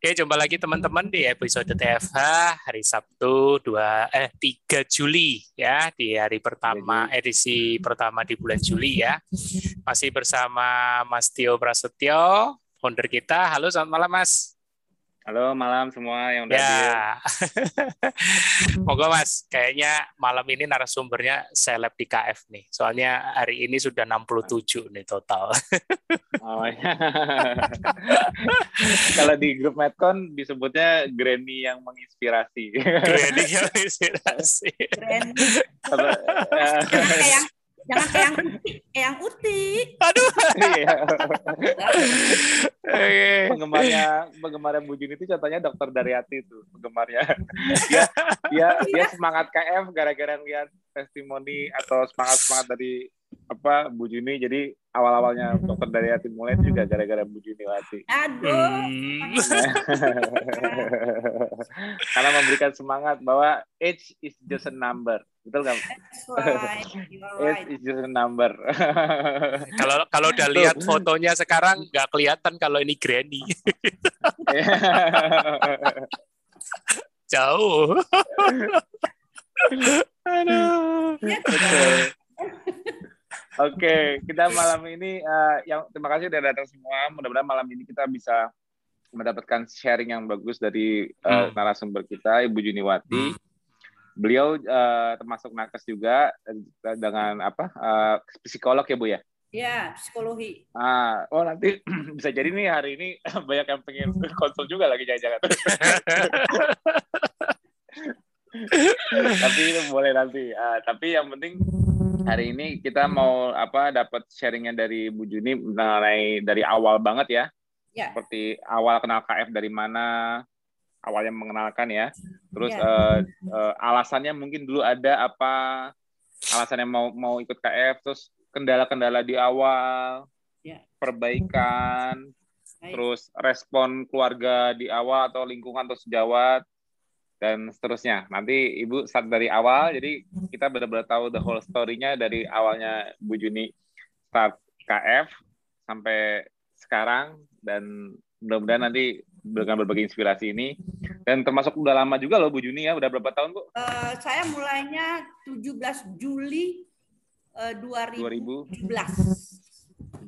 Oke, jumpa lagi teman-teman di episode TFH hari Sabtu 2 eh 3 Juli ya, di hari pertama edisi pertama di bulan Juli ya. Masih bersama Mas Tio Prasetyo, founder kita. Halo, selamat malam Mas. Halo malam semua yang udah ya. hadir. Moga Mas, kayaknya malam ini narasumbernya seleb di KF nih. Soalnya hari ini sudah 67 nih total. Oh, ya. Kalau di grup Medcon disebutnya Granny yang menginspirasi. Granny yang menginspirasi. Granny. yang Jangan kayak yang uti. Aduh. Iya. penggemarnya penggemarnya Bu Juni itu contohnya dokter Daryati itu penggemarnya. dia dia dia semangat KF gara-gara lihat testimoni atau semangat semangat dari apa Bu Juni jadi awal-awalnya dokter Daryati mulai juga gara-gara Bu Juni Wati. Aduh. Hmm. Karena memberikan semangat bahwa age is just a number Betul kan? Right. right. It's just a number. Kalau kalau udah lihat fotonya sekarang nggak kelihatan kalau ini Granny. Jauh. Aduh. Oke, kita malam ini uh, yang terima kasih sudah datang semua. Mudah-mudahan malam ini kita bisa mendapatkan sharing yang bagus dari uh, hmm. narasumber kita Ibu Juniwati. Hmm beliau uh, termasuk nakes juga uh, dengan apa uh, psikolog ya bu ya Ya, psikologi. Ah, oh nanti bisa jadi nih hari ini banyak yang pengen konsul juga lagi jangan-jangan. tapi itu boleh nanti. Uh, tapi yang penting hari ini kita mau apa dapat sharingnya dari Bu Juni mengenai dari awal banget ya. Ya. Seperti awal kenal KF dari mana, awalnya mengenalkan ya. Terus yeah. uh, uh, alasannya mungkin dulu ada apa alasannya mau mau ikut KF, terus kendala-kendala di awal, yeah. perbaikan, Baik. terus respon keluarga di awal atau lingkungan atau sejawat dan seterusnya. Nanti Ibu start dari awal, jadi kita benar-benar tahu the whole story-nya dari awalnya Bu Juni start KF sampai sekarang dan mudah-mudahan nanti dengan berbagai inspirasi ini dan termasuk udah lama juga loh Bu Juni ya udah berapa tahun Bu? Uh, saya mulainya 17 Juli uh, 2017.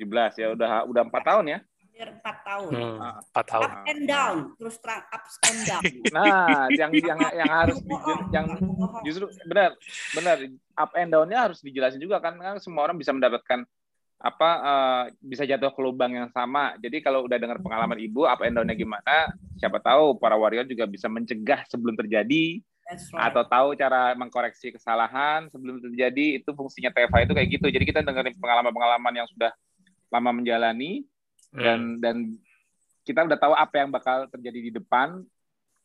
17 ya udah udah empat tahun ya? Empat tahun. Hmm, empat tahun. Up and down terus terang up and down. Nah yang yang yang harus yang justru benar benar up and downnya harus dijelasin juga kan kan semua orang bisa mendapatkan apa uh, bisa jatuh ke lubang yang sama. Jadi kalau udah dengar pengalaman ibu apa and gimana, siapa tahu para warrior juga bisa mencegah sebelum terjadi right. atau tahu cara mengkoreksi kesalahan sebelum terjadi. Itu fungsinya TFA itu kayak gitu. Jadi kita dengerin pengalaman-pengalaman yang sudah lama menjalani dan hmm. dan kita udah tahu apa yang bakal terjadi di depan,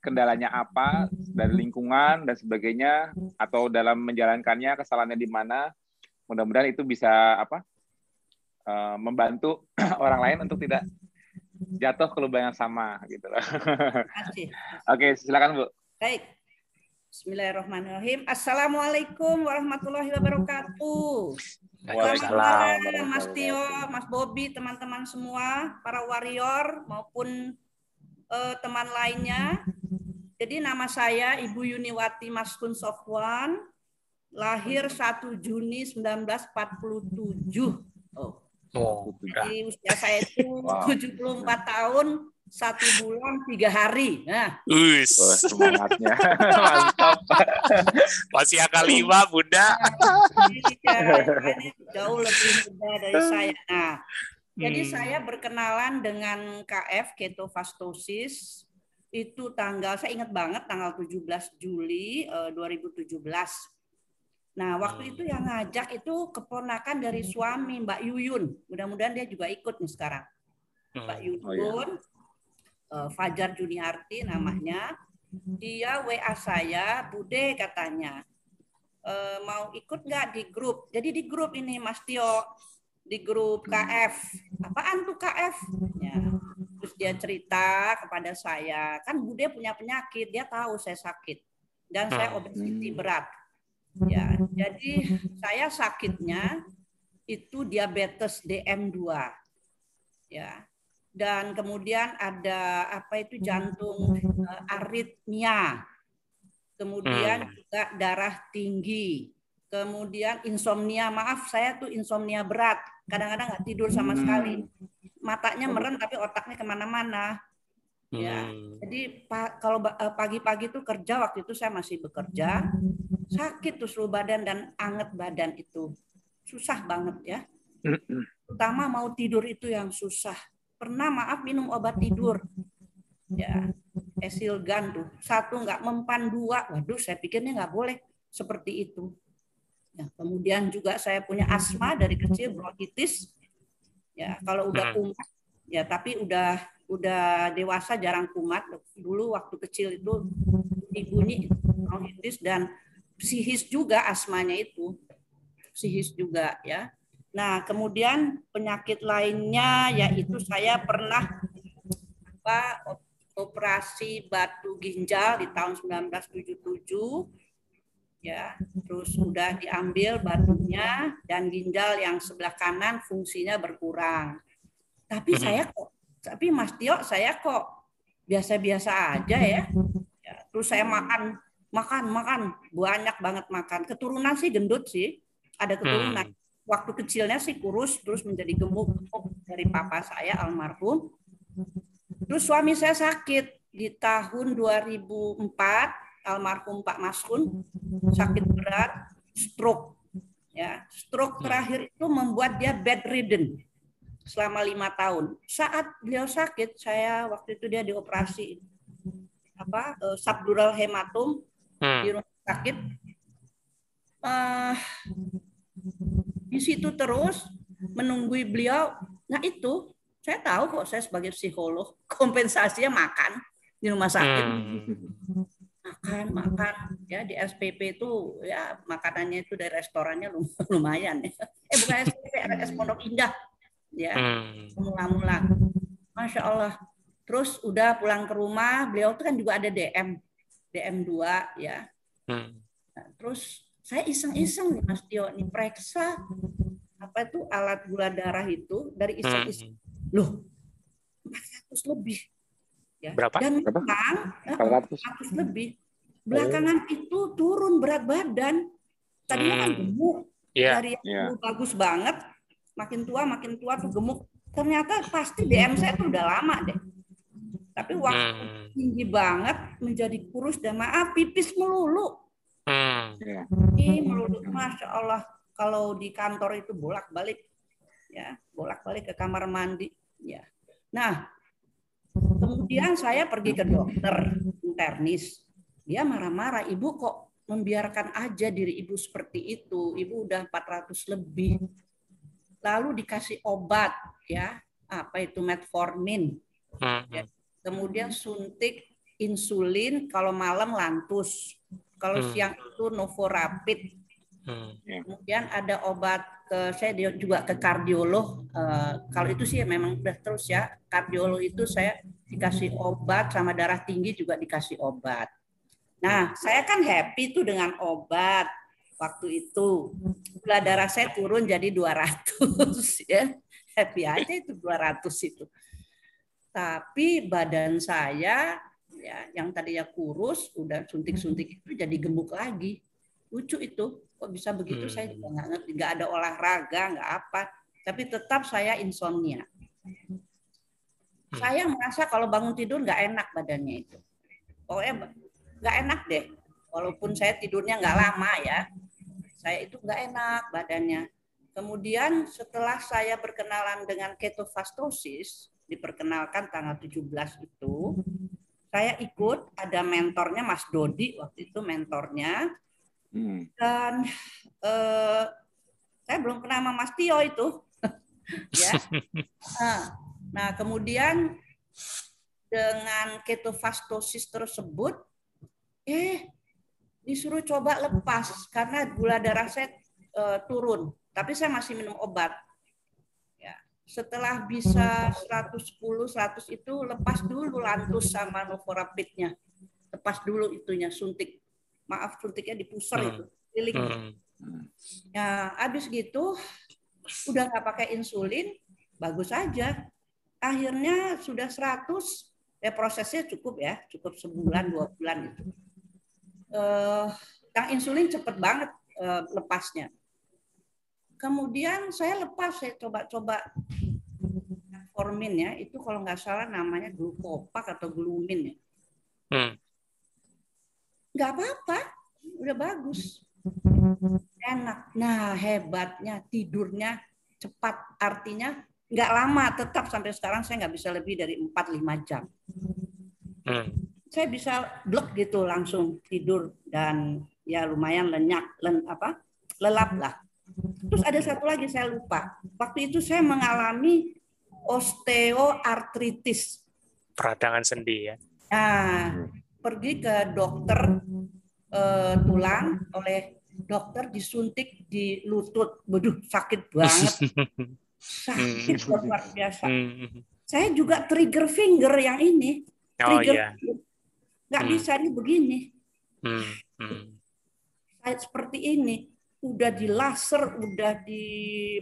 kendalanya apa dari lingkungan dan sebagainya atau dalam menjalankannya kesalahannya di mana. Mudah-mudahan itu bisa apa? uh, membantu orang lain untuk tidak jatuh ke lubang yang sama gitu loh. Oke, silakan Bu. Baik. Bismillahirrahmanirrahim. Assalamualaikum warahmatullahi wabarakatuh. Waalaikumsalam. Mas Tio, Mas Bobi, teman-teman semua, para warrior maupun uh, teman lainnya. Jadi nama saya Ibu Yuniwati Maskun Sofwan, lahir 1 Juni 1947. Oh, Oh, Jadi usia saya itu wow. 74 tahun, satu bulan, tiga hari. Nah. Us. Oh, semangatnya. Mantap. Masih akal lima, Bunda. Iya, ini jauh lebih muda dari saya. Nah, hmm. jadi saya berkenalan dengan KF ketofastosis itu tanggal saya ingat banget tanggal 17 Juli uh, 2017 Nah, waktu itu yang ngajak itu keponakan dari suami Mbak Yuyun. Mudah-mudahan dia juga ikut nih sekarang. Hmm. Mbak Yuyun, oh, iya. Eh, Fajar Juniarti namanya. Dia WA saya, Bude katanya. E, mau ikut nggak di grup? Jadi di grup ini Mas Tio, di grup KF. Apaan tuh KF? Ya. Terus dia cerita kepada saya, kan Bude punya penyakit, dia tahu saya sakit. Dan saya hmm. obesitas berat Ya, jadi saya sakitnya itu diabetes DM2. Ya. Dan kemudian ada apa itu jantung uh, aritmia, kemudian hmm. juga darah tinggi, kemudian insomnia. Maaf, saya tuh insomnia berat. Kadang-kadang nggak tidur sama hmm. sekali. Matanya merem tapi otaknya ke mana-mana. Ya, hmm. jadi kalau eh, pagi-pagi tuh kerja waktu itu saya masih bekerja, sakit tuh seluruh badan dan anget badan itu susah banget ya. Terutama mau tidur itu yang susah. Pernah maaf minum obat tidur, ya esilgan tuh satu nggak mempan dua, waduh saya pikirnya nggak boleh seperti itu. Ya, kemudian juga saya punya asma dari kecil bronkitis. Ya kalau udah kumat, ya tapi udah udah dewasa jarang kumat. Dulu waktu kecil itu bunyi bronkitis dan psikis juga asmanya itu. Psikis juga ya. Nah, kemudian penyakit lainnya yaitu saya pernah apa operasi batu ginjal di tahun 1977 ya terus sudah diambil batunya dan ginjal yang sebelah kanan fungsinya berkurang tapi saya kok tapi Mas Tio saya kok biasa-biasa aja ya. ya. Terus saya makan makan makan banyak banget makan. Keturunan sih gendut sih, ada keturunan. Hmm. Waktu kecilnya sih kurus terus menjadi gemuk oh, dari papa saya almarhum. Terus suami saya sakit di tahun 2004 almarhum Pak Maskun sakit berat stroke ya stroke terakhir itu membuat dia bedridden selama lima tahun. Saat beliau sakit, saya waktu itu dia dioperasi apa uh, subdural hematom hmm. di rumah sakit. Uh, di situ terus menunggui beliau. Nah itu saya tahu kok saya sebagai psikolog kompensasinya makan di rumah sakit. Hmm. Makan, makan ya di SPP itu ya makanannya itu dari restorannya lumayan ya. Eh bukan SPP, RS Pondok Indah ya hmm. mula-mula masya Allah terus udah pulang ke rumah beliau tuh kan juga ada DM DM 2 ya hmm. nah, terus saya iseng-iseng nih Mas Tio nih periksa apa itu alat gula darah itu dari iseng-iseng hmm. loh 400 lebih ya berapa dan memang 400. 400 lebih belakangan oh. itu turun berat badan tadinya kan hmm. kan gemuk yeah. dari yang yeah. bagus banget makin tua makin tua tuh gemuk ternyata pasti DM saya tuh udah lama deh tapi waktu hmm. tinggi banget menjadi kurus dan maaf pipis melulu hmm. ini melulu. Masya Allah. Kalau di kantor itu bolak balik ya bolak balik ke kamar mandi. Ya. Nah kemudian saya pergi ke dokter internis. Dia marah-marah ibu kok membiarkan aja diri ibu seperti itu? Ibu udah 400 lebih. Lalu dikasih obat ya. Apa itu? Metformin. Ya. kemudian suntik insulin kalau malam lantus kalau hmm. siang itu novorapid hmm. Ya. kemudian ada obat ke saya juga ke kardiolog uh, kalau itu sih memang udah terus ya kardiolog itu saya dikasih obat sama darah tinggi juga dikasih obat nah saya kan happy tuh dengan obat waktu itu gula darah saya turun jadi 200 ya happy aja itu 200 itu tapi badan saya ya yang tadinya kurus udah suntik-suntik itu jadi gemuk lagi. Lucu itu kok bisa begitu? Hmm. saya juga nggak ngerti. Nggak ada olahraga nggak apa. Tapi tetap saya insomnia. Hmm. saya merasa kalau bangun tidur nggak enak badannya itu. Pokoknya nggak enak deh. Walaupun saya tidurnya nggak lama ya. Saya itu nggak enak badannya. Kemudian setelah saya berkenalan dengan ketofastosis, diperkenalkan tanggal 17 itu, saya ikut ada mentornya Mas Dodi waktu itu mentornya. Hmm. Dan eh, saya belum kenal sama Mas Tio itu. ya. Nah, nah, kemudian dengan ketofastosis tersebut eh disuruh coba lepas karena gula darah saya uh, turun, tapi saya masih minum obat. Setelah bisa 110 100 itu lepas dulu lantus sama novorapidnya. Lepas dulu itunya suntik. Maaf suntiknya di pusar hmm. itu, keliling. Hmm. Ya, habis gitu udah nggak pakai insulin, bagus aja. akhirnya sudah 100 ya prosesnya cukup ya cukup sebulan dua bulan itu uh, yang insulin cepet banget uh, lepasnya kemudian saya lepas saya coba-coba formin ya. Itu kalau nggak salah namanya glukopak atau glumin ya. Hmm. nggak apa-apa udah bagus. Enak. Nah hebatnya tidurnya cepat. Artinya nggak lama tetap sampai sekarang saya nggak bisa lebih dari 4-5 jam. Hmm. saya bisa blok gitu langsung tidur dan ya lumayan lenyak len apa lelap lah terus ada satu lagi saya lupa waktu itu saya mengalami osteoartritis peradangan sendi ya nah pergi ke dokter uh, tulang oleh dokter disuntik di lutut. Waduh, sakit banget. sakit luar biasa. Hmm. Saya juga trigger finger yang ini. Oh, trigger iya. nggak hmm. bisa ini begini. Hmm. Hmm. Saya seperti ini udah di laser, udah di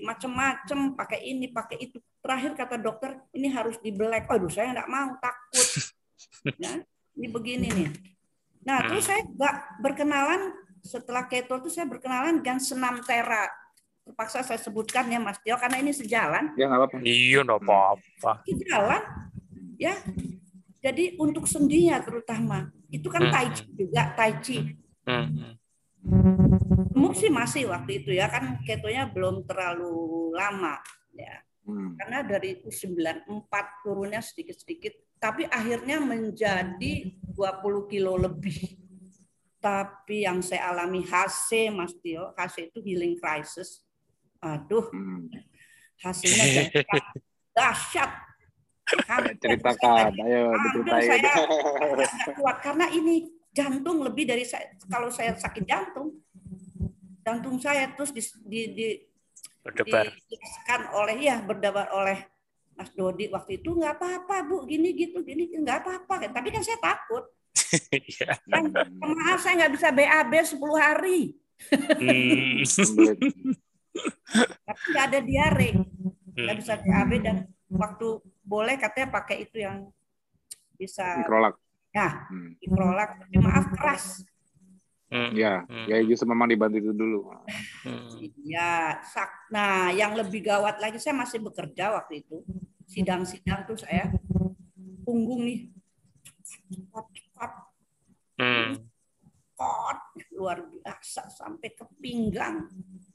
macam-macam, pakai ini, pakai itu. Terakhir kata dokter, ini harus di black. Aduh, saya nggak mau, takut. ya, ini begini nih. Nah, hmm. terus saya nggak berkenalan setelah keto itu saya berkenalan dengan senam tera. Terpaksa saya sebutkan ya Mas Tio karena ini sejalan. Ya nggak apa-apa. Iya nggak apa-apa. Sejalan, ya. Jadi untuk sendinya terutama itu kan hmm. tai chi juga tai chi. Hmm. Sih masih waktu itu ya kan ketonya belum terlalu lama ya. Hmm. Karena dari itu 94 turunnya sedikit-sedikit tapi akhirnya menjadi 20 kilo lebih tapi yang saya alami HC Mas Tio, HC itu healing crisis. Aduh, hmm. hasilnya dahsyat. Ceritakan, ayo diceritain. Saya kuat karena ini jantung lebih dari saya. Kalau saya sakit jantung, jantung saya terus di, di, di berdebar oleh ya berdebar oleh Mas Dodi waktu itu nggak apa-apa bu gini gitu gini nggak apa-apa tapi kan saya takut Iya. maaf saya nggak bisa BAB 10 hari. Hmm. Tapi nggak ada diare. Nggak bisa BAB dan waktu boleh katanya pakai itu yang bisa mikrolak. Ya, hmm. mikrolak. Tapi maaf keras. Hmm. Ya, hmm. ya justru memang dibantu itu dulu. Iya, sak. Nah, yang lebih gawat lagi saya masih bekerja waktu itu. Sidang-sidang tuh saya punggung nih hmm. kot luar biasa sampai ke pinggang.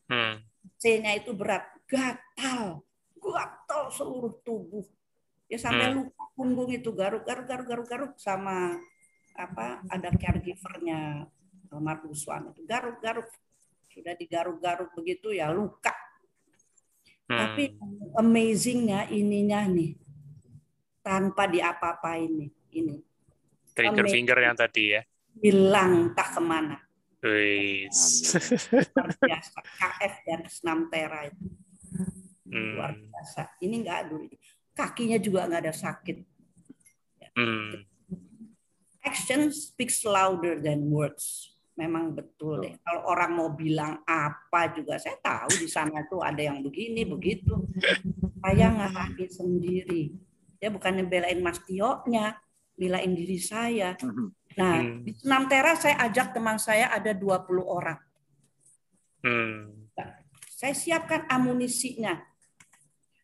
Hmm. C-nya itu berat, gatal, gatal seluruh tubuh. Ya sampai hmm. luka punggung itu garuk garuk garuk garuk garuk sama apa ada caregivernya Markuswan itu garuk garuk sudah digaruk-garuk begitu ya luka. Hmm. Tapi amazingnya ininya nih tanpa diapa-apain nih ini. Trigger finger yang tadi ya hilang tak ke mana. Wis. Luar biasa. KF dan senam tera itu. Hmm. Luar biasa. Ini enggak dulu. Kakinya juga enggak ada sakit. Hmm. Action speaks louder than words. Memang betul deh. Kalau orang mau bilang apa juga, saya tahu di sana tuh ada yang begini, begitu. Saya ngalamin sendiri. Ya bukannya belain Mas Tio-nya, belain diri saya. Hmm. Nah, hmm. di Senam Tera saya ajak teman saya ada 20 orang. Hmm. Nah, saya siapkan amunisinya.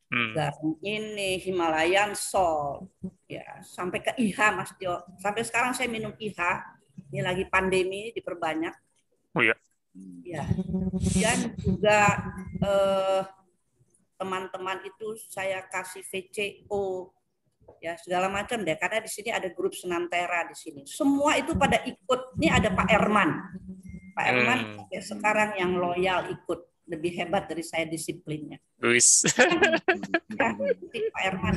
Hmm. Ini Himalayan Sol, ya sampai ke IH Mas Tio. Sampai sekarang saya minum IH. Ini lagi pandemi diperbanyak. Oh ya. Ya. Dan juga eh, teman-teman itu saya kasih VCO ya segala macam deh karena di sini ada grup senantera di sini semua itu pada ikut ini ada Pak Erman Pak Erman hmm. sekarang yang loyal ikut lebih hebat dari saya disiplinnya. Luis ya, Pak Erman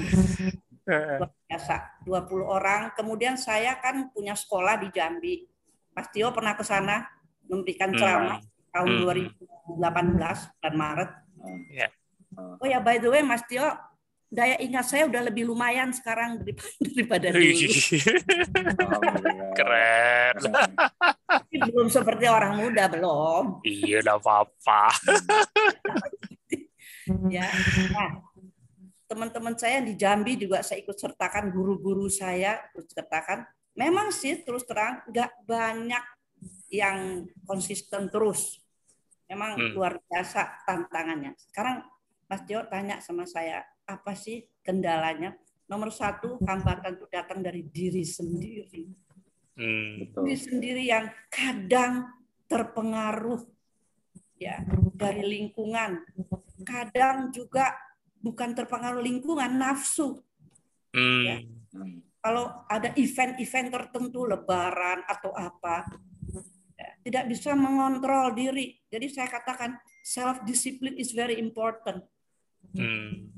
luar biasa. 20 orang. Kemudian saya kan punya sekolah di Jambi. Mas Tio pernah ke sana memberikan hmm. ceramah hmm. tahun 2018 dan Maret. Yeah. Oh ya by the way Mas Tio daya ingat saya udah lebih lumayan sekarang daripada dulu. Keren. Tapi belum seperti orang muda belum. Iya, udah apa-apa. ya. Nah, teman-teman saya di Jambi juga saya ikut sertakan guru-guru saya ikut sertakan. Memang sih terus terang nggak banyak yang konsisten terus. Memang hmm. luar biasa tantangannya. Sekarang Mas Jo tanya sama saya, apa sih kendalanya? Nomor satu, hambatan itu datang dari diri sendiri. Hmm, Diri sendiri yang kadang terpengaruh ya dari lingkungan. Kadang juga bukan terpengaruh lingkungan, nafsu. Hmm. Ya. Kalau ada event-event tertentu, lebaran atau apa, ya, tidak bisa mengontrol diri. Jadi saya katakan self discipline is very important. Hmm.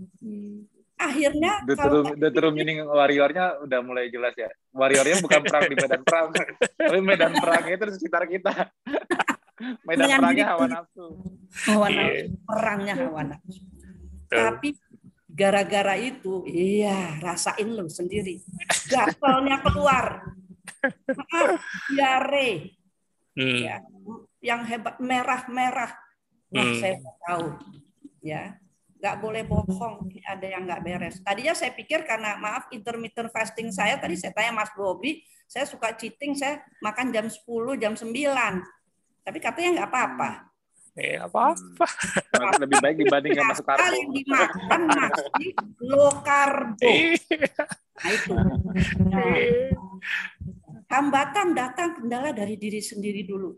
Akhirnya the true, the true meaning warriornya udah mulai jelas ya. Warriornya bukan perang di medan perang, tapi medan perangnya itu di sekitar kita. Medan Dengan perangnya hawa nafsu. Hawa nafsu, yeah. perangnya hawa nafsu. Tapi gara-gara itu, iya rasain lo sendiri. Gatalnya keluar. Diare. Hmm. Ya, yang hebat merah-merah. Nah, hmm. saya tahu. Ya, nggak boleh bohong. Ada yang nggak beres. Tadinya saya pikir karena maaf intermittent fasting saya tadi saya tanya Mas Bobi, saya suka cheating, saya makan jam 10, jam 9. Tapi katanya nggak apa-apa. Eh, apa-apa. Hmm. Lebih baik dibandingkan masuk karbo. Kali dimakan nasi low karbo. Iya. Nah itu. Nah, hambatan datang kendala dari diri sendiri dulu.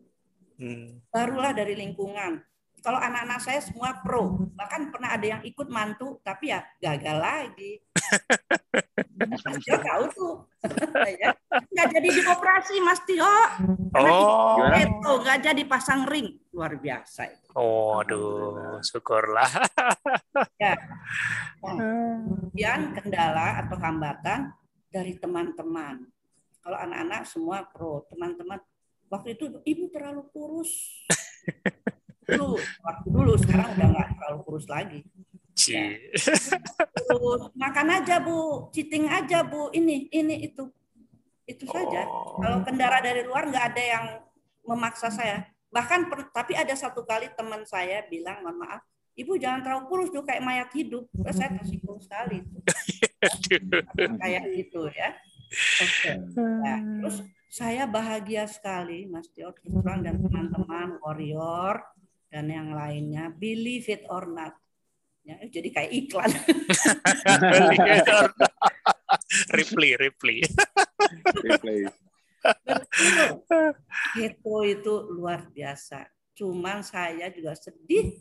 Hmm. Barulah dari lingkungan. Kalau anak-anak saya semua pro, bahkan pernah ada yang ikut mantu, tapi ya gagal lagi. Dia tahu tuh, ya. nggak jadi dioperasi Mas Tio. Oh, itu nggak jadi pasang ring, luar biasa. Oh, aduh, syukurlah. ya. Kemudian kendala atau hambatan dari teman-teman. Kalau anak-anak semua pro, teman-teman waktu itu ibu terlalu kurus dulu waktu dulu sekarang udah nggak terlalu kurus lagi. Ya. Terus, makan aja bu. Cheating aja bu. Ini ini itu. Itu saja. Oh. kalau kendara dari luar nggak ada yang memaksa saya. Bahkan per, tapi ada satu kali teman saya bilang mohon maaf ibu jangan terlalu kurus tuh kayak mayat hidup. Terus saya tersinggung sekali. Kayak gitu ya. Okay. nah, terus saya bahagia sekali Mas Tio dan teman-teman warrior dan yang lainnya believe it or not. Ya jadi kayak iklan. Reply reply reply itu itu luar biasa. Cuman saya juga sedih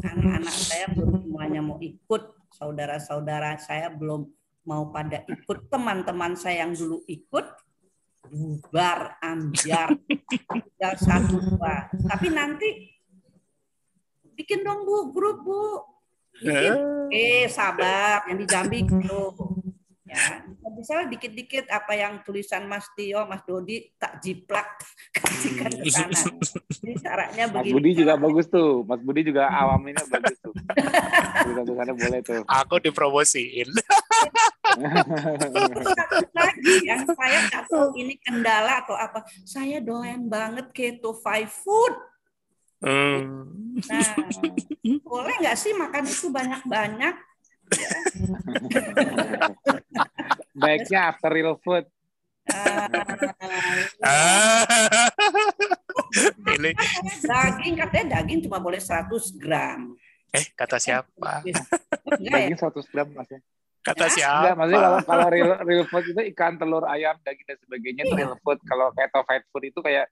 karena anak saya belum semuanya mau ikut. Saudara-saudara saya belum mau pada ikut. Teman-teman saya yang dulu ikut bubar ambiar. Tinggal satu dua. Tapi nanti bikin dong bu grup bu. Bikin. Eh, sabar yang di Jambi gitu. Ya bisa dikit-dikit apa yang tulisan Mas Tio Mas Dodi tak jiplak. Kasihkan ke sana. Ini caranya begini. Mas Budi juga bagus tuh. Mas Budi juga awaminnya bagus tuh. Tulisan boleh tuh. Aku dipromosiin. Lagi yang saya tahu ini kendala atau apa. Saya doyan banget keto five food Hmm. Nah, boleh nggak sih makan itu banyak-banyak? Baiknya after real food. Ah. Ini. daging katanya daging cuma boleh 100 gram. Eh, kata siapa? daging 100 gram maksudnya. Kata ya? siapa? Enggak, maksudnya kalau, kalau real, real food itu ikan, telur, ayam, daging dan sebagainya itu iya. real food. Kalau keto fight food itu kayak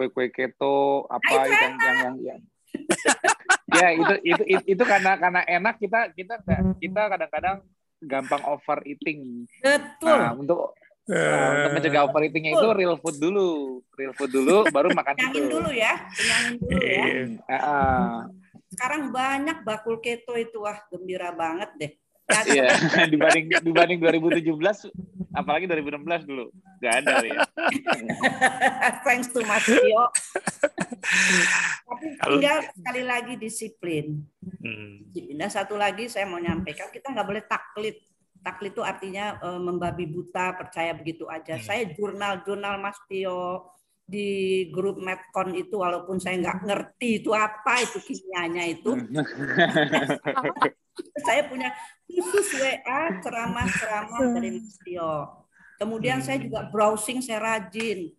kue-kue keto apa yang yang yang, yang ya itu, itu itu itu karena karena enak kita kita kita kadang-kadang gampang overeating. Betul. Nah, untuk Nah, untuk mencegah overeatingnya itu real food dulu, real food dulu, baru makan Kenyangin itu. dulu ya, kenyangin dulu ya. Uh, Sekarang banyak bakul keto itu wah gembira banget deh. Iya, dibanding dibanding 2017 apalagi 2016 dulu. Gak ada ya. Thanks to Mas Tio. Tapi tinggal sekali lagi disiplin. Hmm. Dan satu lagi saya mau nyampaikan, kita nggak boleh taklit. Taklit itu artinya e, membabi buta, percaya begitu aja. Hmm. Saya jurnal-jurnal Mas Tio di grup Medcon itu walaupun saya nggak ngerti itu apa itu kimianya itu saya punya khusus WA ceramah-ceramah dari Mas Tio. Kemudian saya juga browsing saya rajin.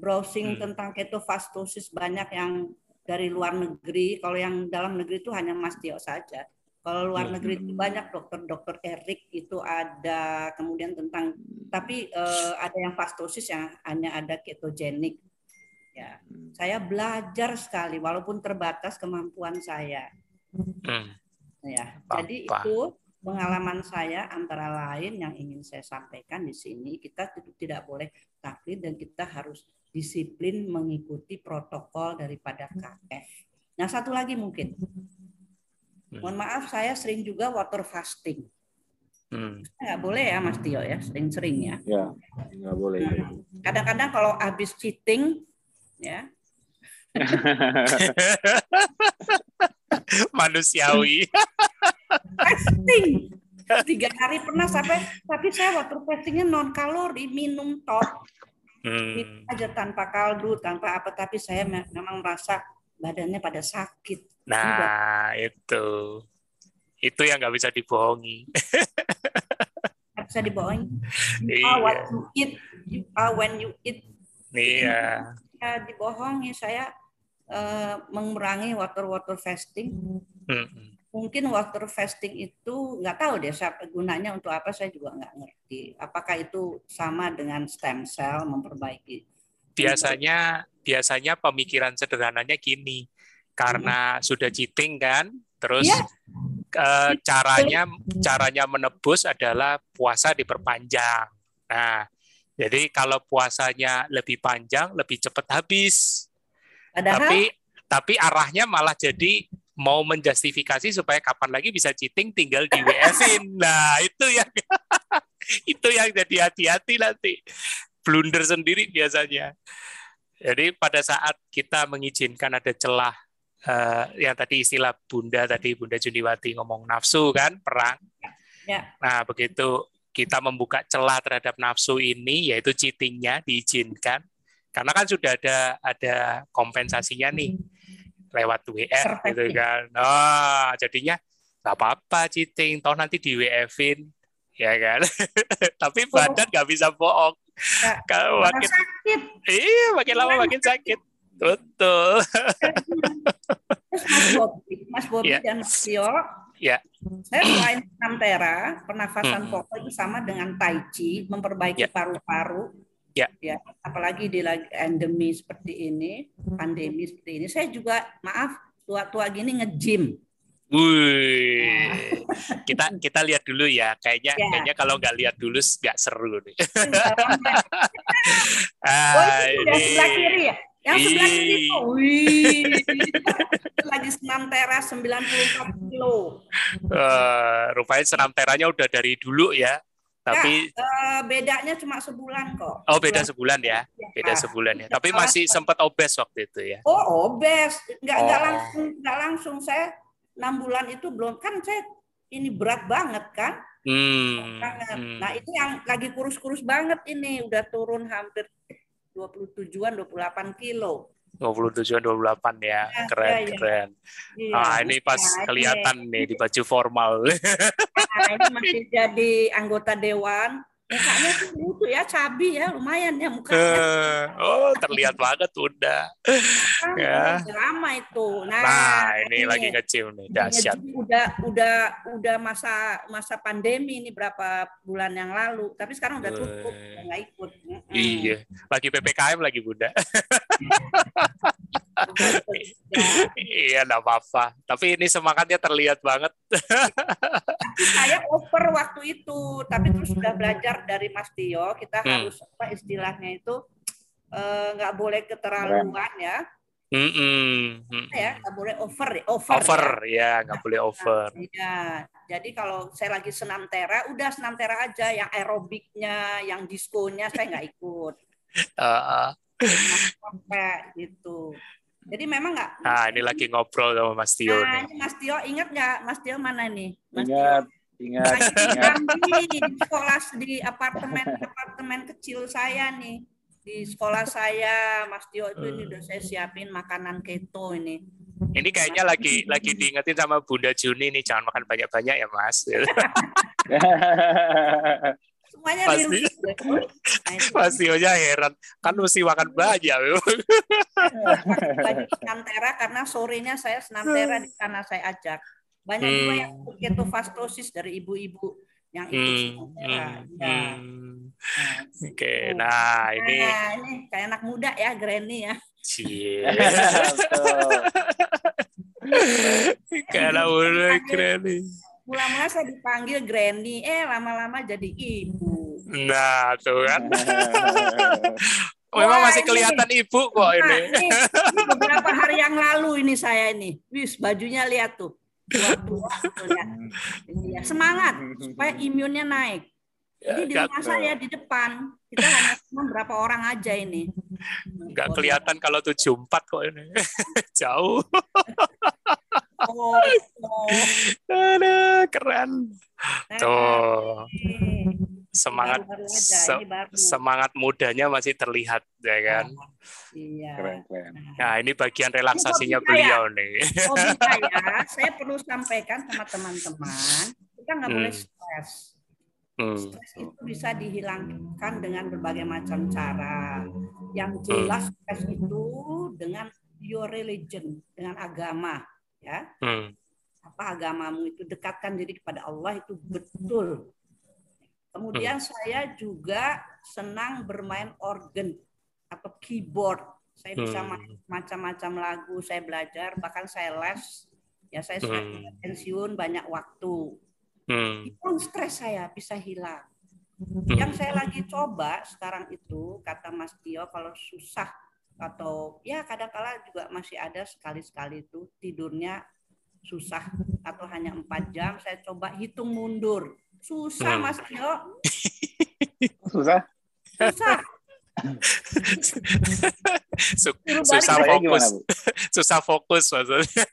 Browsing Hmm. tentang ketofastosis banyak yang dari luar negeri. Kalau yang dalam negeri itu hanya Mas Tio saja. Kalau luar Hmm. negeri itu banyak dokter-dokter Erik itu ada kemudian tentang tapi eh, ada yang fastosis yang hanya ada ketogenik. Ya, saya belajar sekali walaupun terbatas kemampuan saya. Hmm. Ya, Apa? jadi itu pengalaman saya antara lain yang ingin saya sampaikan di sini. Kita tidak boleh taklid dan kita harus disiplin mengikuti protokol daripada KF. Nah, satu lagi mungkin. Mohon maaf, saya sering juga water fasting. Hmm. Nggak boleh ya, Mas Tio ya, sering-sering ya. Ya, nggak boleh. Kadang-kadang kalau habis cheating, ya, Manusiawi. fasting. Tiga hari pernah sampai, tapi saya water fastingnya non kalori, minum top. minum Hmm. aja tanpa kaldu, tanpa apa, tapi saya me- memang merasa badannya pada sakit. Nah, itu. Itu yang nggak bisa dibohongi. Nggak bisa dibohongin. You are what Iya. you eat, you are when you eat. Iya. Ya, dibohongi. Saya eh, mengurangi water water fasting. Hmm. Mungkin water fasting itu nggak tahu deh siapa gunanya untuk apa saya juga nggak ngerti. Apakah itu sama dengan stem cell memperbaiki? Biasanya biasanya pemikiran sederhananya gini. Karena sudah cheating kan, terus Iya. eh, caranya caranya menebus adalah puasa diperpanjang. Nah, jadi kalau puasanya lebih panjang, lebih cepat habis. Padahal Tapi tapi arahnya malah jadi mau menjustifikasi supaya kapan lagi bisa cheating tinggal di WF-in. Nah, itu yang itu yang jadi hati-hati nanti. Blunder sendiri biasanya. Jadi pada saat kita mengizinkan ada celah eh, yang tadi istilah Bunda tadi Bunda Juniwati ngomong nafsu kan, perang. Ya. Nah, begitu kita membuka celah terhadap nafsu ini yaitu cheatingnya diizinkan karena kan sudah ada ada kompensasinya nih lewat Perfect. gitu kan. Nah, jadinya nggak apa-apa cheating, toh nanti di WF-in ya kan. Tapi badan nggak bisa bohong. Kalau makin sakit. iya makin lama makin sakit. Betul. Mas Bobi, Mas Bobi Iya. dan Mas Tio, Iya. saya selain Namtera, pernafasan Mm-mm. pokok itu sama dengan Tai Chi, memperbaiki Iya. paru-paru. Iya. Ya, apalagi di lagi endemi seperti ini, pandemi seperti ini, saya juga maaf tua-tua gini nge-gym. Wih, kita kita lihat dulu ya. Kayaknya Ya. kayaknya kalau nggak lihat dulu nggak seru nih. oh, Ah, itu yang sebelah kiri ya? Yang sebelah kiri Ih. tuh, wih, itu lagi senam teras 94 kilo. Eh, rupanya senam teranya udah dari dulu ya. Tapi Eh, bedanya cuma sebulan kok. oh beda sebulan ya, beda Ya. sebulan ya. Tapi Kelas masih sempat obes waktu itu ya. Oh, obes. Nggak, nggak Oh. langsung, nggak langsung. Saya enam bulan itu belum kan saya ini berat banget kan. Hmm. Banget. hmm. Nah itu yang lagi kurus-kurus banget ini udah turun hampir 27-an 28 kilo. 27 28 ya. Ya, Keren, ya, ya. keren. Iya. Ah, ini pas Nah, kelihatan nih di baju formal. Nah, ini masih jadi anggota dewan. Mukanya tuh lucu ya, cabi ya, lumayan ya mukanya. Eh, oh, terlihat banget udah. Kan, ya. Lama itu. Nah, Nah, ini lagi ngecil nih, dahsyat. Udah udah udah masa masa pandemi ini berapa bulan yang lalu tapi sekarang udah tutup Weh. udah nggak ikut. Iya, lagi PPKM lagi Bunda. Ya, iya, enggak apa-apa. Tapi ini semangatnya terlihat banget. saya over waktu itu tapi terus sudah belajar dari Mas Tio kita Hmm. harus apa istilahnya itu eh, nggak boleh keterlaluan ya Mm-mm, mm-mm. ya nggak boleh over ya over, Over, ya, nggak boleh over. Ya, jadi kalau saya lagi senam tera, udah senam tera aja, yang aerobiknya, yang diskonya saya nggak ikut. Uh, Sampai gitu. Jadi memang nggak. nah, ini lagi ngobrol sama Mas Tio Nah, nih. ini Mas Tio ingat nggak? Mas Tio mana nih? Mas Ingat, Tio. ingat, Lagi ingat. di di sekolah di apartemen apartemen kecil saya nih di sekolah saya Mas Tio itu ini udah saya siapin makanan keto ini Ini kayaknya lagi lagi diingetin sama Bunda Juni nih jangan makan banyak-banyak ya Mas. Semuanya Pasti. Mas Tionya heran kan mesti makan banyak. baju senantera karena sorenya saya senantera di sana saya ajak. Banyak juga Hmm. yang ikut ketofastosis dari ibu-ibu yang ikut Hmm, senantera. hmm, Ya. hmm. Nah, Oke, nah ini Nah, ini kayak anak muda ya Granny ya. cie. Kalau udah nih. Mula-mula saya dipanggil Granny, eh lama-lama jadi ibu. Nah, tuh kan. Memang Wah, masih ini- kelihatan ibu kok Nah, ini. ini, ini beberapa hari yang lalu ini saya ini. Wis, bajunya lihat tuh. Tua-tua tuh, lihat. Ini ya. Semangat supaya imunnya naik. Jadi di Nggak- rumah saya di depan kita hanya berapa orang aja ini. Nggak kelihatan kalau 74 kok ini. Jauh. Oh, oh. Aduh, keren. Tuh, semangat aja, se- baru. semangat mudanya masih terlihat ya kan. Iya. Keren, keren. Nah, ini bagian relaksasinya Ini saya. beliau nih. hobi saya, saya perlu sampaikan sama teman-teman, kita nggak Hmm. boleh stres. Hmm. Stres itu bisa dihilangkan dengan berbagai macam cara. Yang jelas stres itu dengan your religion, dengan agama, ya. Hmm. Apa agamamu itu dekatkan diri kepada Allah itu betul. Kemudian saya juga senang bermain organ atau keyboard. Saya bisa Hmm. main macam-macam lagu, saya belajar, bahkan saya les. Ya saya Hmm. pensiun banyak waktu. Hmm. Itu stres saya bisa hilang. Hmm. Yang saya lagi coba sekarang itu kata Mas Tio kalau susah atau ya kadang-kala juga masih ada sekali-sekali itu tidurnya susah atau hanya empat jam saya coba hitung mundur susah Hmm. Mas Tio Susah. susah susah Saya fokus, susah fokus maksudnya.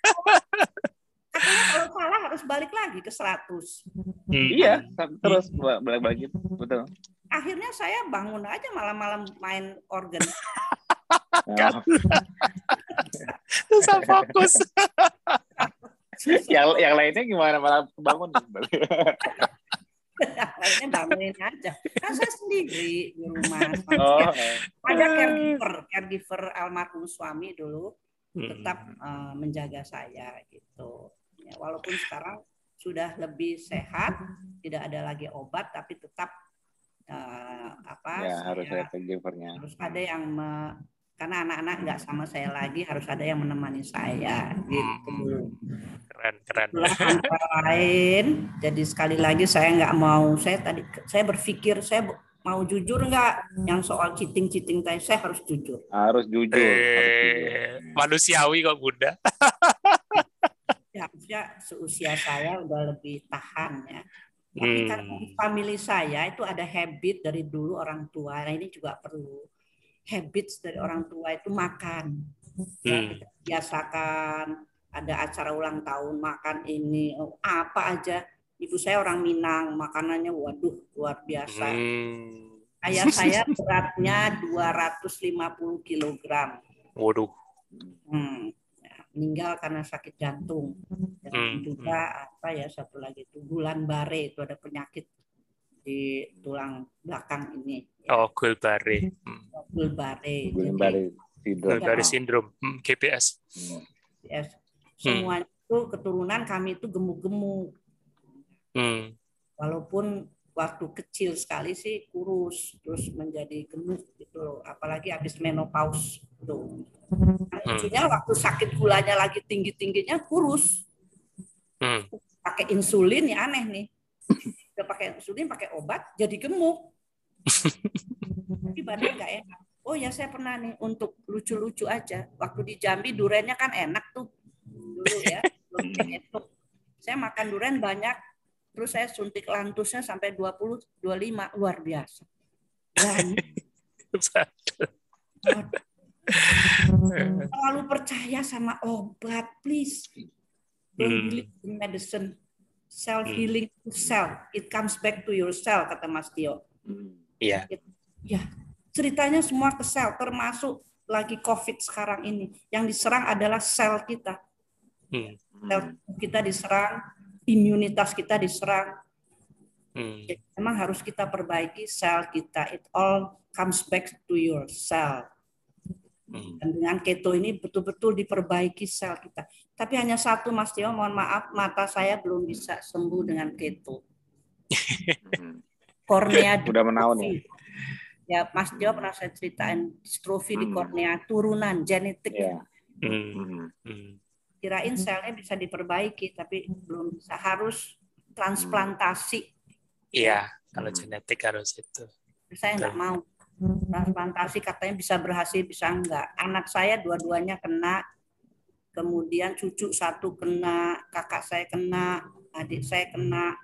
katanya kalau salah harus balik lagi ke 100 Hmm. Iya, terus balik-balik gitu. Betul. akhirnya saya bangun aja malam-malam main organ Nah, Susah fokus. yang yang lainnya gimana malah bangun? lainnya bangunin aja kan saya sendiri di rumah oh, ada caregiver caregiver almarhum suami dulu Hmm. tetap eh, menjaga saya gitu ya, walaupun sekarang sudah lebih sehat tidak ada lagi obat tapi tetap eh, apa ya saya harus ada caregivernya. harus ada yang me- karena anak-anak nggak sama saya lagi harus ada yang menemani saya gitu Keren, keren. Itulah antara lain jadi sekali lagi saya nggak mau saya tadi saya berpikir saya mau jujur nggak yang soal cheating cheating tadi saya harus jujur Harus jujur. harus jujur. Eh, manusiawi kok Bunda. ya harusnya seusia saya udah lebih tahan ya Tapi Hmm. karena di family saya itu ada habit dari dulu orang tua. Nah ini juga perlu habits dari orang tua itu makan. Ya, Hmm. kita biasakan ada acara ulang tahun makan ini oh, apa aja. Ibu saya orang Minang, makanannya waduh luar biasa. Hmm. Ayah saya beratnya 250 kg. Waduh. Hmm. Ya, meninggal karena sakit jantung. Dan Hmm, juga apa ya satu lagi itu bulan bare itu ada penyakit di tulang belakang ini. Ya, Oh. Hmm. bare. Belum Jadi, balik tidur. Gulbare syndrome. Hmm, GPS. ya, semua itu keturunan kami itu gemuk-gemuk. Hmm. Walaupun waktu kecil sekali sih kurus terus menjadi gemuk gitu loh. Apalagi habis menopause tuh. Nah, lucunya waktu sakit gulanya lagi tinggi-tingginya kurus. Hmm. pakai insulin ya aneh nih. Udah pakai insulin, pakai obat, jadi gemuk. Tapi badan nggak enak. Oh ya saya pernah nih untuk lucu-lucu aja. Waktu di Jambi durennya kan enak tuh dulu ya. Saya makan duren banyak, terus saya suntik lantusnya sampai 20 25 luar biasa. Dan terlalu percaya sama obat, please. Don't Hmm. believe in medicine. Self healing to self. It comes back to yourself kata Mas Tio. Iya. Ya, ceritanya semua ke sel termasuk lagi COVID sekarang ini. Yang diserang adalah sel kita. Hmm. Sel kita diserang, imunitas kita diserang. Hmm. Jadi memang harus kita perbaiki sel kita. It all comes back to your cell. Hmm. Dan dengan keto ini betul-betul diperbaiki sel kita. Tapi hanya satu Mas Tio, mohon maaf mata saya belum bisa sembuh dengan keto. Hmm. Kornea Udah menaun ya. Ya, Mas Tio pernah saya ceritain distrofi di Hmm. kornea turunan genetik. Hmm. Hmm. Hmm. Kirain selnya bisa diperbaiki, tapi belum bisa. Harus transplantasi. Iya, kalau Hmm. genetik harus itu. Saya nggak mau transplantasi katanya bisa berhasil, bisa enggak. Anak saya dua-duanya kena, kemudian cucu satu kena, kakak saya kena, adik saya kena.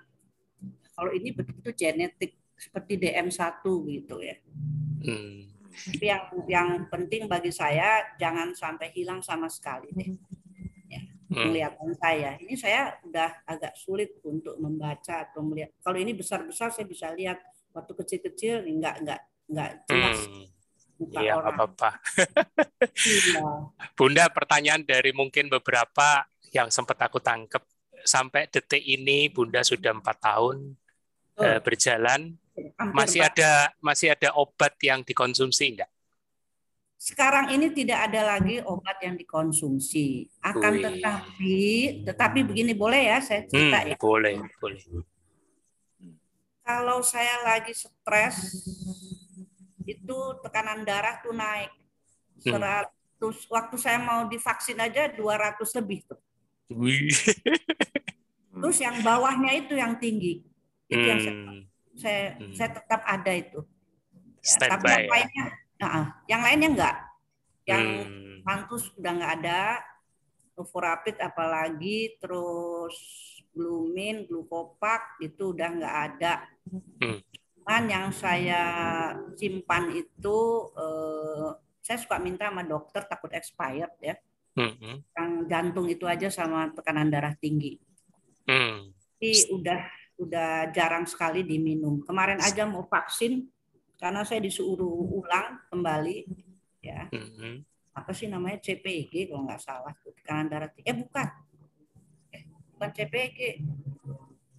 Kalau ini betul-betul genetik seperti DM1 gitu ya. Hmm. Tapi yang yang penting bagi saya jangan sampai hilang sama sekali deh. Hmm. Penglihatan saya. Ini saya udah agak sulit untuk membaca atau melihat. Kalau ini besar-besar saya bisa lihat. Waktu kecil-kecil enggak enggak enggak jelas Hmm. Iya, nggak apa-apa. Iya. Bunda, pertanyaan dari mungkin beberapa yang sempat aku tangkep. Sampai detik ini Bunda sudah empat tahun eh, Betul. berjalan. Hampir, Masih ada masih ada obat yang dikonsumsi enggak? Sekarang ini tidak ada lagi obat yang dikonsumsi. Akan Wih. tetapi, tetapi begini boleh ya saya Hmm, cerita ya. boleh, boleh. Kalau saya lagi stres, itu tekanan darah tuh naik. Hmm. 100, waktu saya mau divaksin aja 200 lebih tuh. Terus yang bawahnya itu yang tinggi. Itu yang saya, Hmm, saya, Hmm. saya tetap ada itu. Ya, tapi yang ya. lainnya, nah, yang lainnya enggak. Yang Hmm, Pantus udah nggak ada, Novorapid apalagi, terus Glumin, Glukopak itu udah nggak ada. Hmm. Cuman yang saya simpan itu, eh, saya suka minta sama dokter takut expired ya. hmm, hmm, Yang jantung itu aja sama tekanan darah tinggi. hmm. Tapi udah udah jarang sekali diminum. Kemarin aja mau vaksin karena saya disuruh ulang kembali ya hmm, hmm. apa sih namanya CPG kalau nggak salah tekanan darah tinggi. Eh bukan, eh, bukan CPG.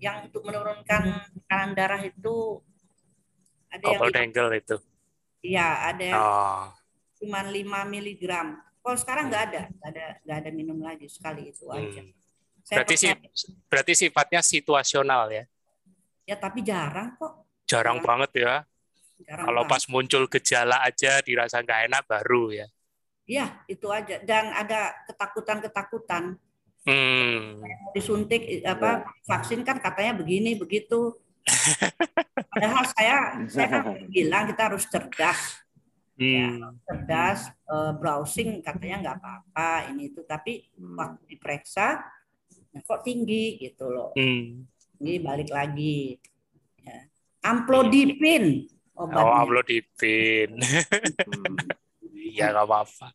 Yang untuk menurunkan tekanan darah itu ada yang Couple dangle itu. Iya, ada yang Oh, cuma 5 miligram. Kalau sekarang nggak ada, nggak ada, nggak ada minum lagi sekali itu aja. hmm. Saya Berarti sih berarti sifatnya situasional ya. ya tapi jarang kok. Jarang Jarang. banget ya. Jarang Kalau banget. pas muncul gejala aja dirasa nggak enak baru ya. Iya, itu aja. Dan ada ketakutan-ketakutan. Hmm. Disuntik apa vaksin kan katanya begini begitu. Padahal saya saya kan bilang kita harus cerdas. Hmm. cerdas eh, browsing katanya nggak apa-apa ini itu tapi Hmm. waktu diperiksa ya kok tinggi gitu loh Hmm. ini balik lagi ya. amplodipin Oh, obatnya amlodipin. Hmm. Iya nggak apa-apa.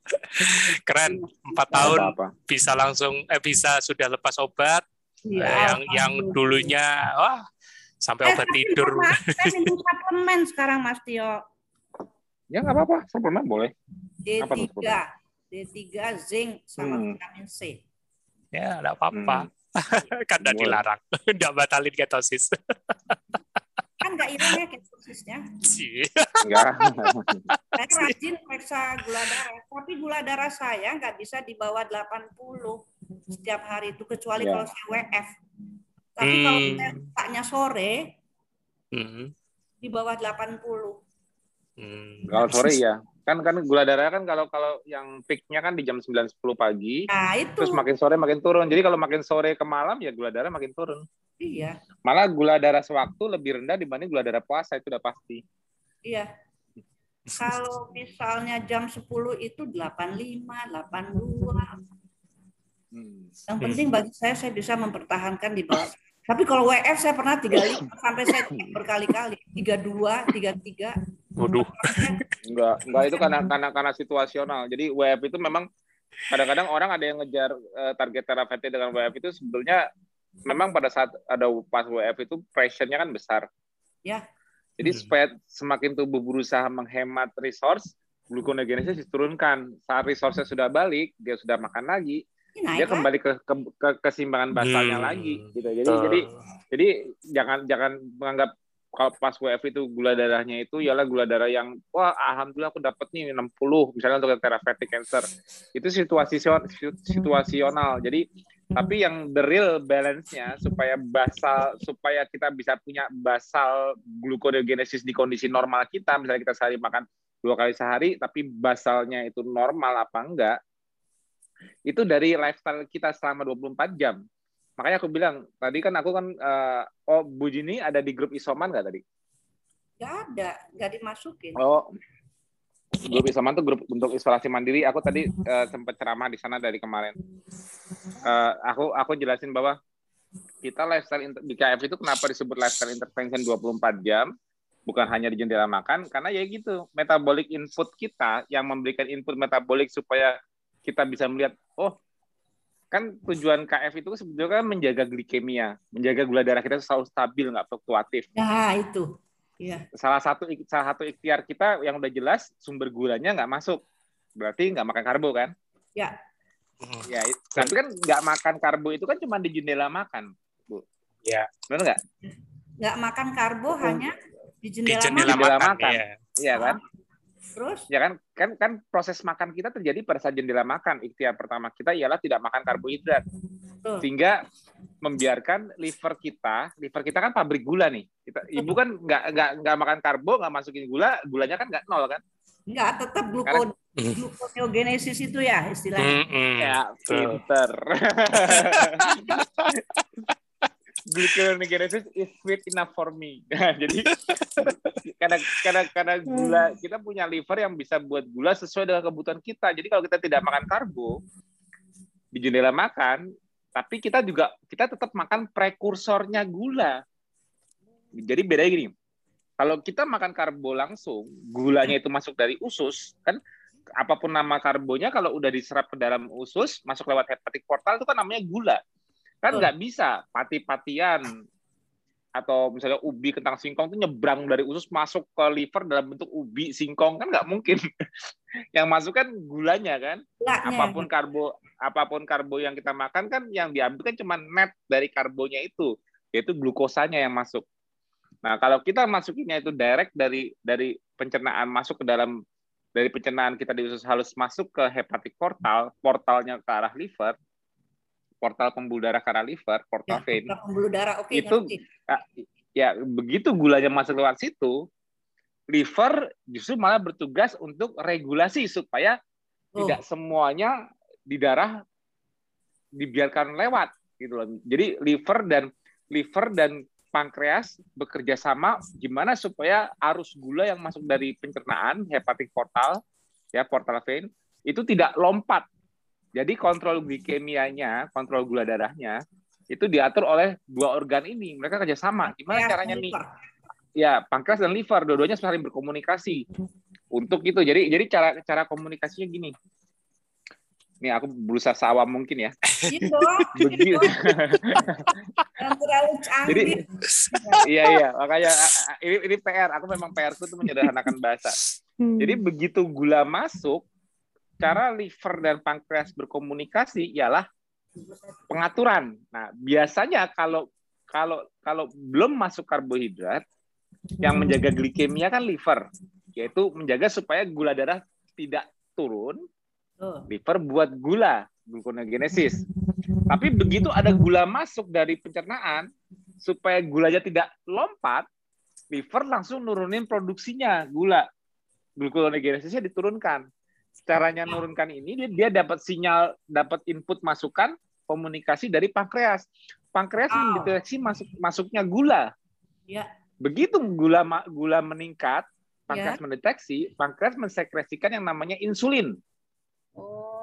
Keren. Empat tahun apa-apa. bisa langsung eh bisa sudah lepas obat. Eh, yang yang dulunya wah sampai Eh, obat tidur. Saya minum suplemen sekarang Mas Tio Ya nggak apa-apa, suplemen boleh. Apa tuh D3 D3 zinc sama Hmm. vitamin C Ya nggak apa-apa. kan udah Boleh. dilarang. Nggak batalin ketosis. kan nggak hilang ya ketosisnya Sih. Enggak. saya rajin periksa gula darah tapi gula darah saya nggak bisa di bawah 80 setiap hari itu kecuali Ya. kalau saya WF tapi kalau Hmm. saya bukanya sore Hmm. di bawah 80 Hmm. Kalau sore ya. Kan kan gula darah kan kalau kalau yang peaknya kan di jam 9 10 pagi, nah itu terus makin sore makin turun. Jadi kalau makin sore ke malam ya gula darah makin turun. iya Malah gula darah sewaktu lebih rendah dibanding gula darah puasa itu udah pasti. iya kalau misalnya jam 10 itu 85 82 Hmm. Yang penting bagi saya saya bisa mempertahankan di bawah tapi kalau WF saya pernah 35 sampai saya berkali-kali 32 33 Waduh. Enggak, enggak itu karena karena karena situasional. Jadi WF itu memang kadang-kadang orang ada yang ngejar eh, target terapeutik dengan WF itu sebetulnya memang pada saat ada pas WF itu pressure-nya kan besar. Ya. Jadi Hmm. supaya semakin tubuh berusaha menghemat resource, gluconeogenesis diturunkan. Saat resource-nya sudah balik, dia sudah makan lagi, dia kembali ke, ke, ke keseimbangan basalnya hmm, lagi gitu. Jadi tuh. jadi jadi jangan jangan menganggap kalau pas WF itu gula darahnya itu ialah gula darah yang wah alhamdulillah aku dapat nih 60 misalnya untuk therapeutic cancer. Itu situasi situasional. Jadi tapi yang the real balance-nya supaya basal supaya kita bisa punya basal gluconeogenesis di kondisi normal kita misalnya kita sehari makan dua kali sehari tapi basalnya itu normal apa enggak itu dari lifestyle kita selama 24 jam. Makanya aku bilang, tadi kan aku kan, uh, oh Bu Jini ada di grup isoman nggak tadi? Nggak ada, nggak dimasukin. Oh, grup isoman tuh grup untuk isolasi mandiri. Aku tadi uh, sempat ceramah di sana dari kemarin. Uh, aku aku jelasin bahwa kita lifestyle di KF itu kenapa disebut lifestyle intervention 24 jam, bukan hanya di jendela makan, karena ya gitu, metabolic input kita yang memberikan input metabolik supaya kita bisa melihat oh kan tujuan KF itu sebetulnya kan menjaga glikemia, menjaga gula darah kita selalu stabil, nggak fluktuatif. Nah itu, ya. Salah satu salah satu ikhtiar kita yang udah jelas sumber gulanya nggak masuk, berarti nggak makan karbo kan? Ya. Ya, tapi kan nggak makan karbo itu kan cuma di jendela makan, bu. Ya. Benar nggak? Nggak makan karbo hmm. hanya di jendela, di jendela makan. makan. makan. Iya ya, kan? Terus? Ya kan, kan kan proses makan kita terjadi pada saat jendela makan. Ikhtiar pertama kita ialah tidak makan karbohidrat. Sehingga membiarkan liver kita, liver kita kan pabrik gula nih. Kita, ibu kan nggak nggak nggak makan karbo, nggak masukin gula, gulanya kan nggak nol kan? Nggak, tetap gluko, gluconeogenesis itu ya istilahnya. Mm -hmm. Ya, pinter. gluconeogenesis is sweet enough for me. jadi karena karena karena gula kita punya liver yang bisa buat gula sesuai dengan kebutuhan kita. Jadi kalau kita tidak makan karbo di jendela makan, tapi kita juga kita tetap makan prekursornya gula. Jadi bedanya gini. Kalau kita makan karbo langsung, gulanya itu masuk dari usus, kan apa pun nama karbonya kalau udah diserap ke dalam usus, masuk lewat hepatik portal itu kan namanya gula. Kan nggak bisa pati-patian atau misalnya ubi kentang singkong itu nyebrang dari usus masuk ke liver dalam bentuk ubi singkong kan nggak mungkin. yang masuk kan gulanya kan. Apa pun karbo apa pun karbo yang kita makan kan yang diambil kan cuma net dari karbonya itu yaitu glukosanya yang masuk. Nah, kalau kita masukinnya itu direct dari dari pencernaan masuk ke dalam dari pencernaan kita di usus halus masuk ke hepatik portal, portalnya ke arah liver, portal pembuluh darah karena liver, portal ya, vein. Pembuluh darah, oke. itu ya, ya begitu gulanya masuk lewat situ, liver justru malah bertugas untuk regulasi supaya oh. tidak semuanya di darah dibiarkan lewat gitu loh. Jadi liver dan liver dan pankreas bekerja sama gimana supaya arus gula yang masuk dari pencernaan hepatik portal ya portal vein itu tidak lompat jadi kontrol glikemianya, kontrol gula darahnya itu diatur oleh dua organ ini. Mereka kerjasama. Gimana caranya nih? Ya, pankreas dan liver, dua-duanya saling berkomunikasi untuk itu. Jadi, jadi cara cara komunikasinya gini. Nih aku berusaha sawah mungkin ya. Gitu. Begitu. Jadi, iya iya, makanya ini ini PR. Aku memang PR itu menyederhanakan bahasa. Hmm. Jadi begitu gula masuk, cara liver dan pankreas berkomunikasi ialah pengaturan. Nah, biasanya kalau kalau kalau belum masuk karbohidrat, yang menjaga glikemia kan liver, yaitu menjaga supaya gula darah tidak turun. Liver buat gula, gluconeogenesis. Tapi begitu ada gula masuk dari pencernaan, supaya gulanya tidak lompat, liver langsung nurunin produksinya gula. Gluconeogenesisnya diturunkan caranya nurunkan ini dia, dia dapat sinyal, dapat input masukan komunikasi dari pankreas. Pankreas wow. mendeteksi masuk masuknya gula. Ya. Begitu gula gula meningkat, pankreas ya. mendeteksi, pankreas mensekresikan yang namanya insulin. Oh.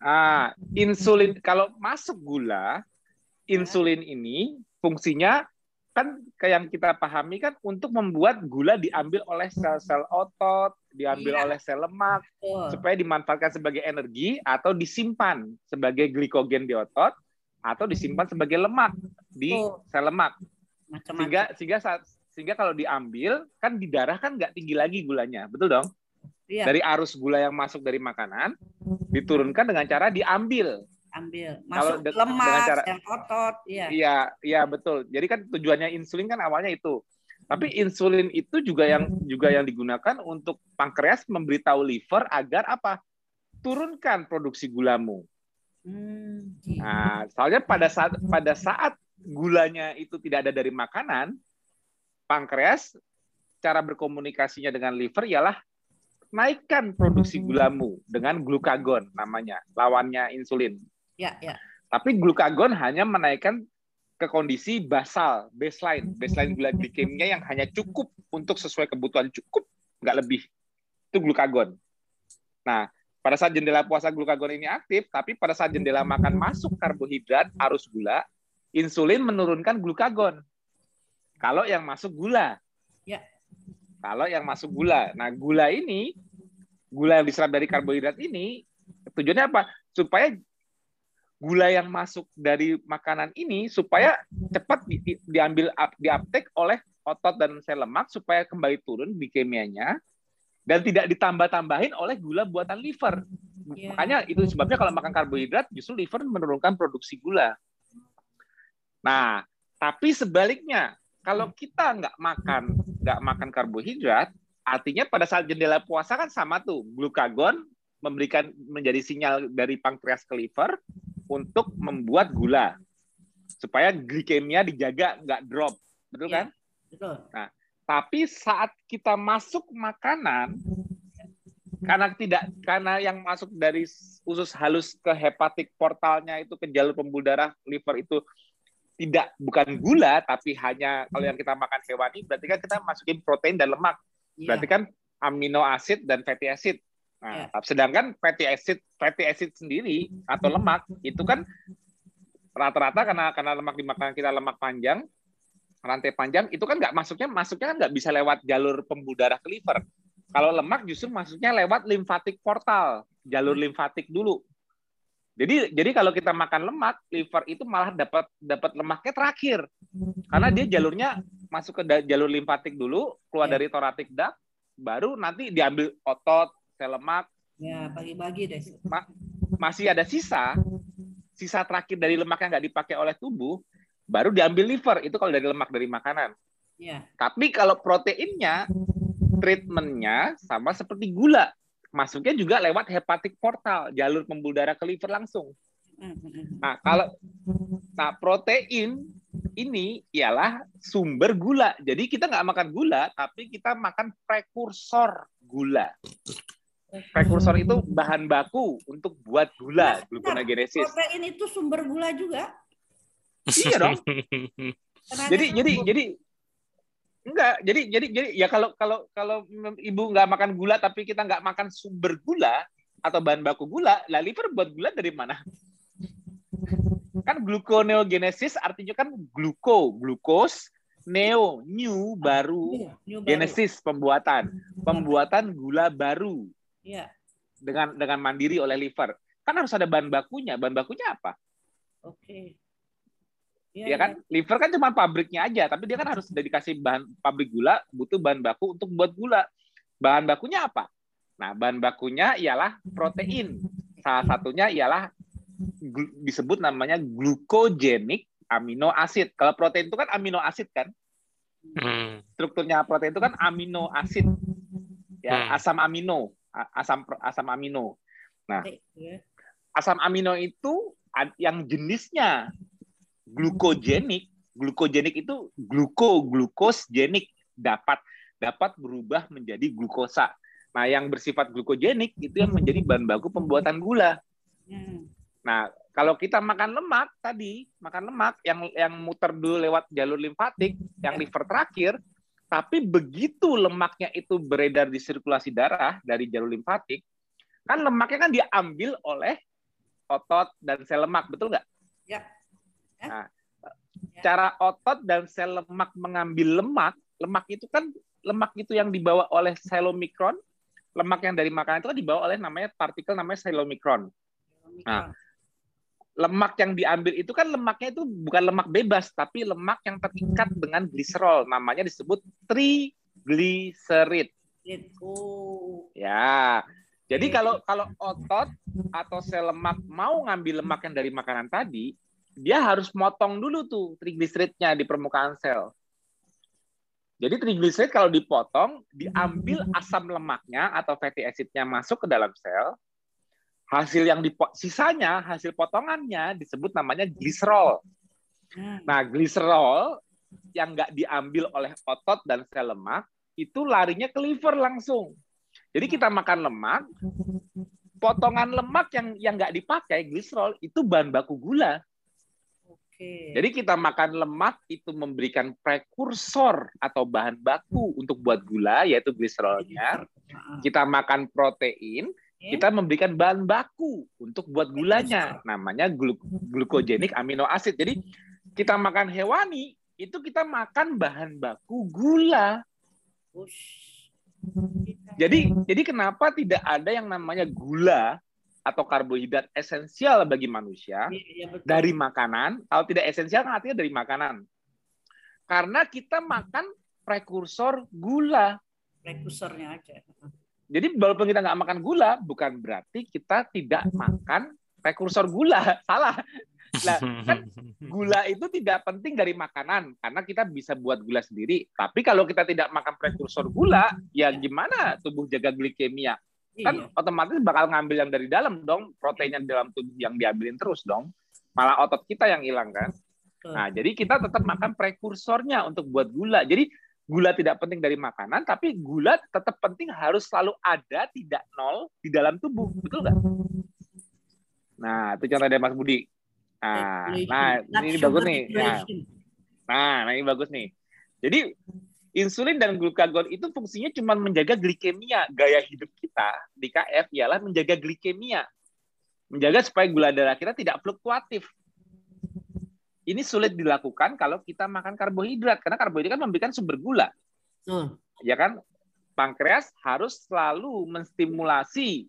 Ah, insulin kalau masuk gula, insulin ini fungsinya kan kayak yang kita pahami kan untuk membuat gula diambil oleh sel-sel otot, diambil iya. oleh sel lemak oh. supaya dimanfaatkan sebagai energi atau disimpan sebagai glikogen di otot atau disimpan hmm. sebagai lemak di oh. sel lemak. Macam-macam. Sehingga sehingga saat sehingga kalau diambil kan di darah kan nggak tinggi lagi gulanya, betul dong? Iya. Dari arus gula yang masuk dari makanan diturunkan dengan cara diambil ambil. Masuk Kalau lemak cara, dan otot ya iya iya betul. Jadi kan tujuannya insulin kan awalnya itu. Tapi insulin itu juga yang juga yang digunakan untuk pankreas memberitahu liver agar apa? Turunkan produksi gulamu. Hmm. nah soalnya pada saat pada saat gulanya itu tidak ada dari makanan pankreas cara berkomunikasinya dengan liver ialah naikkan produksi gulamu dengan glukagon namanya lawannya insulin Ya, ya. Tapi glukagon hanya menaikkan ke kondisi basal, baseline, baseline gula glikemia yang hanya cukup untuk sesuai kebutuhan cukup, nggak lebih. Itu glukagon. Nah, pada saat jendela puasa glukagon ini aktif, tapi pada saat jendela makan masuk karbohidrat, arus gula, insulin menurunkan glukagon. Kalau yang masuk gula. Ya. Kalau yang masuk gula. Nah, gula ini, gula yang diserap dari karbohidrat ini, tujuannya apa? Supaya gula yang masuk dari makanan ini supaya cepat di, di, diambil diaptek oleh otot dan sel lemak supaya kembali turun glikemianya dan tidak ditambah-tambahin oleh gula buatan liver. Yeah. Makanya itu sebabnya kalau makan karbohidrat justru liver menurunkan produksi gula. Nah, tapi sebaliknya kalau kita nggak makan nggak makan karbohidrat, artinya pada saat jendela puasa kan sama tuh glukagon memberikan menjadi sinyal dari pankreas ke liver untuk membuat gula supaya glikemia dijaga nggak drop, betul ya, kan? Betul. Nah, tapi saat kita masuk makanan karena tidak karena yang masuk dari usus halus ke hepatik portalnya itu ke jalur pembuluh darah liver itu tidak bukan gula tapi hanya kalau yang kita makan hewani berarti kan kita masukin protein dan lemak. Ya. Berarti kan amino acid dan fatty acid. Nah, yeah. sedangkan fatty acid fatty acid sendiri atau lemak itu kan rata-rata karena karena lemak di makanan kita lemak panjang rantai panjang itu kan nggak masuknya masuknya kan nggak bisa lewat jalur pembuluh darah ke liver. Kalau lemak justru masuknya lewat limfatik portal, jalur limfatik dulu. Jadi jadi kalau kita makan lemak, liver itu malah dapat dapat lemaknya terakhir. Karena dia jalurnya masuk ke jalur limfatik dulu, keluar yeah. dari thoracic duct, baru nanti diambil otot, sel lemak. Ya, bagi-bagi deh. Ma masih ada sisa, sisa terakhir dari lemak yang nggak dipakai oleh tubuh, baru diambil liver. Itu kalau dari lemak dari makanan. Ya. Tapi kalau proteinnya, treatmentnya sama seperti gula. Masuknya juga lewat hepatik portal, jalur pembuluh darah ke liver langsung. Nah, kalau nah protein ini ialah sumber gula. Jadi kita nggak makan gula, tapi kita makan prekursor gula. Prekursor itu bahan baku untuk buat gula, gluconeogenesis. Protein itu sumber gula juga. iya dong. jadi jadi jadi enggak jadi jadi jadi ya kalau kalau kalau ibu nggak makan gula tapi kita nggak makan sumber gula atau bahan baku gula, lah liver buat gula dari mana? Kan gluconeogenesis artinya kan gluko, glukos, neo, new, baru, iya, new, genesis pembuatan, pembuatan gula baru. Iya. Dengan dengan mandiri oleh liver. Kan harus ada bahan bakunya. Bahan bakunya apa? Oke. Ya, ya kan, ya. liver kan cuma pabriknya aja, tapi dia kan harus sudah dikasih bahan pabrik gula, butuh bahan baku untuk buat gula. Bahan bakunya apa? Nah, bahan bakunya ialah protein. Salah satunya ialah disebut namanya glukogenik amino acid. Kalau protein itu kan amino acid kan? Hmm. Strukturnya protein itu kan amino acid. Ya, hmm. asam amino asam asam amino. Nah, iya. asam amino itu yang jenisnya glukogenik, glukogenik itu gluko glukosgenik dapat dapat berubah menjadi glukosa. Nah, yang bersifat glukogenik itu yang menjadi bahan baku pembuatan gula. Hmm. Nah, kalau kita makan lemak tadi, makan lemak yang yang muter dulu lewat jalur limfatik, yang liver terakhir, tapi begitu lemaknya itu beredar di sirkulasi darah dari jalur limfatik, kan lemaknya kan diambil oleh otot dan sel lemak, betul nggak? Ya. ya. Nah, ya. cara otot dan sel lemak mengambil lemak, lemak itu kan lemak itu yang dibawa oleh selomikron, lemak yang dari makanan itu kan dibawa oleh namanya partikel namanya selomikron. Nah, lemak yang diambil itu kan lemaknya itu bukan lemak bebas, tapi lemak yang terikat dengan gliserol. Namanya disebut triglycerid. Oh. Ya. Jadi kalau kalau otot atau sel lemak mau ngambil lemak yang dari makanan tadi, dia harus motong dulu tuh trigliseridnya di permukaan sel. Jadi trigliserid kalau dipotong, diambil asam lemaknya atau fatty acidnya masuk ke dalam sel. Hasil yang di sisanya hasil potongannya disebut namanya gliserol. Nah, gliserol yang nggak diambil oleh otot dan sel lemak itu larinya ke liver langsung. Jadi kita makan lemak, potongan lemak yang yang nggak dipakai gliserol itu bahan baku gula. Jadi kita makan lemak itu memberikan prekursor atau bahan baku untuk buat gula yaitu gliserolnya. Kita makan protein, kita memberikan bahan baku untuk buat gulanya namanya glukogenik amino acid. Jadi kita makan hewani itu kita makan bahan baku gula. Jadi jadi kenapa tidak ada yang namanya gula atau karbohidrat esensial bagi manusia ya, ya, dari makanan. Kalau tidak esensial kan artinya dari makanan. Karena kita makan prekursor gula. Prekursornya aja. Jadi walaupun kita nggak makan gula, bukan berarti kita tidak makan prekursor gula. Salah. Nah, kan gula itu tidak penting dari makanan karena kita bisa buat gula sendiri. Tapi kalau kita tidak makan prekursor gula, ya gimana tubuh jaga glikemia? kan iya. otomatis bakal ngambil yang dari dalam dong proteinnya di dalam tubuh yang diambilin terus dong malah otot kita yang hilang kan nah jadi kita tetap makan prekursornya untuk buat gula jadi gula tidak penting dari makanan tapi gula tetap penting harus selalu ada tidak nol di dalam tubuh betul nggak nah itu contoh dari Mas Budi nah nah ini bagus nih nah, nah, nah ini bagus nih jadi Insulin dan glukagon itu fungsinya cuma menjaga glikemia. Gaya hidup kita di KF ialah menjaga glikemia. Menjaga supaya gula darah kita tidak fluktuatif. Ini sulit dilakukan kalau kita makan karbohidrat karena karbohidrat kan memberikan sumber gula. Hmm. Ya kan? Pankreas harus selalu menstimulasi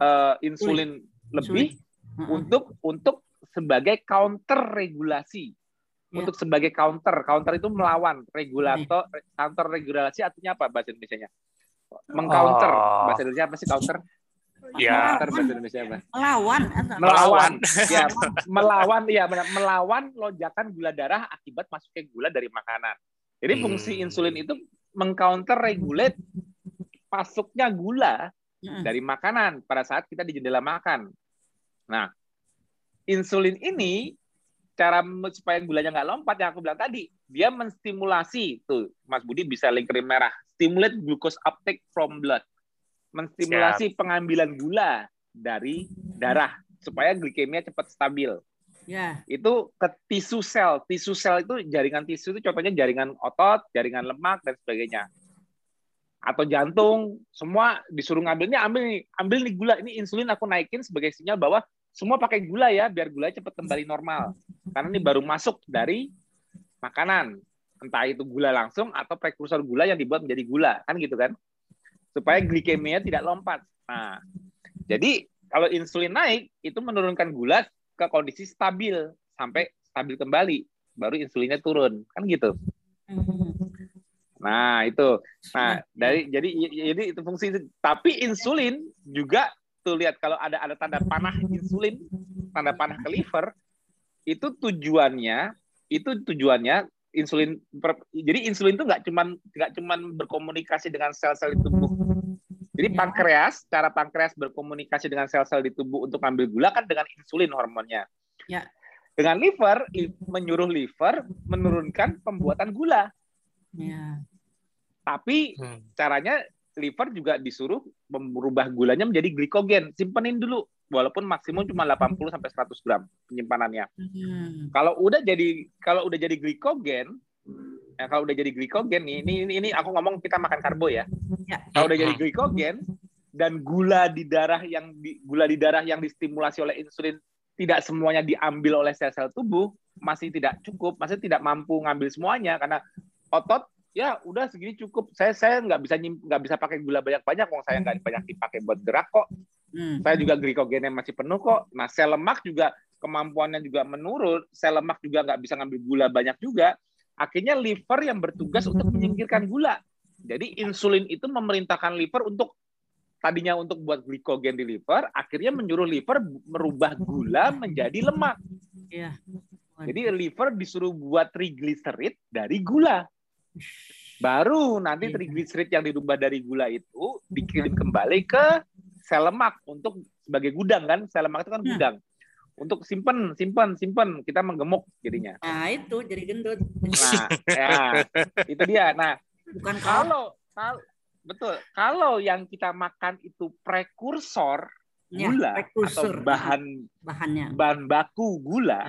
uh, insulin lebih untuk untuk sebagai counter regulasi ya. untuk sebagai counter. Counter itu melawan regulator, counter regulasi artinya apa bahasa Indonesia-nya? Mengcounter. Oh. Bahasa Indonesia apa sih counter? Ya. Bahasa Indonesia apa? Melawan. Melawan. ya, melawan ya melawan lonjakan gula darah akibat masuknya gula dari makanan. Jadi fungsi hmm. insulin itu mengcounter regulate masuknya gula hmm. dari makanan pada saat kita di jendela makan. Nah, insulin ini cara supaya gulanya nggak lompat yang aku bilang tadi dia menstimulasi tuh Mas Budi bisa link krim merah stimulate glucose uptake from blood menstimulasi Siap. pengambilan gula dari darah supaya glikemia cepat stabil ya itu ke tisu sel tisu sel itu jaringan tisu itu contohnya jaringan otot jaringan lemak dan sebagainya atau jantung semua disuruh ngambilnya ambil nih ambil nih gula ini insulin aku naikin sebagai sinyal bahwa semua pakai gula ya biar gula cepat kembali normal. Karena ini baru masuk dari makanan. Entah itu gula langsung atau prekursor gula yang dibuat menjadi gula, kan gitu kan? Supaya glikemia tidak lompat. Nah, jadi kalau insulin naik itu menurunkan gula ke kondisi stabil sampai stabil kembali, baru insulinnya turun, kan gitu. Nah, itu. Nah, dari jadi jadi itu fungsi tapi insulin juga tuh lihat kalau ada ada tanda panah insulin, tanda panah ke liver, itu tujuannya itu tujuannya insulin jadi insulin itu nggak cuman nggak cuman berkomunikasi dengan sel-sel di tubuh. Jadi ya. pankreas, cara pankreas berkomunikasi dengan sel-sel di tubuh untuk ambil gula kan dengan insulin hormonnya. Ya. Dengan liver menyuruh liver menurunkan pembuatan gula. Ya. Tapi hmm. caranya liver juga disuruh merubah gulanya menjadi glikogen. Simpenin dulu walaupun maksimum cuma 80 sampai 100 gram penyimpanannya. Hmm. Kalau udah jadi kalau udah jadi glikogen, ya kalau udah jadi glikogen nih, ini ini, ini aku ngomong kita makan karbo ya. ya. Kalau udah jadi glikogen dan gula di darah yang di, gula di darah yang distimulasi oleh insulin tidak semuanya diambil oleh sel-sel tubuh, masih tidak cukup, masih tidak mampu ngambil semuanya karena otot ya udah segini cukup saya saya nggak bisa nggak bisa pakai gula banyak banyak wong saya nggak banyak dipakai buat gerak kok hmm. saya juga glikogennya masih penuh kok nah sel lemak juga kemampuannya juga menurun sel lemak juga nggak bisa ngambil gula banyak juga akhirnya liver yang bertugas untuk menyingkirkan gula jadi insulin itu memerintahkan liver untuk tadinya untuk buat glikogen di liver, akhirnya menyuruh liver merubah gula menjadi lemak. Iya. Jadi liver disuruh buat triglycerid dari gula. Baru nanti Iya. triglycerid yang dirubah dari gula itu dikirim kembali ke sel lemak untuk sebagai gudang kan. Sel lemak itu kan Hmm. gudang. Untuk simpen, simpen, simpen. Kita menggemuk jadinya. Nah, itu jadi gendut. Nah, ya, itu dia. Nah, Bukan kalau kalau, betul, kalau yang kita makan itu prekursor ya, gula prekursor, atau bahan bahannya. bahan baku gula,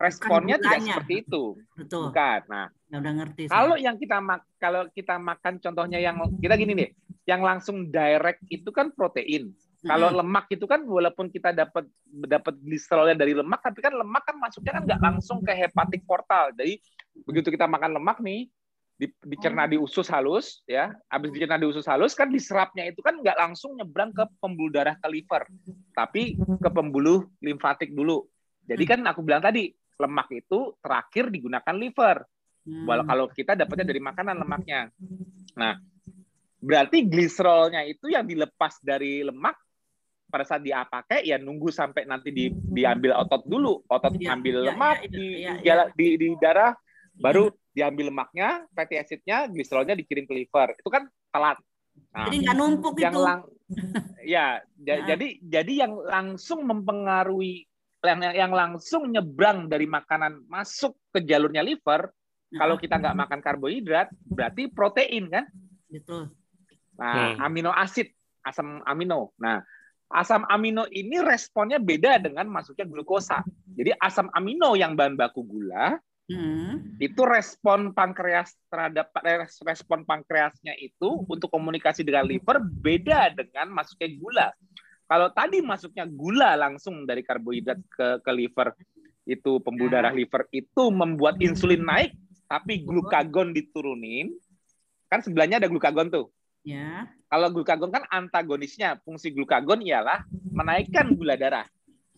responnya tidak gulanya. seperti itu. Betul. Bukan. Nah, Ya udah ngerti. kalau yang kita mak kalau kita makan contohnya yang kita gini nih, yang langsung direct itu kan protein. Kalau lemak itu kan walaupun kita dapat dapat gliserolnya dari lemak, tapi kan lemak kan masuknya kan nggak langsung ke hepatik portal. Jadi begitu kita makan lemak nih, di- dicerna di usus halus, ya, habis dicerna di usus halus kan diserapnya itu kan nggak langsung nyebrang ke pembuluh darah ke liver, tapi ke pembuluh limfatik dulu. Jadi kan aku bilang tadi lemak itu terakhir digunakan liver. Hmm. Walau kalau kita dapatnya dari makanan lemaknya. Nah, berarti gliserolnya itu yang dilepas dari lemak pada saat dia pakai ya nunggu sampai nanti di, diambil otot dulu, otot Iya, ambil iya, lemak iya, di, iya, di, iya. jala- di, di darah, baru diambil lemaknya, fatty acidnya, gliserolnya dikirim ke liver. Itu kan telat. Nah, Jadi nggak numpuk yang itu. lang ya Nah. jadi jadi yang langsung mempengaruhi yang yang langsung nyebrang dari makanan masuk ke jalurnya liver Nah, kalau kita nggak makan karbohidrat berarti protein kan Betul. nah Hmm. amino asid asam amino nah asam amino ini responnya beda dengan masuknya glukosa jadi asam amino yang bahan baku gula Hmm. itu respon pankreas terhadap res- respon pankreasnya itu untuk komunikasi dengan liver beda dengan masuknya gula. Kalau tadi masuknya gula langsung dari karbohidrat ke ke liver itu pembuluh darah liver itu membuat insulin naik tapi glukagon diturunin. Kan sebelahnya ada glukagon tuh. Ya. Kalau glukagon kan antagonisnya, fungsi glukagon ialah menaikkan gula darah.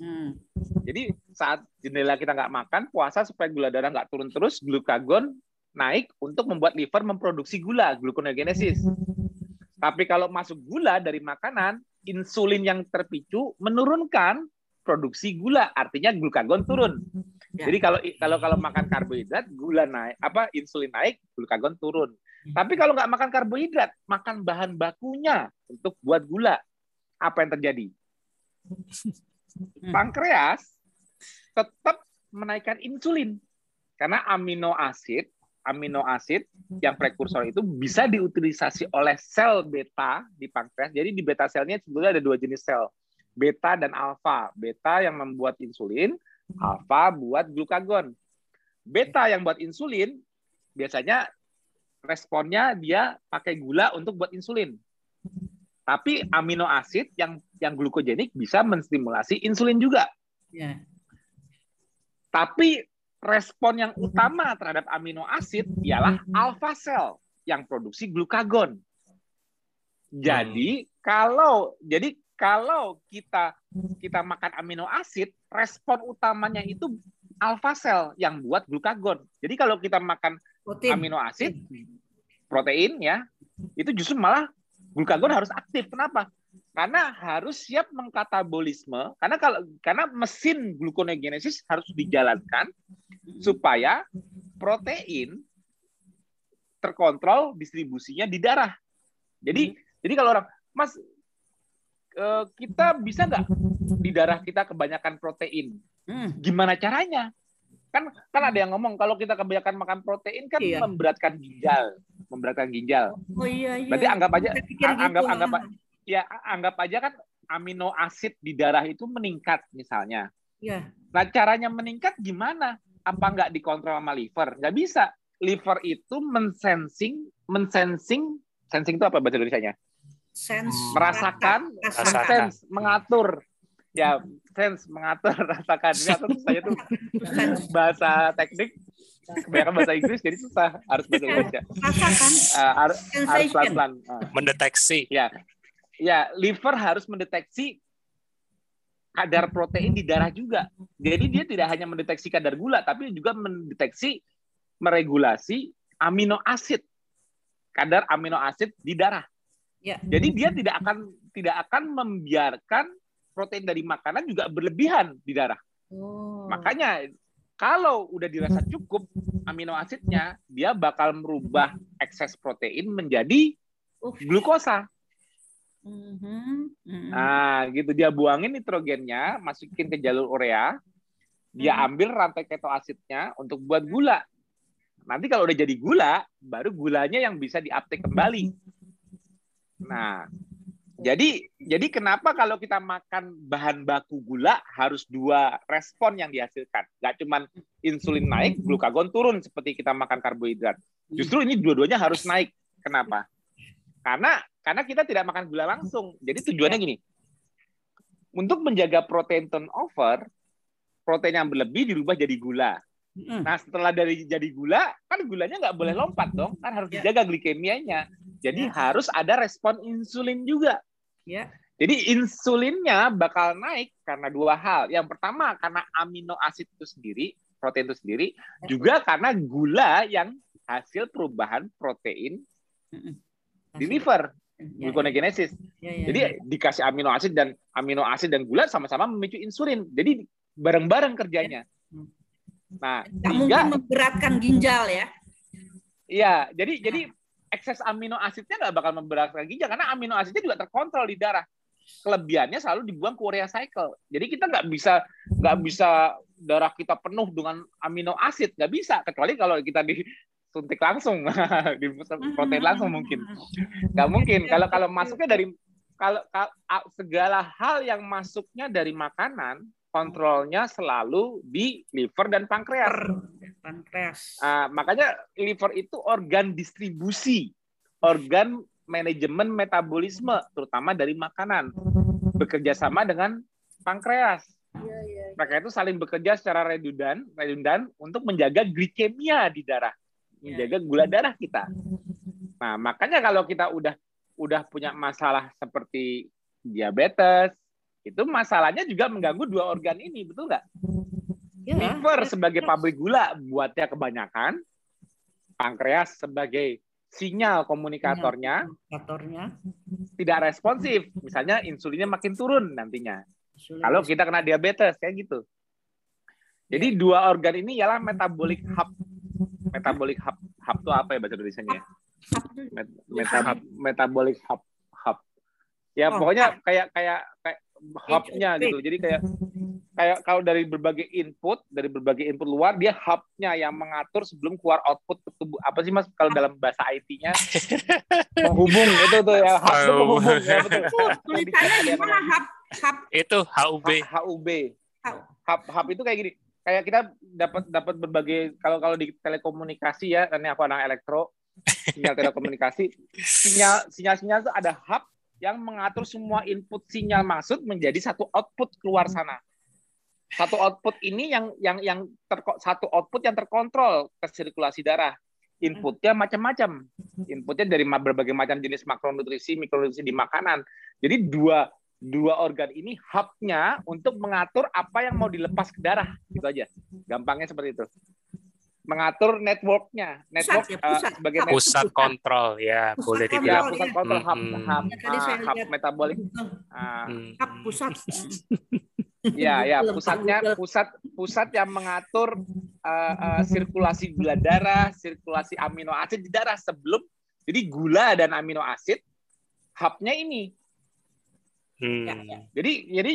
Hmm. Jadi saat jendela kita nggak makan, puasa supaya gula darah nggak turun terus, glukagon naik untuk membuat liver memproduksi gula, gluconeogenesis. Tapi kalau masuk gula dari makanan, insulin yang terpicu menurunkan produksi gula, artinya glukagon turun. Ya. Jadi kalau kalau kalau makan karbohidrat, gula naik, apa insulin naik, glukagon turun. Tapi kalau nggak makan karbohidrat, makan bahan bakunya untuk buat gula, apa yang terjadi? Hmm. pankreas tetap menaikkan insulin karena amino asid amino asid yang prekursor itu bisa diutilisasi oleh sel beta di pankreas. Jadi di beta selnya sebetulnya ada dua jenis sel, beta dan alfa. Beta yang membuat insulin, alfa buat glukagon. Beta yang buat insulin biasanya responnya dia pakai gula untuk buat insulin. Tapi amino asid yang yang glukogenik bisa menstimulasi insulin juga. Ya. Tapi respon yang utama terhadap amino asid ialah alfa sel yang produksi glukagon. Jadi kalau jadi kalau kita kita makan amino asid, respon utamanya itu alfa sel yang buat glukagon. Jadi kalau kita makan Protein. amino asid, protein ya, itu justru malah glukagon harus aktif. Kenapa? Karena harus siap mengkatabolisme. Karena kalau karena mesin gluconeogenesis harus dijalankan supaya protein terkontrol distribusinya di darah. Jadi jadi kalau orang Mas eh, kita bisa nggak di darah kita kebanyakan protein? Hmm. Gimana caranya? Kan kan ada yang ngomong kalau kita kebanyakan makan protein kan Iya. memberatkan ginjal, memberatkan ginjal. Oh iya iya. Berarti anggap aja pikir gitu, anggap anggap ah. ya anggap aja kan amino asid di darah itu meningkat misalnya. Iya. Nah caranya meningkat gimana? Apa nggak dikontrol sama liver? Nggak bisa. Liver itu mensensing, mensensing, sensing itu apa bahasa Indonesia-nya? Sense. Merasakan, Rasakan. sense, mengatur. Ya, sense, mengatur, rasakan. Ini atau saya tuh bahasa teknik, kebanyakan bahasa Inggris jadi susah. Harus bahasa Indonesia. Rasakan. Uh, harus pelan-pelan. Uh. mendeteksi. Ya, ya liver harus mendeteksi kadar protein di darah juga. Jadi dia tidak hanya mendeteksi kadar gula, tapi juga mendeteksi meregulasi amino asid, kadar amino asid di darah. Ya. Jadi dia tidak akan tidak akan membiarkan protein dari makanan juga berlebihan di darah. Oh. Makanya kalau udah dirasa cukup amino asidnya, dia bakal merubah ekses protein menjadi glukosa. Mhm, mhm. Nah, gitu dia buangin nitrogennya, masukin ke jalur urea, dia Hmm. ambil rantai ketoasidnya untuk buat gula. Nanti kalau udah jadi gula, baru gulanya yang bisa diuptake kembali. Nah, jadi jadi kenapa kalau kita makan bahan baku gula harus dua respon yang dihasilkan? Gak cuman insulin naik, glukagon turun seperti kita makan karbohidrat. Justru ini dua-duanya harus naik. Kenapa? Karena karena kita tidak makan gula langsung. Jadi tujuannya gini. Untuk menjaga protein turnover, protein yang berlebih dirubah jadi gula. Mhm. Nah, setelah dari jadi gula, kan gulanya nggak boleh lompat dong, kan harus Ya. dijaga glikemianya. Jadi Ya. harus ada respon insulin juga. Ya. Jadi insulinnya bakal naik karena dua hal. Yang pertama karena amino asid itu sendiri, protein itu sendiri, juga karena gula yang hasil perubahan protein di liver, Ya, gluconeogenesis. ya, ya, Jadi ya. dikasih amino asid dan amino asid dan gula sama-sama memicu insulin. Jadi bareng-bareng kerjanya. Nah, Nggak tiga mungkin memberatkan ginjal ya. Iya, jadi jadi ekses amino asidnya nggak bakal memberatkan ginjal karena amino asidnya juga terkontrol di darah. Kelebihannya selalu dibuang ke urea cycle. Jadi kita nggak bisa nggak bisa darah kita penuh dengan amino asid, nggak bisa kecuali kalau kita disuntik langsung, di protein langsung mungkin. Nggak mungkin. Kalau kalau masuknya dari kalau, kalau segala hal yang masuknya dari makanan kontrolnya selalu di liver dan pankreas. Pankreas. Ah, makanya liver itu organ distribusi, organ manajemen metabolisme, terutama dari makanan. Bekerja sama dengan pankreas. Iya, iya. Mereka itu saling bekerja secara redundan, redundan untuk menjaga glikemia di darah, menjaga gula darah kita. Nah, makanya kalau kita udah udah punya masalah seperti diabetes, itu masalahnya juga mengganggu dua organ ini, betul nggak? Ya, liver ya, sebagai ya. pabrik gula buatnya kebanyakan, pankreas sebagai sinyal komunikatornya Indikatornya. tidak responsif. Misalnya insulinnya makin turun nantinya. Insulin Kalau kita kena diabetes kayak gitu. Jadi Iya. dua organ ini ialah metabolic hub. Metabolic hub. Hub itu apa ya bahasa Indonesia-nya? Met- meta- metabolic hub. Hub. Ya Oh, pokoknya kayak kayak kayak hubnya gitu. Jadi kayak kayak kalau dari berbagai input, dari berbagai input luar, dia hubnya yang mengatur sebelum keluar output ke tubuh. Apa sih mas kalau dalam bahasa IT-nya menghubung itu tuh ya hub itu menghubung ya betul. Oh, tulisannya gimana hap hap Itu HUB. HUB. Hub hub itu kayak gini. Kayak kita dapat dapat berbagai kalau kalau di telekomunikasi ya, ini aku anak elektro, sinyal telekomunikasi, sinyal sinyal sinyal itu ada hub yang mengatur semua input sinyal masuk menjadi satu output keluar sana. Satu output ini yang yang yang terko- satu output yang terkontrol ke sirkulasi darah. Inputnya macam-macam. Inputnya dari berbagai macam jenis makronutrisi, mikronutrisi di makanan. Jadi dua dua organ ini hubnya untuk mengatur apa yang mau dilepas ke darah, gitu aja. Gampangnya seperti itu. Mengatur networknya, network ya, eh, pusat. sebagai Hub. net- Pusat kontrol ya, Pusat boleh ya dibilang. pusat kontrol hub, Hmm. hub, Ya, tadi saya hub metabolik, ah, Hmm. hap pusat. ya ya pusatnya pusat pusat yang mengatur eh, eh, sirkulasi gula darah, sirkulasi amino asid di darah sebelum jadi gula dan amino asid hubnya ini. Hmm. Ya, ya. Jadi jadi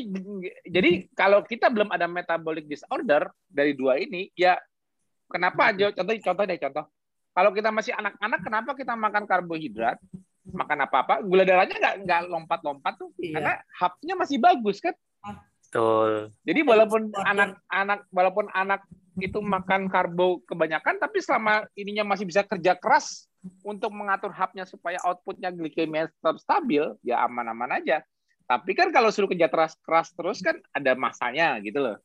jadi kalau kita belum ada metabolic disorder dari dua ini, ya kenapa? Jo- Contoh contoh deh contoh. Kalau kita masih anak-anak, kenapa kita makan karbohidrat, makan apa-apa, gula darahnya nggak nggak lompat-lompat tuh, Iya. karena hubnya masih bagus kan. Betul. Jadi walaupun anak-anak walaupun anak itu makan karbo kebanyakan, tapi selama ininya masih bisa kerja keras untuk mengatur hubnya supaya outputnya glikemia tetap stabil, ya aman-aman aja. Tapi kan kalau suruh kerja keras keras terus kan ada masanya gitu loh,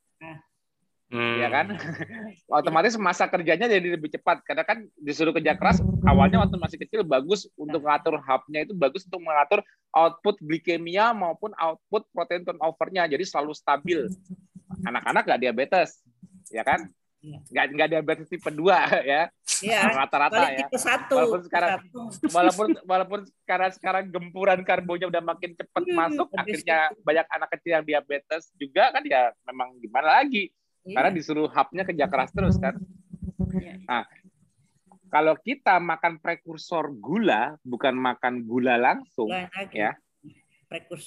Hmm. ya kan? Otomatis masa kerjanya jadi lebih cepat karena kan disuruh kerja keras awalnya waktu masih kecil bagus untuk mengatur hubnya itu bagus untuk mengatur output glikemia maupun output protein turnover-nya jadi selalu stabil. Anak-anak nggak diabetes, ya kan? Iya. nggak nggak diabetes tipe 2 ya. Iya. Rata-rata ya. Tipe satu. Walaupun sekarang satu. walaupun walaupun sekarang sekarang gempuran karbonya udah makin cepat hmm, masuk, akhirnya itu. banyak anak kecil yang diabetes juga kan ya memang gimana lagi? Iya. Karena disuruh hapnya kerja keras terus kan. Iya. Nah, kalau kita makan prekursor gula, bukan makan gula langsung, ya.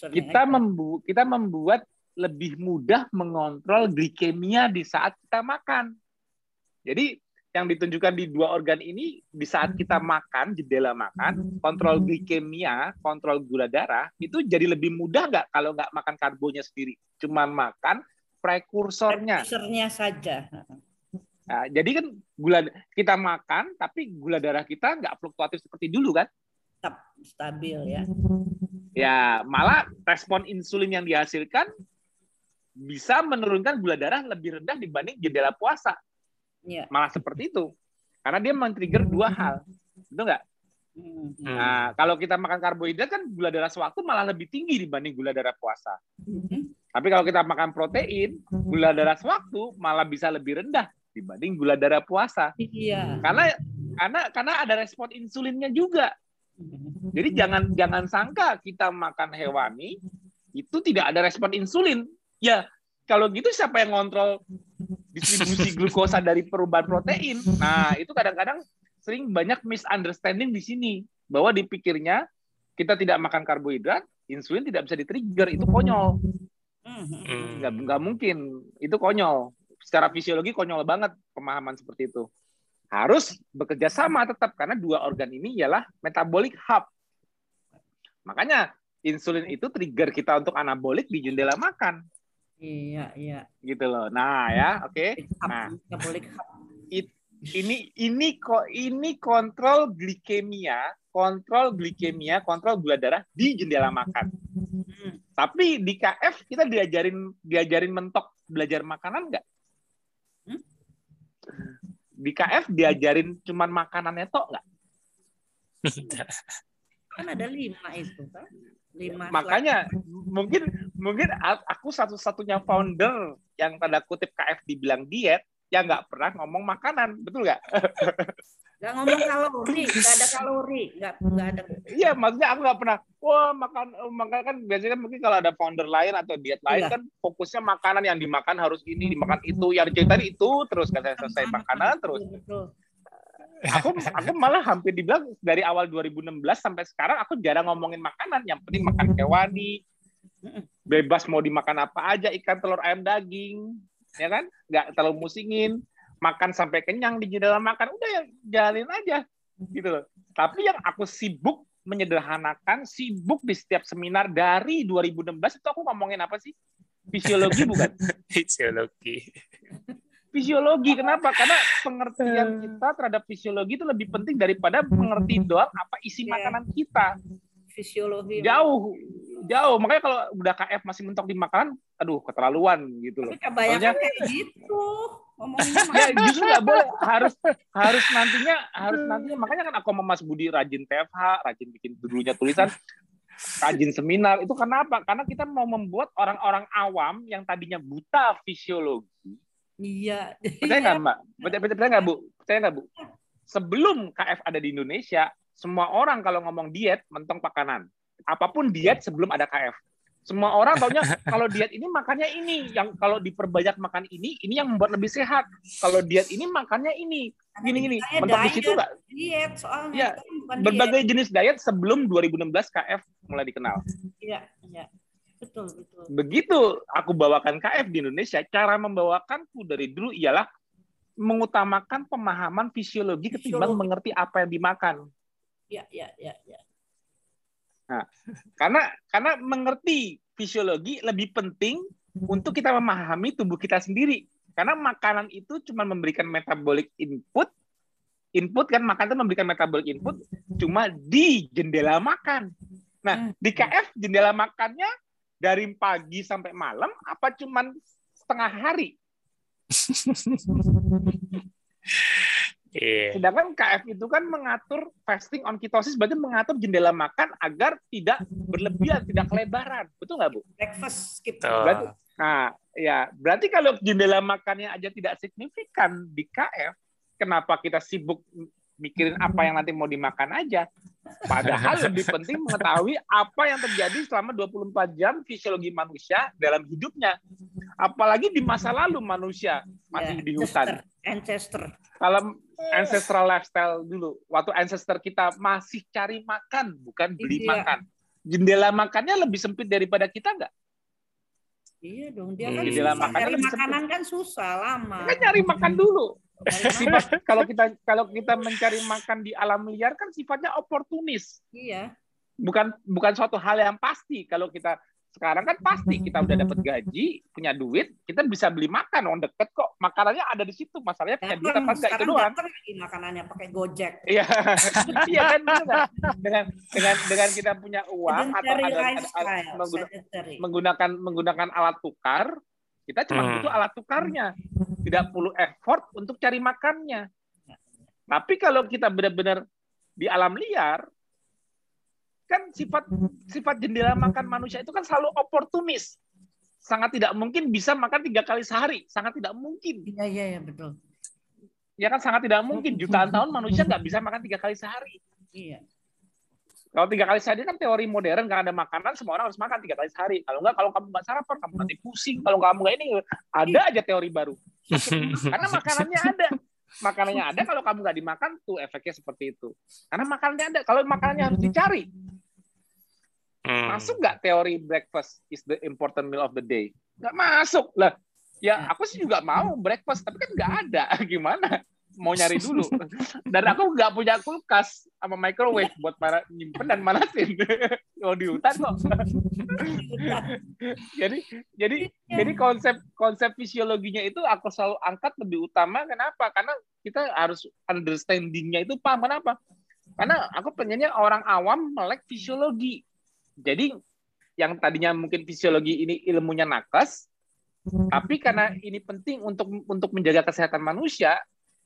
Kita membu kita membuat lebih mudah mengontrol glikemia di saat kita makan. Jadi yang ditunjukkan di dua organ ini di saat kita makan jendela makan kontrol glikemia kontrol gula darah itu jadi lebih mudah nggak kalau nggak makan karbonya sendiri cuman makan prekursornya prekursornya saja nah, jadi kan gula kita makan tapi gula darah kita nggak fluktuatif seperti dulu kan tetap stabil ya ya malah respon insulin yang dihasilkan bisa menurunkan gula darah lebih rendah dibanding jendela puasa Yeah. Malah seperti itu. Karena dia men-trigger dua hal. Betul nggak? Hmm. Nah, kalau kita makan karbohidrat kan gula darah sewaktu malah lebih tinggi dibanding gula darah puasa. Hmm. Tapi kalau kita makan protein, gula darah sewaktu malah bisa lebih rendah dibanding gula darah puasa. Iya. Karena karena karena ada respon insulinnya juga. Jadi jangan jangan sangka kita makan hewani itu tidak ada respon insulin. Ya, kalau gitu siapa yang ngontrol distribusi glukosa dari perubahan protein. Nah, itu kadang-kadang sering banyak misunderstanding di sini bahwa dipikirnya kita tidak makan karbohidrat, insulin tidak bisa di-trigger, itu konyol. Hmm. Nggak, nggak mungkin, itu konyol. Secara fisiologi konyol banget pemahaman seperti itu. Harus bekerja sama tetap karena dua organ ini ialah metabolic hub. Makanya insulin itu trigger kita untuk anabolik di jendela makan. Iya, iya. Gitu loh. Nah, ya, oke. Okay. Nah, it, ini ini kok ini kontrol glikemia, kontrol glikemia, kontrol gula darah di jendela makan. Tapi di KF kita diajarin diajarin mentok belajar makanan enggak? Hmm? Di KF diajarin cuman makanannya tok enggak? kan ada lima itu kan? lima makanya mungkin mungkin aku satu-satunya founder yang tanda kutip KF dibilang diet yang nggak pernah ngomong makanan betul nggak nggak ngomong kalori nggak ada kalori nggak nggak ada. Iya maksudnya aku nggak pernah wah makan makan kan biasanya kan mungkin kalau ada founder lain atau diet lain iya. kan fokusnya makanan yang dimakan harus ini dimakan itu. Yang cerita itu terus kan selesai makanan terus. betul. Aku aku malah hampir dibilang dari awal 2016 sampai sekarang aku jarang ngomongin makanan. Yang penting makan hewani. Bebas mau dimakan apa aja ikan telur ayam daging. Ya kan? Nggak terlalu musingin makan sampai kenyang di dalam makan udah ya jalin aja gitu loh tapi yang aku sibuk menyederhanakan sibuk di setiap seminar dari 2016 itu aku ngomongin apa sih fisiologi bukan fisiologi fisiologi. Kenapa? Karena pengertian kita terhadap fisiologi itu lebih penting daripada mengerti doang apa isi yeah. makanan kita. Fisiologi. Jauh, jauh. Makanya kalau udah KF masih mentok di makanan, aduh keterlaluan gitu loh. Tapi kebanyakan kayak gitu. Ya justru nggak boleh harus harus nantinya harus nantinya makanya kan aku sama Mas Budi rajin TFH rajin bikin dulunya tulisan rajin seminar itu kenapa karena kita mau membuat orang-orang awam yang tadinya buta fisiologi Iya. Percaya nggak Mbak? Percaya, percaya nggak Bu? Percaya nggak Bu? Sebelum KF ada di Indonesia, semua orang kalau ngomong diet mentong makanan. Apa pun diet sebelum ada KF. Semua orang taunya kalau diet ini makannya ini, yang kalau diperbanyak makan ini, ini yang membuat lebih sehat. Kalau diet ini makannya ini, gini gini. Mentok di situ nggak? Diet soalnya. Ya, berbagai diet. jenis diet sebelum 2016 KF mulai dikenal. Iya, iya. Betul, betul. Begitu aku bawakan KF di Indonesia, cara membawakanku dari dulu ialah mengutamakan pemahaman fisiologi, fisiologi. ketimbang mengerti apa yang dimakan. Ya, ya, ya, ya. Nah, karena karena mengerti fisiologi lebih penting untuk kita memahami tubuh kita sendiri. Karena makanan itu cuma memberikan metabolic input, input kan makan itu memberikan metabolic input cuma di jendela makan. Nah, di KF jendela makannya dari pagi sampai malam apa cuman setengah hari? Yeah. Sedangkan KF itu kan mengatur fasting on ketosis, berarti mengatur jendela makan agar tidak berlebihan, tidak kelebaran. Betul nggak, Bu? Breakfast skip. Oh. Berarti, nah, ya, berarti kalau jendela makannya aja tidak signifikan di KF, kenapa kita sibuk mikirin apa yang nanti mau dimakan aja? Padahal lebih penting mengetahui apa yang terjadi selama 24 jam fisiologi manusia dalam hidupnya. Apalagi di masa lalu manusia masih yeah, di hutan. Ancestor. Kalau ancestral lifestyle dulu. Waktu ancestor kita masih cari makan, bukan beli iya. makan. Jendela makannya lebih sempit daripada kita nggak? Iya dong, dia kan jendela makannya cari makanan sempit. kan susah lama. Kan nyari makan dulu. Sifat kalau kita kalau kita mencari makan di alam liar kan sifatnya oportunis. Iya. Bukan bukan suatu hal yang pasti kalau kita sekarang kan pasti kita udah dapat gaji, punya duit, kita bisa beli makan, on deket kok. Makanannya ada di situ. Masalahnya punya duit apa enggak itu doang. lagi makanannya pakai Gojek. Iya. iya kan Dengan dengan dengan kita punya uang atau ada, ada, ada menggunakan menggunakan alat tukar, kita cuma hmm. butuh alat tukarnya. Tidak perlu effort untuk cari makannya. Tapi kalau kita benar-benar di alam liar, kan sifat sifat jendela makan manusia itu kan selalu oportunis. Sangat tidak mungkin bisa makan tiga kali sehari. Sangat tidak mungkin. Iya iya ya, betul. Ya kan sangat tidak mungkin. Jutaan tahun manusia nggak bisa makan tiga kali sehari. Iya kalau tiga kali sehari kan teori modern kalau ada makanan semua orang harus makan tiga kali sehari kalau nggak kalau kamu nggak sarapan kamu nanti pusing kalau kamu nggak ini ada aja teori baru karena makanannya ada makanannya ada kalau kamu nggak dimakan tuh efeknya seperti itu karena makanannya ada kalau makanannya harus dicari Hmm. Masuk nggak teori breakfast is the important meal of the day? Nggak masuk lah. Ya hmm. aku sih juga mau breakfast, tapi kan nggak ada. Gimana? Mau nyari dulu. Dan aku nggak punya kulkas sama microwave buat para nyimpen dan manasin. Mau di hutan kok. jadi jadi ya. jadi konsep konsep fisiologinya itu aku selalu angkat lebih utama. Kenapa? Karena kita harus understandingnya itu paham kenapa? Karena aku pengennya orang awam melek fisiologi jadi yang tadinya mungkin fisiologi ini ilmunya nakes, tapi karena ini penting untuk untuk menjaga kesehatan manusia,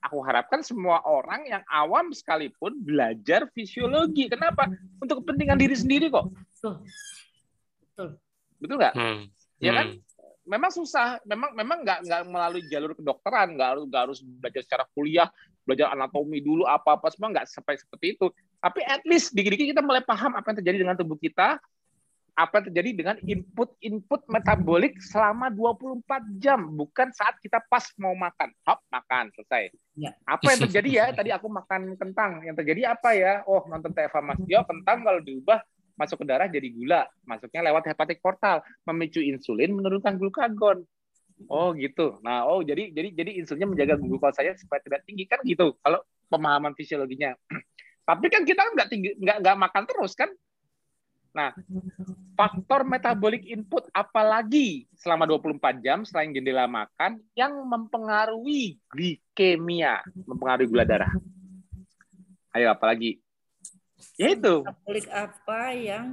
aku harapkan semua orang yang awam sekalipun belajar fisiologi. Kenapa? Untuk kepentingan diri sendiri kok. Betul. Betul nggak? Hmm. Ya kan? Hmm. Memang susah. Memang memang nggak nggak melalui jalur kedokteran, nggak harus nggak harus belajar secara kuliah, belajar anatomi dulu apa apa semua nggak sampai seperti itu. Tapi at least dikit-dikit kita mulai paham apa yang terjadi dengan tubuh kita, apa yang terjadi dengan input-input metabolik selama 24 jam, bukan saat kita pas mau makan. Hop, makan, selesai. Ya. Apa yang terjadi ya? Tadi aku makan kentang. Yang terjadi apa ya? Oh, nonton TV Mas Yo, kentang kalau diubah masuk ke darah jadi gula. Masuknya lewat hepatik portal, memicu insulin, menurunkan glukagon. Oh, gitu. Nah, oh jadi jadi jadi insulinnya menjaga glukosanya supaya tidak tinggi kan gitu. Kalau pemahaman fisiologinya. Tapi kan kita nggak tinggi, nggak nggak makan terus kan? Nah, faktor metabolik input apalagi selama 24 jam selain jendela makan yang mempengaruhi glikemia, mempengaruhi gula darah. Ayo apalagi? Yaitu metabolik apa yang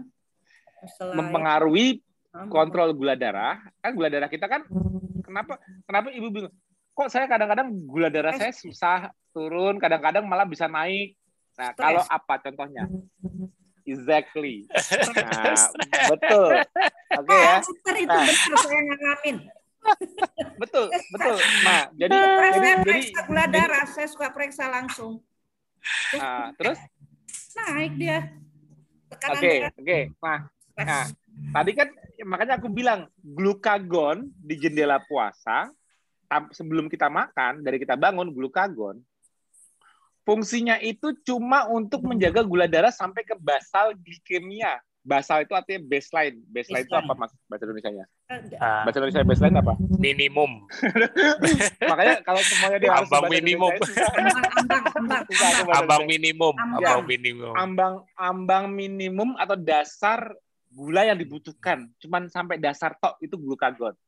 selain... mempengaruhi kontrol gula darah. Kan gula darah kita kan kenapa kenapa ibu bingung? Kok saya kadang-kadang gula darah saya susah turun, kadang-kadang malah bisa naik. Nah, Stress. kalau apa contohnya? Exactly. Nah, betul. Oke okay, ya. Dokter itu nah. benar saya ngalamin. betul, betul. Nah, jadi jadi jadi gula darah saya suka periksa langsung. Nah, terus naik dia. Oke, oke. Okay, Nah, nah, tadi kan makanya aku bilang glukagon di jendela puasa sebelum kita makan dari kita bangun glukagon Fungsinya itu cuma untuk menjaga gula darah sampai ke basal glikemia. Basal itu artinya baseline. Baseline, baseline. itu apa mas bahasa Indonesia-nya? Uh, bahasa Indonesia baseline apa? Minimum. Makanya kalau semuanya dia harus ambang minimum. ambang minimum. Ambang minimum. Ambang ambang minimum atau dasar gula yang dibutuhkan. Cuman sampai dasar tok itu glukagon.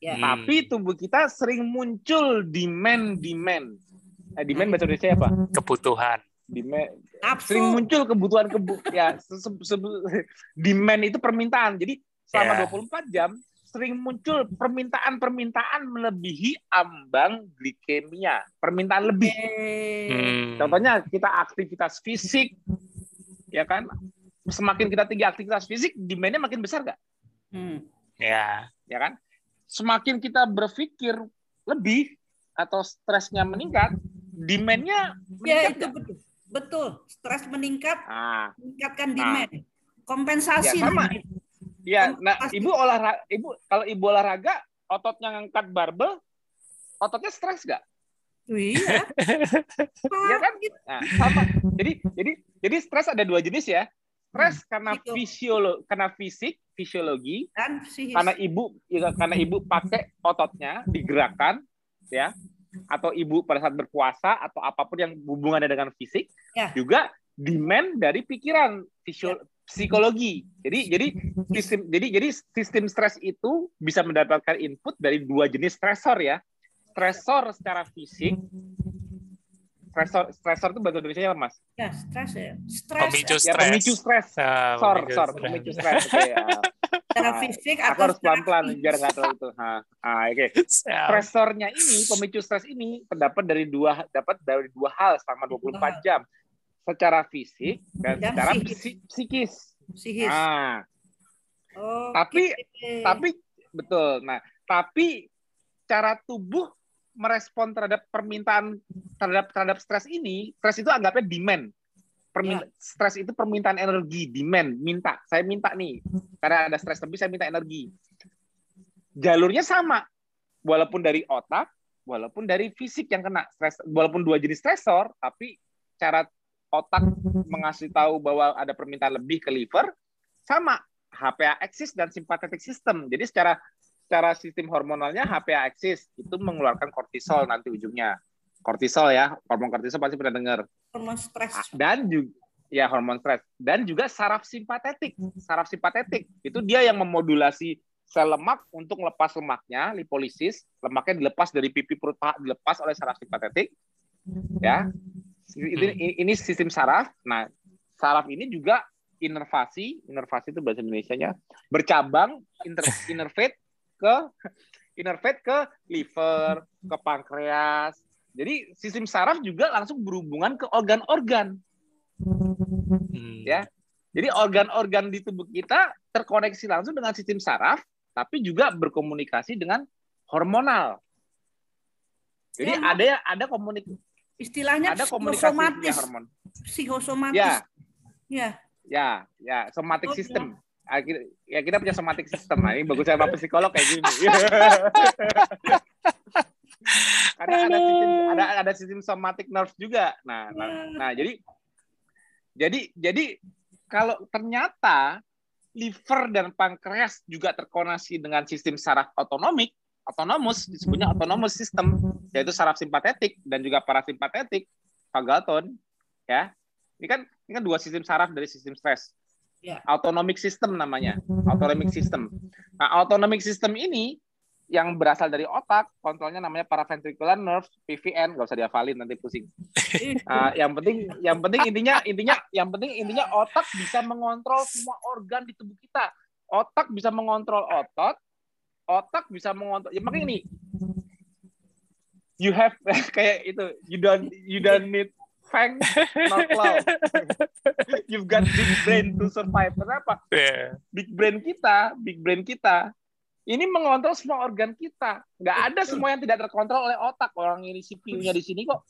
Yeah. Tapi tubuh kita sering muncul demand-demand demand bahasa Indonesia apa? Kebutuhan. Demand sering muncul kebutuhan kebu ya se -se -se demand itu permintaan. Jadi selama yeah. 24 jam sering muncul permintaan-permintaan melebihi ambang glikemia, permintaan lebih. Hmm. Contohnya kita aktivitas fisik, ya kan? Semakin kita tinggi aktivitas fisik, demand-nya makin besar nggak? Hmm. Ya. Ya kan? Semakin kita berpikir lebih atau stresnya meningkat, demand-nya Ya itu betul. Betul. Stres meningkat, Ah, meningkatkan demand. Kompensasi. Ya, sama. namanya. ya, nah ibu olahraga, ibu kalau ibu olahraga, ototnya ngangkat barbel, ototnya stres? Oh, Iya. Iya kan? Nah, sama. Jadi jadi jadi stres ada dua jenis ya. Stres karena Itu. fisiolo karena fisik, fisiologi, Dan psikis. karena ibu ya, karena ibu pakai ototnya digerakkan ya atau ibu pada saat berpuasa atau apa pun yang hubungannya dengan fisik Ya. juga demand dari pikiran fisio- psikologi. Jadi jadi sistem jadi jadi sistem stres itu bisa mendapatkan input dari dua jenis stresor ya. Stresor secara fisik, stresor stresor itu bahasa Indonesia apa, Mas? Ya, stres ya. Stres Pemicu Ya stres. pemicu stres. Ah, Sor, pemicu sor, stres. pemicu stres. Oke, ya. Secara Ah, fisik Aku atau harus pelan-pelan biar nggak terlalu itu. Ah, ah, oke. Siap. Stresornya ini, pemicu stres ini terdapat dari dua dapat dari dua hal selama 24 jam. Secara fisik dan, Dan secara psikis. psi- psikis. Psikis. Nah, Oke. tapi tapi betul. Nah, tapi cara tubuh merespon terhadap permintaan terhadap terhadap stres ini, stres itu anggapnya demand. Permin, Stres itu permintaan energi, demand, minta. Saya minta nih, karena ada stres lebih, saya minta energi. Jalurnya sama, walaupun dari otak, walaupun dari fisik yang kena stres, walaupun dua jenis stresor, tapi cara otak mengasih tahu bahwa ada permintaan lebih ke liver, sama HPA axis dan sympathetic system. Jadi secara secara sistem hormonalnya HPA axis itu mengeluarkan kortisol nanti ujungnya. Kortisol ya, hormon kortisol pasti pernah dengar. hormon stres. Dan juga ya hormon stres dan juga saraf simpatetik. Saraf simpatetik itu dia yang memodulasi sel lemak untuk melepas lemaknya, lipolisis, lemaknya dilepas dari pipi perut paha dilepas oleh saraf simpatetik. Ya. Ini, ini sistem saraf. Nah, saraf ini juga inervasi, inervasi itu bahasa Indonesianya, bercabang inter, innervate ke innervate ke liver, ke pankreas. Jadi sistem saraf juga langsung berhubungan ke organ-organ. Hmm. Ya. Jadi organ-organ di tubuh kita terkoneksi langsung dengan sistem saraf, tapi juga berkomunikasi dengan hormonal. Jadi Ya, ada ada komunik Istilahnya ada komunikasi psikosomatis. hormon. Psikosomatis. Ya, Ya. ya, ya, somatic Oh, system. Ah, kita- Ya kita punya somatic system. Nah, ini bagus saya psikolog kayak gini. Karena ada sistem ada ada sistem somatic nerve juga. Nah, nah, nah jadi jadi jadi kalau ternyata liver dan pankreas juga terkoneksi dengan sistem saraf otonomik, autonomous disebutnya autonomous system, yaitu saraf simpatetik dan juga parasimpatetik, vagalton, ya. Ini kan ini kan dua sistem saraf dari sistem stres. Ya. Autonomic system namanya, autonomic system. Nah, autonomic system ini yang berasal dari otak, kontrolnya namanya paraventricular nerve, PVN, nggak usah dihafalin nanti pusing. Ah, yang penting, yang penting intinya, intinya, yang penting intinya otak bisa mengontrol semua organ di tubuh kita. Otak bisa mengontrol otot, otak bisa mengontrol. Ya makanya ini, you have kayak itu, you don't, you don't need fang, not claw. You've got big brain to survive. Kenapa? Ya. big brain kita, big brain kita, ini mengontrol semua organ kita. Nggak ada semua yang tidak terkontrol oleh otak. Orang ini CPU-nya di sini kok.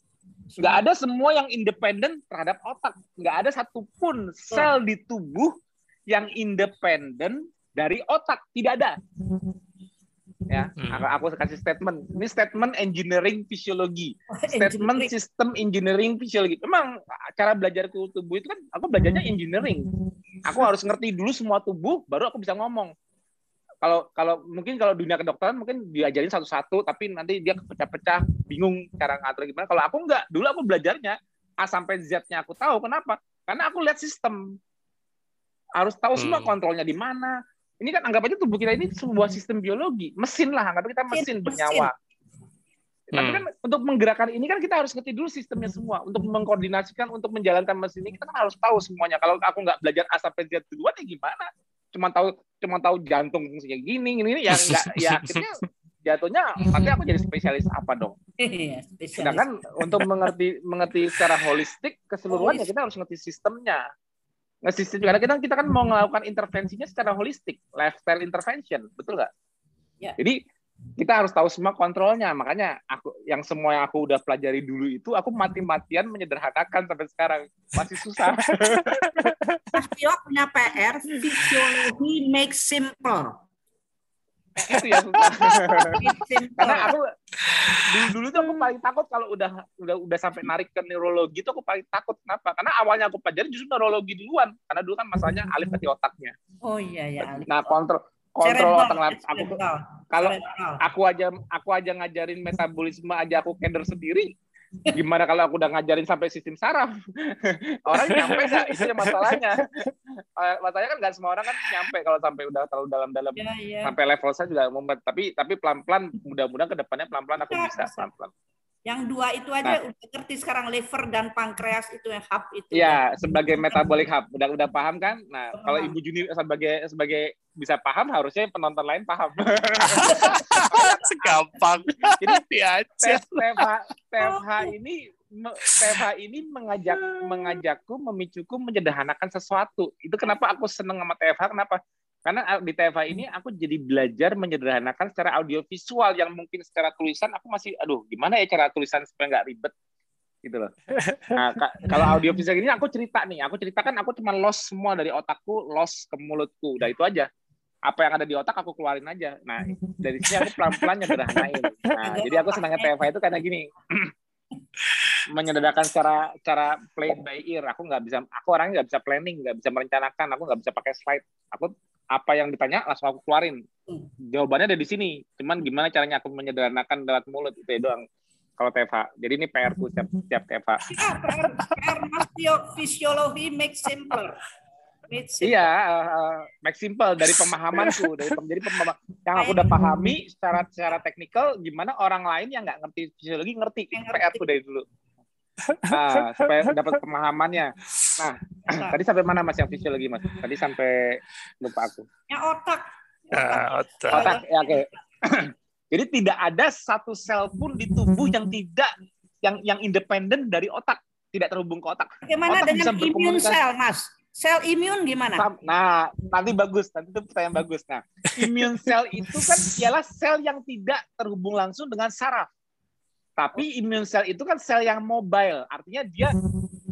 Nggak ada semua yang independen terhadap otak. Nggak ada satupun sel di tubuh yang independen dari otak. Tidak ada. Ya, Hmm. aku, aku kasih statement. Ini statement engineering fisiologi statement Engineering. sistem engineering fisiologi. Memang cara belajar ke tubuh itu kan aku belajarnya engineering. Aku harus ngerti dulu semua tubuh baru aku bisa ngomong. Kalau kalau mungkin kalau dunia kedokteran mungkin diajarin satu-satu tapi nanti dia pecah-pecah bingung cara ngatur gimana. Kalau aku enggak, dulu aku belajarnya A sampai Z-nya aku tahu. Kenapa? Karena aku lihat sistem. Harus tahu semua Hmm. kontrolnya di mana. Ini kan anggap aja tubuh kita ini sebuah sistem biologi, mesin lah, anggap kita mesin Mesin, bernyawa. Tapi Hmm. kan untuk menggerakkan ini kan kita harus ngerti dulu sistemnya semua. Untuk mengkoordinasikan, untuk menjalankan mesin ini kita kan harus tahu semuanya. Kalau aku nggak belajar A sampai Z duluan ya gimana? Cuma tahu cuma tahu jantung fungsinya gini gini yang enggak ya akhirnya jatuhnya nanti aku jadi spesialis apa dong? Iya, Sedangkan untuk mengerti mengerti secara holistik keseluruhannya kita harus ngerti sistemnya. Ngerti karena kita kita kan mau melakukan intervensinya secara holistik, lifestyle intervention, betul nggak? Ya. Jadi kita harus tahu semua kontrolnya. Makanya aku yang semua yang aku udah pelajari dulu itu aku mati-matian menyederhanakan sampai sekarang. Masih susah. Mas Tio punya PR, fisiologi make simple itu ya susah. Karena aku dulu dulu tuh aku paling takut kalau udah udah udah sampai narik ke neurologi tuh aku paling takut kenapa? Karena awalnya aku pelajari justru neurologi duluan. Karena dulu kan masalahnya alif ke otaknya. Oh iya ya. Nah kontrol kontrol otak aku kalau aku aja aku aja ngajarin metabolisme aja aku keder sendiri Gimana kalau aku udah ngajarin sampai sistem saraf? orang nyampe nggak? Itu yang masalahnya. Eh, masalahnya kan nggak semua orang kan nyampe kalau sampai udah terlalu dalam-dalam. Ya, ya. Sampai level saya juga mau tapi tapi pelan-pelan mudah-mudahan ke depannya pelan-pelan aku bisa pelan-pelan. Yang dua itu aja nah, udah ngerti sekarang liver dan pankreas itu yang hub itu. Iya, sebagai metabolic hub. Udah udah paham kan? Nah, oh. kalau Ibu Juni sebagai sebagai bisa paham harusnya penonton lain paham. Segampang. Jadi TFH TFH ini TFH ini mengajak mengajakku memicuku menyederhanakan sesuatu. Itu kenapa aku seneng sama TFH kenapa? Karena di TFA ini aku jadi belajar menyederhanakan secara audiovisual yang mungkin secara tulisan aku masih aduh gimana ya cara tulisan supaya nggak ribet gitu loh. Nah, kalau audiovisual ini aku cerita nih, aku ceritakan aku cuma loss semua dari otakku, loss ke mulutku, udah itu aja. Apa yang ada di otak aku keluarin aja. Nah, dari sini aku pelan-pelan nyederhanain. Nah, jadi aku senangnya TFA itu karena gini. menyederhanakan secara cara play by ear. Aku nggak bisa, aku orangnya nggak bisa planning, nggak bisa merencanakan, aku nggak bisa pakai slide. Aku apa yang ditanya langsung aku keluarin. Hmm. Jawabannya ada di sini. Cuman gimana caranya aku menyederhanakan lewat mulut itu ya doang. Kalau TFA. Jadi ini PR ku setiap, setiap TFA. Ya, PR, PR fisiologi make simple. Iya, uh, make simple dari pemahamanku, dari jadi pemahaman yang aku udah pahami secara secara teknikal, gimana orang lain yang nggak ngerti fisiologi ngerti itu PR ku dari dulu. Nah, supaya dapat pemahamannya. Nah, tadi sampai mana Mas yang fisiologi Mas? Tadi sampai lupa aku. Ya otak. Uh, otak. Otak, ya oke. Okay. Jadi tidak ada satu sel pun di tubuh yang tidak yang yang independen dari otak, tidak terhubung ke otak. Bagaimana otak dengan imun sel, Mas? Sel imun gimana? Nah, nanti bagus, nanti itu pertanyaan bagus. Nah, imun sel itu kan ialah sel yang tidak terhubung langsung dengan saraf. Tapi imun sel itu kan sel yang mobile, artinya dia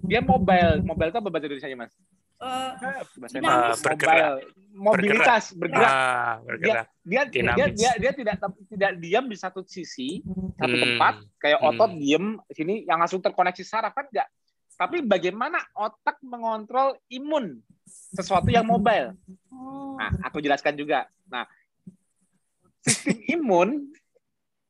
dia mobile. Mobile itu apa bahasa Indonesia mas? Uh, bahasa uh, bergerak. mobilitas bergerak. Ah, bergerak. Dia, dia, dia, dia, dia tidak tidak diam di satu sisi, satu hmm. tempat, kayak hmm. otot diem sini yang langsung terkoneksi saraf kan enggak. Tapi bagaimana otak mengontrol imun sesuatu yang mobile? Oh. Nah, aku jelaskan juga. Nah, sistem imun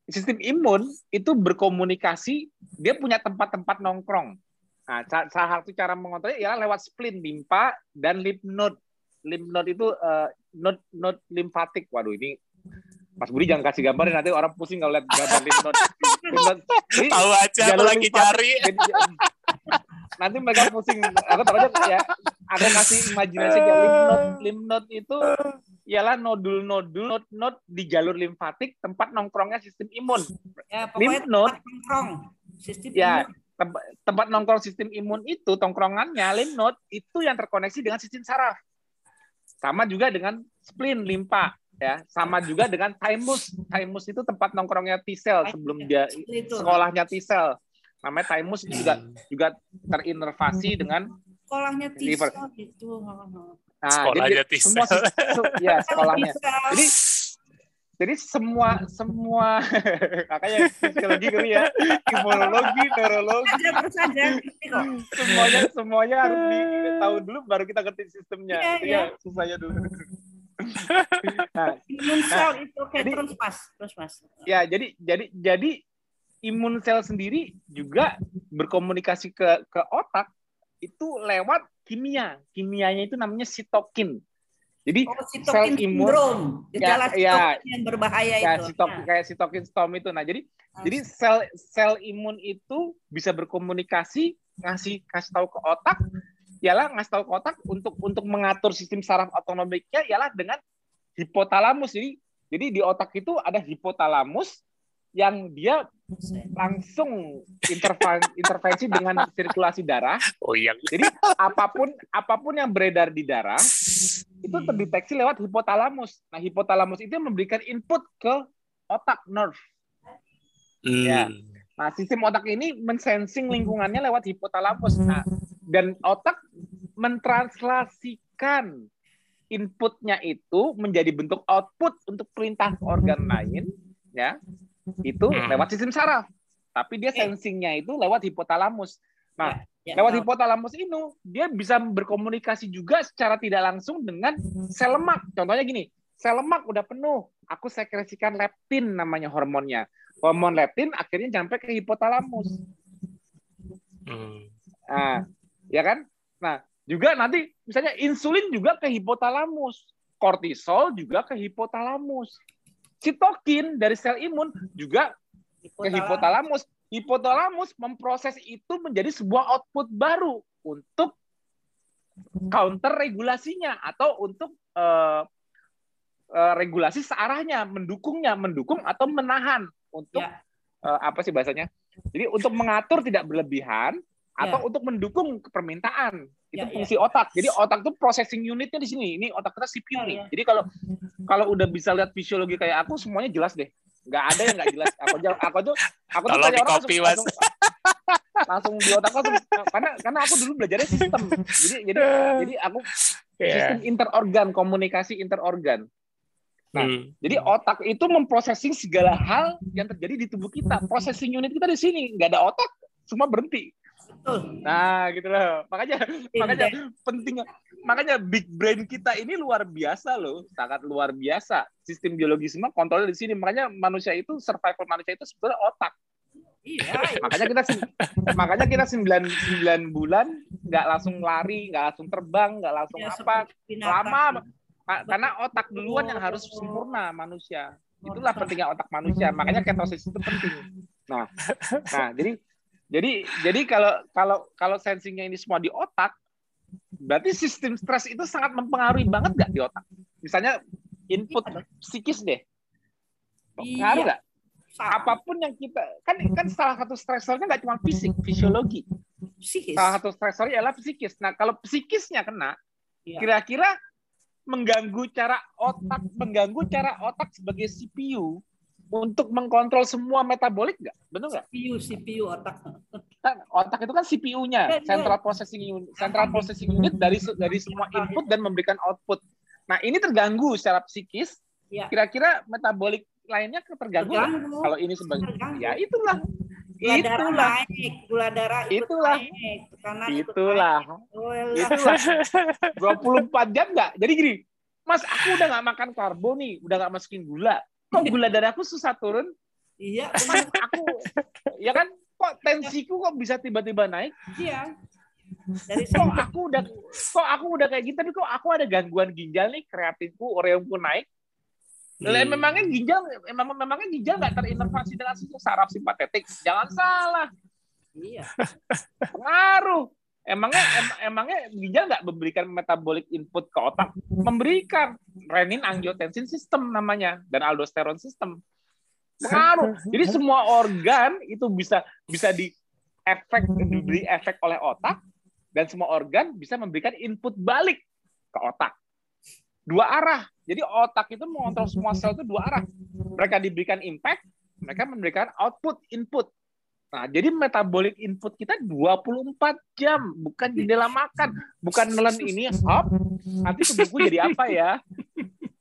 sistem imun itu berkomunikasi, dia punya tempat-tempat nongkrong. Nah, salah satu cara mengontrolnya ialah lewat spleen, limpa, dan lymph node. Lymph node itu uh, node node limfatik. Waduh, ini Mas Budi jangan kasih gambar nanti orang pusing kalau lihat gambar lymph node. Tahu aja aku lagi cari. nanti mereka pusing. Aku tahu aja ya ada kasih imajinasi ya lymph node. Lymph node itu ialah nodul-nodul node-node di jalur limfatik tempat nongkrongnya sistem imun. Ya, Lymph node nongkrong sistem ya, imun. tempat nongkrong sistem imun itu tongkrongannya lymph node itu yang terkoneksi dengan sistem saraf. Sama juga dengan spleen limpa ya, sama juga dengan thymus. Thymus itu tempat nongkrongnya T cell sebelum dia sekolahnya T cell. Namanya thymus juga juga terinervasi dengan sekolahnya T cell itu. Nah, sekolahnya jadi semua ya sekolahnya. Jadi jadi semua semua makanya psikologi kali ya, imunologi, neurologi, semuanya semuanya harus tahu dulu baru kita ngerti sistemnya. Iya, ya, susahnya dulu. nah, imun sel nah, itu okay, jadi, terus mas, terus mas. Ya, jadi jadi jadi imun sel sendiri juga berkomunikasi ke ke otak itu lewat kimia. Kimianya itu namanya sitokin. Jadi oh, sel imun ya, ya, yang berbahaya ya, itu. Sitok, nah. kayak sitokin storm itu. Nah, jadi nah. jadi sel sel imun itu bisa berkomunikasi ngasih kasih tahu ke otak ialah ngasih tahu kotak untuk untuk mengatur sistem saraf otonomiknya ialah dengan hipotalamus. Jadi jadi di otak itu ada hipotalamus yang dia langsung intervensi dengan sirkulasi darah. Oh iya. Jadi apa pun apa pun yang beredar di darah itu terdeteksi lewat hipotalamus. Nah, hipotalamus itu memberikan input ke otak nerve. Hmm. Ya. Nah, sistem otak ini mensensing lingkungannya lewat hipotalamus. Nah, dan otak mentranslasikan inputnya itu menjadi bentuk output untuk perintah organ lain, ya itu Hmm. lewat sistem saraf. Tapi dia sensingnya itu lewat hipotalamus. Nah, Ya, lewat tahu. hipotalamus ini dia bisa berkomunikasi juga secara tidak langsung dengan sel lemak. Contohnya gini, sel lemak udah penuh, aku sekresikan leptin namanya hormonnya. Hormon leptin akhirnya sampai ke hipotalamus. Hmm. Nah, ya kan? Nah, juga nanti misalnya insulin juga ke hipotalamus, kortisol juga ke hipotalamus. Sitokin dari sel imun juga ke hipotalamus. Hipotalamus memproses itu menjadi sebuah output baru untuk counter regulasinya atau untuk eh, eh, regulasi searahnya, mendukungnya, mendukung atau menahan untuk Ya. eh, apa sih bahasanya? Jadi untuk mengatur tidak berlebihan atau untuk mendukung permintaan itu Ya, ya. fungsi otak. Jadi otak itu processing unitnya di sini. Ini otak kita CPU Ya, nih. ya. Jadi kalau kalau udah bisa lihat fisiologi kayak aku semuanya jelas deh. Nggak ada yang nggak jelas. Aku aku tuh aku tuh tanya orang langsung, langsung, langsung di otak langsung karena karena aku dulu belajarnya sistem. Jadi jadi jadi aku Ya. sistem interorgan, komunikasi interorgan. Nah, Hmm. Jadi otak itu memprosesing segala hal yang terjadi di tubuh kita. Processing unit kita di sini, nggak ada otak, semua berhenti. Nah, gitu loh. Makanya makanya Indeks. penting makanya big brain kita ini luar biasa loh, sangat luar biasa. Sistem biologi semua kontrolnya di sini. Makanya manusia itu survival manusia itu sebetulnya otak. Iya, Makanya kita makanya kita 9 9 bulan nggak langsung lari, nggak langsung terbang, nggak langsung ya, apa, lama Ka- karena otak duluan yang harus sempurna manusia. Itulah pentingnya otak manusia. Makanya ketosis itu penting. Nah, nah jadi jadi jadi kalau kalau kalau sensingnya ini semua di otak, berarti sistem stres itu sangat mempengaruhi banget nggak di otak? Misalnya input psikis deh, pengaruh Iya. nggak? Sama. Apa pun yang kita kan kan salah satu stresornya nggak cuma fisik, fisiologi. Psikis. Salah satu stresornya adalah psikis. Nah kalau psikisnya kena, Iya. kira-kira mengganggu cara otak, mengganggu cara otak sebagai CPU untuk mengkontrol semua metabolik nggak? Benar nggak? CPU, CPU otak. Kan otak itu kan CPU-nya, Ya, ya. central processing unit, central processing unit dari dari semua input dan memberikan output. Nah ini terganggu secara psikis. Ya. Kira-kira metabolik lainnya terganggu? Terganggu. Kalau ini sebagai Terganggu. ya itulah, Gula darah itulah, naik, gula darah ikut Itulah. naik, tekanan ikut itulah. naik. Oh, elah. Itulah 24 jam nggak? Jadi gini, Mas, aku udah nggak makan karbo nih, udah nggak masukin gula. Kok gula darahku susah turun? Iya, aku, ya kan? Kok tensiku kok bisa tiba-tiba naik? iya. Dari Kok aku udah, kok aku udah kayak gitu, tapi kok aku ada gangguan ginjal nih, kreatinku, ureumku naik. Lah, Hmm. memangnya ginjal, memang memangnya ginjal nggak terinervasi dengan sistem saraf simpatetik? Jangan salah, iya. pengaruh. Emangnya em- emangnya ginjal nggak memberikan metabolic input ke otak? Memberikan renin angiotensin system namanya dan aldosteron system. Pengaruh. Jadi semua organ itu bisa bisa di efek diberi efek oleh otak dan semua organ bisa memberikan input balik ke otak. Dua arah. Jadi otak itu mengontrol semua sel itu dua arah. Mereka diberikan impact, mereka memberikan output input. Nah, jadi metabolic input kita 24 jam, bukan jendela makan, bukan nelen ini hop, nanti tubuhku jadi apa ya?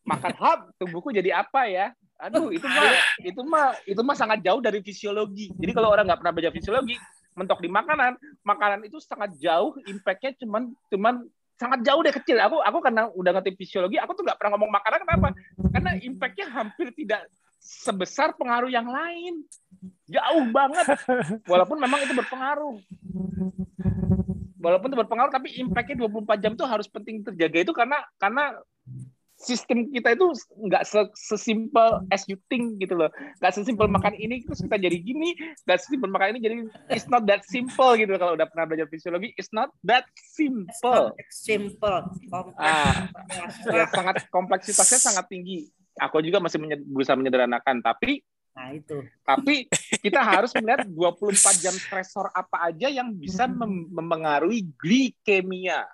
Makan hop, tubuhku jadi apa ya? Aduh, itu mah itu mah itu mah sangat jauh dari fisiologi. Jadi kalau orang nggak pernah belajar fisiologi, mentok di makanan, makanan itu sangat jauh, impactnya cuman cuman sangat jauh deh kecil. Aku aku karena udah ngerti fisiologi, aku tuh nggak pernah ngomong makanan kenapa? Karena impactnya hampir tidak sebesar pengaruh yang lain. Jauh banget. Walaupun memang itu berpengaruh. Walaupun itu berpengaruh, tapi impactnya 24 jam itu harus penting terjaga itu karena karena sistem kita itu nggak sesimpel as you think gitu loh nggak sesimpel makan ini terus kita jadi gini nggak sesimpel makan ini jadi it's not that simple gitu loh. kalau udah pernah belajar fisiologi it's not that simple simple ah, ya, sangat kompleksitasnya sangat tinggi aku juga masih menye berusaha menyederhanakan tapi Nah, itu. Tapi kita harus melihat 24 jam stresor apa aja yang bisa mem mempengaruhi glikemia.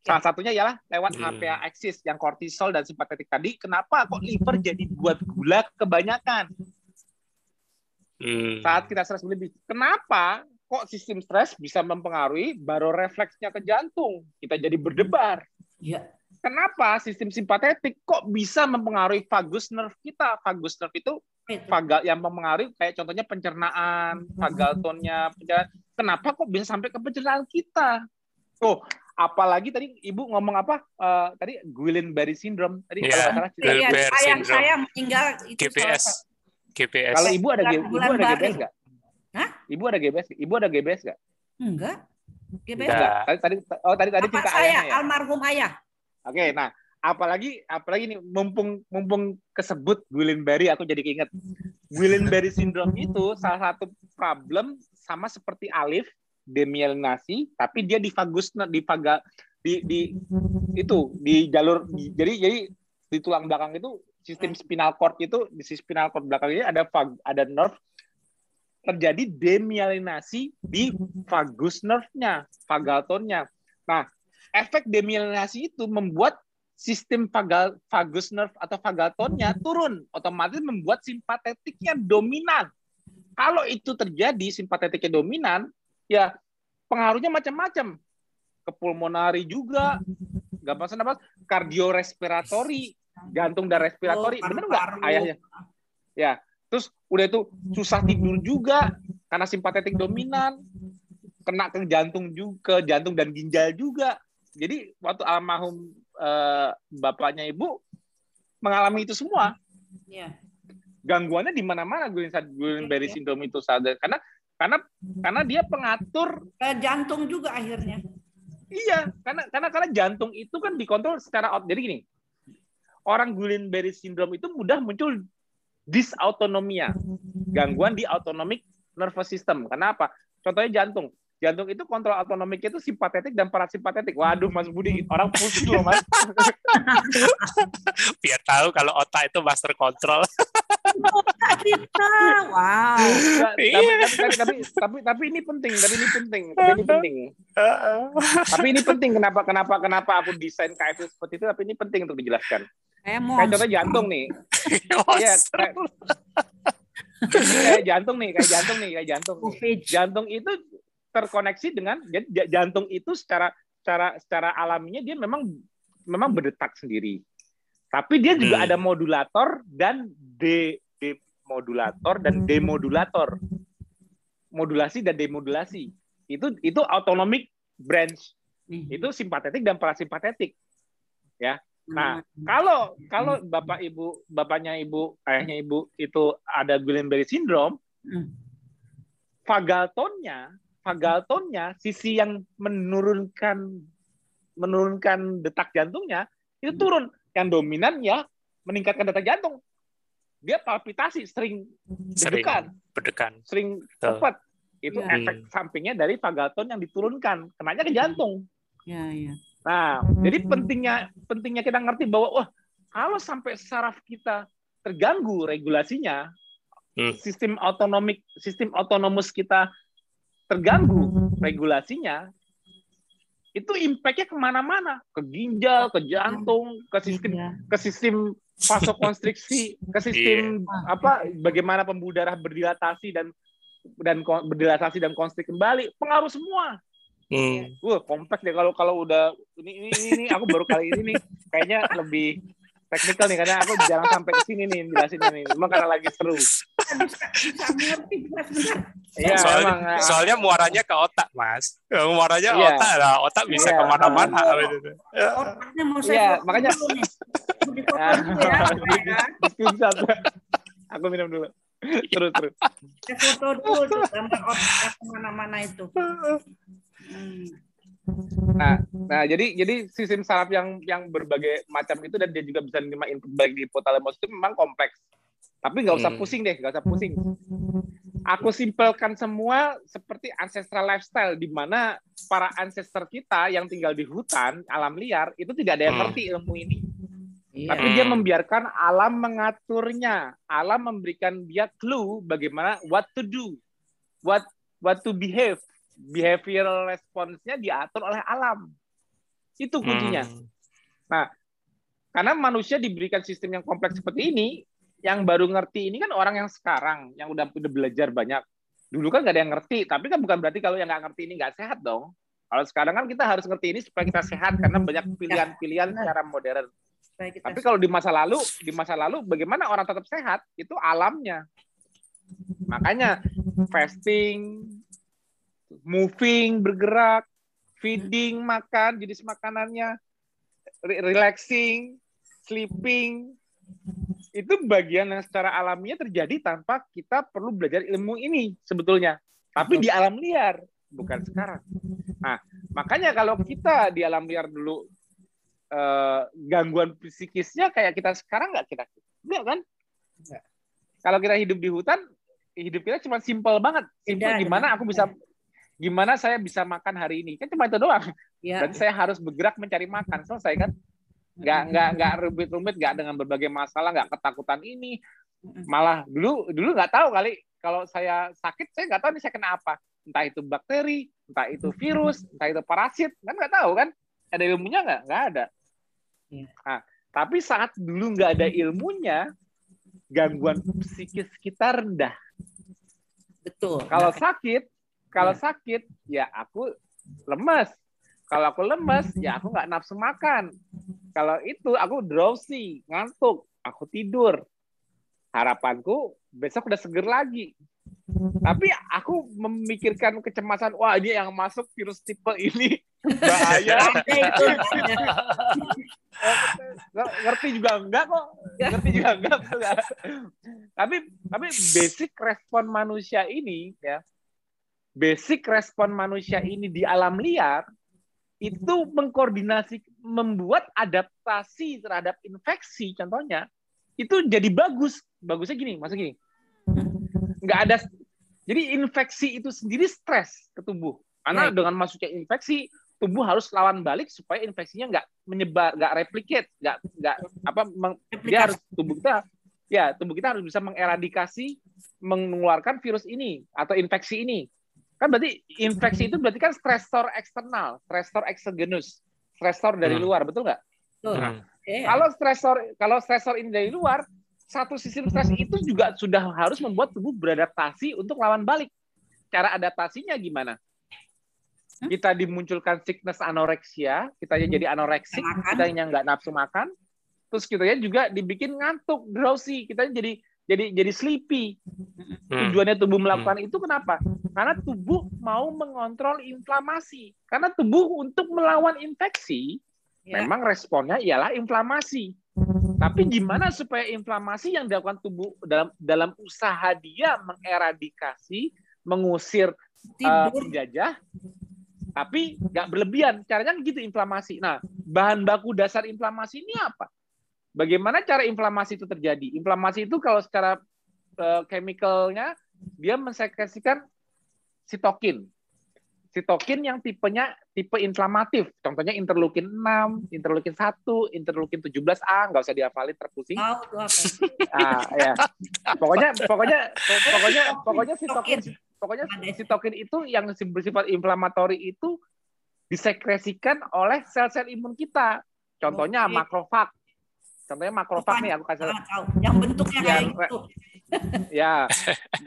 Salah satunya ialah lewat hmm. HPA axis yang kortisol dan simpatetik tadi. Kenapa kok liver jadi buat gula kebanyakan? Hmm. Saat kita stres berlebih. Kenapa kok sistem stres bisa mempengaruhi baru refleksnya ke jantung? Kita jadi berdebar. Ya. Kenapa sistem simpatetik kok bisa mempengaruhi vagus nerve kita? Vagus nerve itu vagal yang mempengaruhi kayak contohnya pencernaan, vagal tone-nya, Kenapa kok bisa sampai ke pencernaan kita? Oh, apalagi tadi ibu ngomong apa? Uh, tadi Guillain-Barré syndrome. Tadi yeah. kalau salah ya, saya saya meninggal itu GPS GPS kalau ibu ada ibu ada GBS nggak? Hah? ibu ada GBS ibu ada GBS nggak? Enggak. GBS enggak. Tadi tadi oh tadi tadi cerita saya? ayahnya, ya? almarhum ayah oke okay, nah apalagi apalagi ini mumpung mumpung kesebut Guillain-Barré aku jadi keinget Guillain-Barré syndrome itu salah satu problem sama seperti Alif demyelinasi tapi dia di vagus di di, di itu di jalur di, jadi jadi di tulang belakang itu sistem spinal cord itu di spinal cord belakang ini ada vag, ada nerve terjadi demyelinasi di vagus nerve-nya, vagal tone-nya. Nah, efek demyelinasi itu membuat sistem vagal, vagus nerve atau vagal tone-nya turun, otomatis membuat simpatetiknya dominan. Kalau itu terjadi simpatetiknya dominan, ya pengaruhnya macam-macam. Ke pulmonari juga, masalah apa, kardiorespiratori, jantung dan respiratori, oh, benar nggak ayahnya? Ya, terus udah itu susah tidur juga karena simpatetik dominan, kena ke jantung juga, ke jantung dan ginjal juga. Jadi waktu almarhum eh, bapaknya ibu mengalami itu semua. Ya. Gangguannya di mana-mana Guillain-Barré ya, syndrome itu sadar karena karena karena dia pengatur jantung juga akhirnya. Iya, karena karena karena jantung itu kan dikontrol secara out. Jadi gini, orang Guillain-Barré syndrome itu mudah muncul disautonomia, gangguan di autonomic nervous system. Kenapa? Contohnya jantung jantung itu kontrol autonomiknya itu simpatetik dan parasimpatetik. Waduh, Mas Budi, orang pusing loh, Mas. Biar tahu kalau otak itu master control. otak kita, wow. tapi, tapi, tapi, tapi, tapi ini penting, tapi ini penting, tapi ini penting. tapi ini penting kenapa kenapa kenapa aku desain KFC seperti itu, tapi ini penting untuk dijelaskan. Kayak contoh jantung nih. Iya, kayak, kayak jantung nih, kayak jantung nih, kayak jantung. Nih. Jantung itu terkoneksi dengan jantung itu secara secara secara alaminya dia memang memang berdetak sendiri. Tapi dia juga hmm. ada modulator dan de, demodulator dan demodulator. Modulasi dan demodulasi. Itu itu autonomic branch. Hmm. Itu simpatetik dan parasimpatetik. Ya. Nah, hmm. kalau kalau bapak ibu bapaknya ibu ayahnya ibu itu ada Guillain-Barré syndrome, vagal tone-nya vagal tone-nya, sisi yang menurunkan menurunkan detak jantungnya itu hmm. turun. Yang dominan ya meningkatkan detak jantung. Dia palpitasi, sering dedekan, berdekan, sering cepat. Itu ya. efek sampingnya dari vagal tone yang diturunkan, kenanya ke jantung. Ya, ya. Nah, jadi pentingnya pentingnya kita ngerti bahwa wah kalau sampai saraf kita terganggu regulasinya, hmm. sistem otonomik, sistem otonomus kita terganggu regulasinya, itu impact-nya ke mana-mana, ke ginjal, ke jantung, ke sistem iya. ke sistem vasokonstriksi, ke sistem yeah. apa, bagaimana pembuluh darah berdilatasi dan dan berdilatasi dan konstrik kembali, pengaruh semua. Hmm. Wah, kompleks deh kalau kalau udah ini, ini ini aku baru kali ini nih kayaknya lebih teknikal nih karena aku jarang sampai ke sini nih jelasin ini. Cuma karena lagi seru. Iya, soalnya, emang, eh, soalnya muaranya ke otak, Mas. Muaranya iya. otak lah, otak bisa iya. ke mana-mana. Iya, Otaknya mau saya iya, makanya. ya. Aku minum dulu. Terus terus. Saya foto dulu tuh gambar otak ke mana-mana itu. Hmm. Nah, nah jadi jadi sistem saraf yang yang berbagai macam itu dan dia juga bisa menerima input baik di hipotalamus itu memang kompleks. Tapi nggak usah Hmm. pusing deh, nggak usah pusing. Aku simpelkan semua seperti ancestral lifestyle di mana para ancestor kita yang tinggal di hutan, alam liar itu tidak ada yang Hmm. ngerti ilmu ini. Iya. Tapi dia membiarkan alam mengaturnya. Alam memberikan dia clue bagaimana what to do, what what to behave. Behavioral response-nya diatur oleh alam. Itu kuncinya. Hmm. Karena manusia diberikan sistem yang kompleks seperti ini, yang baru ngerti ini kan orang yang sekarang, yang udah udah belajar banyak. Dulu kan nggak ada yang ngerti, tapi kan bukan berarti kalau yang nggak ngerti ini nggak sehat dong. Kalau sekarang kan kita harus ngerti ini supaya kita sehat karena banyak pilihan-pilihan secara modern. Tapi kalau di masa lalu, di masa lalu bagaimana orang tetap sehat? Itu alamnya. Makanya fasting, moving, bergerak, feeding, makan, jenis makanannya, re- relaxing, sleeping, itu bagian yang secara alamiah terjadi tanpa kita perlu belajar ilmu ini sebetulnya. Tapi di alam liar, bukan sekarang. Nah, makanya kalau kita di alam liar dulu eh, gangguan psikisnya kayak kita sekarang nggak kita enggak kan? Nggak. Kalau kita hidup di hutan, hidup kita cuma simpel banget. Simpel Beda gimana aku bisa gimana saya bisa makan hari ini? Kan cuma itu doang. ya, Dan saya harus bergerak mencari makan. Selesai kan? Nggak nggak nggak rumit-rumit, nggak dengan berbagai masalah, nggak ketakutan ini. Malah dulu dulu nggak tahu kali kalau saya sakit saya nggak tahu nih saya kena apa. Entah itu bakteri, entah itu virus, entah itu parasit, kan nggak tahu kan? Ada ilmunya nggak? Nggak ada. Iya. Nah, tapi saat dulu nggak ada ilmunya, gangguan psikis kita rendah. betul. Kalau Nah, sakit, kalau Iya. sakit, ya aku lemes. Kalau aku lemes, ya aku nggak nafsu makan. Kalau itu aku drowsy, ngantuk, aku tidur. Harapanku besok udah seger lagi. Tapi aku memikirkan kecemasan, wah ini yang masuk virus tipe ini bahaya. ngerti juga enggak kok ngerti juga enggak. tapi tapi basic respon manusia ini ya basic respon manusia ini di alam liar itu mengkoordinasi membuat adaptasi terhadap infeksi contohnya itu jadi bagus. Bagusnya gini maksud gini. Nggak ada jadi infeksi itu sendiri stres ke tubuh. Karena Right. dengan masuknya infeksi tubuh harus lawan balik supaya infeksinya nggak menyebar, nggak replicate, nggak nggak apa meng- dia harus tubuh kita ya tubuh kita harus bisa mengeradikasi mengeluarkan virus ini atau infeksi ini. Kan berarti infeksi itu berarti kan stresor eksternal, stresor exogenous, stresor dari Hmm. luar, betul nggak? Betul. Hmm. Oke. Kalau stresor kalau stresor ini dari luar, satu sistem stres itu juga sudah harus membuat tubuh beradaptasi untuk lawan balik. Cara adaptasinya gimana? Hmm? Kita dimunculkan sickness anoreksia, kita jadi anoreksik, kita yang nggak nafsu makan, terus kita juga dibikin ngantuk, drowsy, kita jadi jadi jadi sleepy. Hmm. Tujuannya tubuh melakukan itu kenapa? Karena tubuh mau mengontrol inflamasi. Karena tubuh untuk melawan infeksi, Ya. memang responnya ialah inflamasi. Tapi gimana supaya inflamasi yang dilakukan tubuh dalam dalam usaha dia mengeradikasi, mengusir uh, tidur penjajah, tapi nggak berlebihan. Caranya gitu inflamasi. Nah, bahan baku dasar inflamasi ini apa? Bagaimana cara inflamasi itu terjadi? Inflamasi itu kalau secara uh, chemicalnya dia mensekresikan sitokin. Sitokin yang tipenya tipe inflamatif. Contohnya interleukin 6, interleukin 1, interleukin 17A, nggak usah dihafalin terpusing. apa Ah, ya. Pokoknya pokoknya pokoknya pokoknya sitokin pokoknya sitokin itu yang bersifat inflamatori itu disekresikan oleh sel-sel imun kita. Contohnya makrofag. Contohnya makrofag nih aku kasih Ah, tahu yang bentuknya Ya, kayak gitu ya.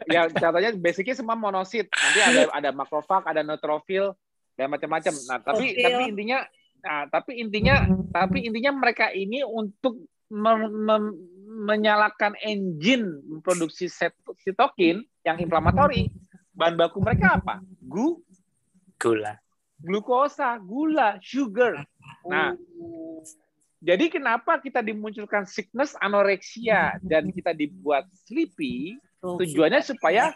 Ya contohnya basicnya semua monosit. Nanti ada ada makrofag, ada neutrofil dan macam-macam. Nah, tapi Neutrofil. tapi intinya nah, tapi intinya tapi intinya mereka ini untuk mem- mem- menyalakan engine memproduksi set- sitokin yang inflamatori. Bahan baku mereka apa? Gu, Gula. glukosa, gula, sugar. Nah, jadi kenapa kita dimunculkan sickness anoreksia dan kita dibuat sleepy? Tujuannya supaya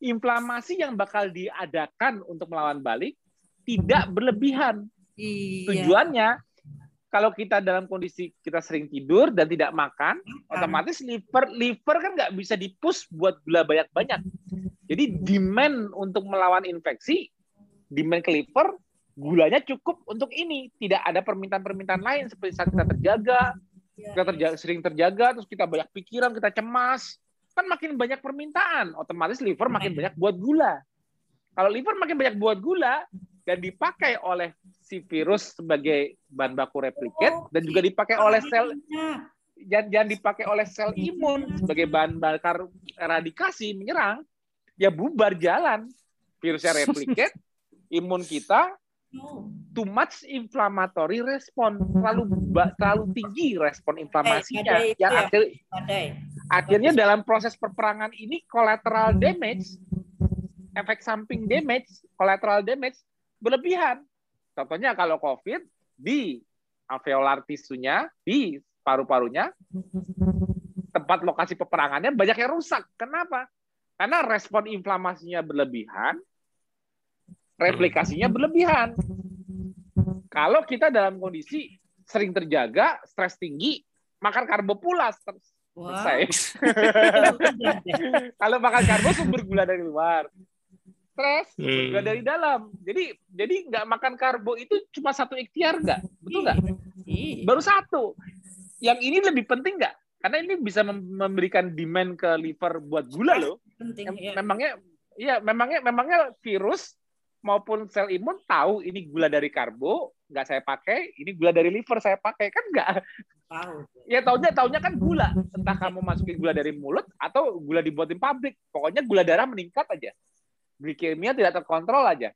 inflamasi yang bakal diadakan untuk melawan balik tidak berlebihan. Iya. Tujuannya kalau kita dalam kondisi kita sering tidur dan tidak makan, otomatis liver liver kan nggak bisa dipus buat gula banyak-banyak. Jadi demand untuk melawan infeksi, demand ke liver, gulanya cukup untuk ini. Tidak ada permintaan-permintaan lain seperti saat kita terjaga, Iya, kita terjaga, sering terjaga, terus kita banyak pikiran, kita cemas, kan makin banyak permintaan, otomatis liver makin banyak buat gula. Kalau liver makin banyak buat gula dan dipakai oleh si virus sebagai bahan baku replikat dan juga dipakai oleh sel Nah, jangan, dipakai oleh sel imun sebagai bahan bakar eradikasi menyerang, ya bubar jalan. Virusnya replikat, imun kita. Too much inflammatory respon. Terlalu terlalu tinggi respon inflamasinya Eh, ada itu yang ya. akhir, akhirnya dalam proses perperangan ini collateral damage efek samping damage collateral damage berlebihan. Contohnya kalau covid di alveolar tisunya di paru-parunya tempat lokasi peperangannya banyak yang rusak. Kenapa? Karena respon inflamasinya berlebihan replikasinya berlebihan. Kalau kita dalam kondisi sering terjaga stres tinggi makan karbo pula Wah. selesai. Kalau makan karbo sumber gula dari luar. Stres sumber gula Hmm. dari dalam. Jadi jadi nggak makan karbo itu cuma satu ikhtiar nggak? Betul nggak? Iya. baru satu. Yang ini lebih penting nggak? Karena ini bisa mem- memberikan demand ke liver buat gula loh. Penting Mem- ya. memangnya iya memangnya memangnya virus maupun sel imun tahu ini gula dari karbo nggak saya pakai ini gula dari liver saya pakai kan nggak? Tahu. ya taunya taunya kan gula. Entah kamu masukin gula dari mulut atau gula dibuatin pabrik. Pokoknya gula darah meningkat aja. Glikemia tidak terkontrol aja.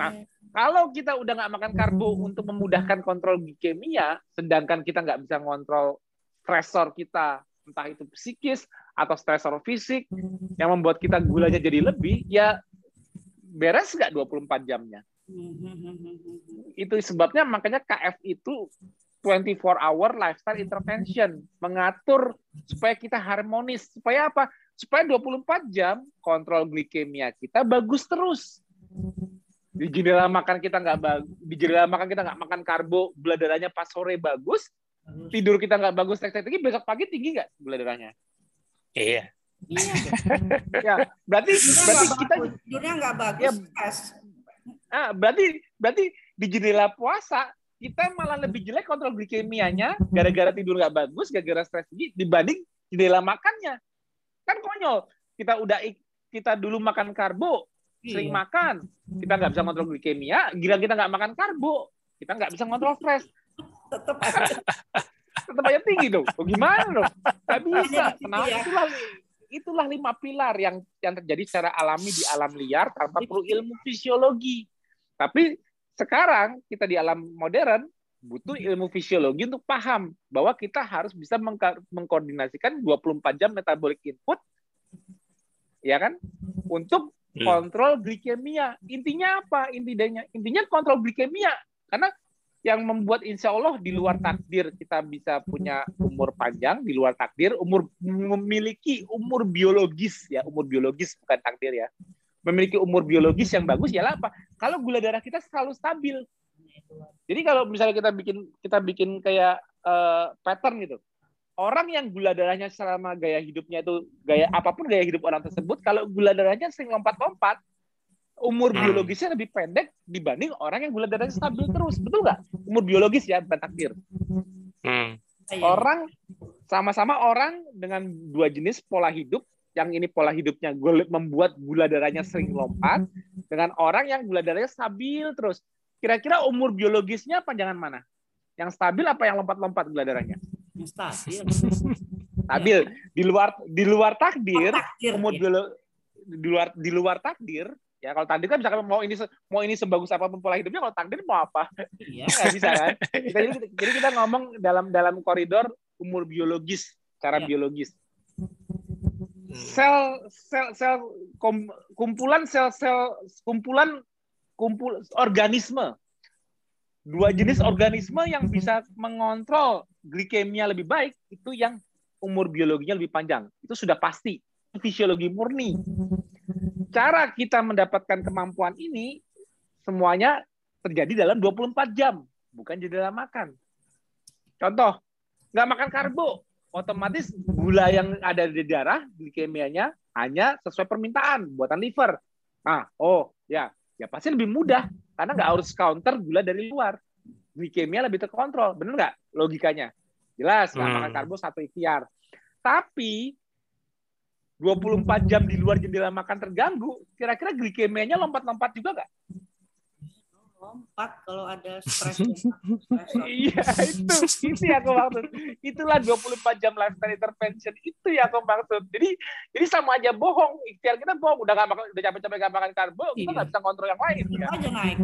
Nah, kalau kita udah nggak makan karbo untuk memudahkan kontrol glikemia sedangkan kita nggak bisa ngontrol stresor kita entah itu psikis atau stresor fisik yang membuat kita gulanya jadi lebih ya beres nggak 24 jamnya? Itu sebabnya makanya KF itu 24 hour lifestyle intervention. Mengatur supaya kita harmonis. Supaya apa? Supaya 24 jam kontrol glikemia kita bagus terus. Di jendela makan kita nggak bagus di jendela makan kita nggak makan karbo gula darahnya pas sore bagus tidur kita nggak bagus tek tek tinggi besok pagi tinggi nggak gula darahnya? Iya. Iya. ya berarti berarti nggak kita. Tidurnya nggak bagus. Ya, stres. ah, berarti berarti di jendela puasa kita malah lebih jelek kontrol glikemianya gara-gara tidur nggak bagus gara-gara stres tinggi dibanding jendela makannya kan konyol kita udah kita dulu makan karbo sering Iya. makan kita nggak bisa kontrol glikemia gila kita nggak makan karbo kita nggak bisa kontrol stres Tetap aja. tetap aja tinggi dong Oh, gimana dong nggak bisa situ kenapa ya. itulah itulah lima pilar yang yang terjadi secara alami di alam liar tanpa perlu ilmu fisiologi tapi sekarang kita di alam modern butuh ilmu fisiologi untuk paham bahwa kita harus bisa mengkoordinasikan 24 jam metabolic input ya kan untuk Hmm. kontrol glikemia. Intinya apa? Intinya intinya kontrol glikemia. Karena yang membuat insya Allah di luar takdir kita bisa punya umur panjang, di luar takdir umur memiliki umur biologis ya, umur biologis bukan takdir ya. Memiliki umur biologis yang bagus ya apa? Kalau gula darah kita selalu stabil. Jadi kalau misalnya kita bikin kita bikin kayak eh, pattern gitu. Orang yang gula darahnya selama gaya hidupnya itu gaya apa pun gaya hidup orang tersebut, kalau gula darahnya sering lompat-lompat, umur Hmm. biologisnya lebih pendek dibanding orang yang gula darahnya stabil terus, betul nggak? Umur biologis ya, bukan takdir. Hmm. Iya. Orang sama-sama orang dengan dua jenis pola hidup, yang ini pola hidupnya gula- membuat gula darahnya sering lompat, dengan orang yang gula darahnya stabil terus. Kira-kira umur biologisnya panjangan mana? Yang stabil apa yang lompat-lompat gula darahnya? Stabil. stabil di luar di luar takdir Takdir, umur ya. biolo di luar di luar takdir ya kalau takdir kan misalkan mau ini mau ini sebagus apa pun pola hidupnya kalau takdir mau apa? Iya. nggak bisa kan? Kita, jadi, jadi kita ngomong dalam dalam koridor umur biologis cara Ya. biologis. Sel sel sel kom- kumpulan sel sel kumpulan kumpul organisme. Dua jenis organisme yang bisa mengontrol glikemia lebih baik itu yang umur biologinya lebih panjang. Itu sudah pasti. Fisiologi murni cara kita mendapatkan kemampuan ini semuanya terjadi dalam 24 jam, bukan jendela makan. Contoh, nggak makan karbo, otomatis gula yang ada di darah, glikemianya hanya sesuai permintaan buatan liver. Nah, oh ya, ya pasti lebih mudah karena nggak harus counter gula dari luar. Glikemia lebih terkontrol, benar nggak logikanya? Jelas, nggak hmm. makan karbo satu ikhtiar. Tapi 24 jam di luar jendela makan terganggu, kira-kira glikemianya lompat-lompat juga nggak? Lompat kalau ada stres. iya, itu. Itu yang aku maksud. Itulah 24 jam lifestyle intervention. Itu yang aku maksud. Jadi jadi sama aja bohong. Ikhtiar kita bohong. Udah gak makan, udah capek-capek gak makan karbo, kita iya. nggak bisa kontrol yang lain. Ya. aja naik.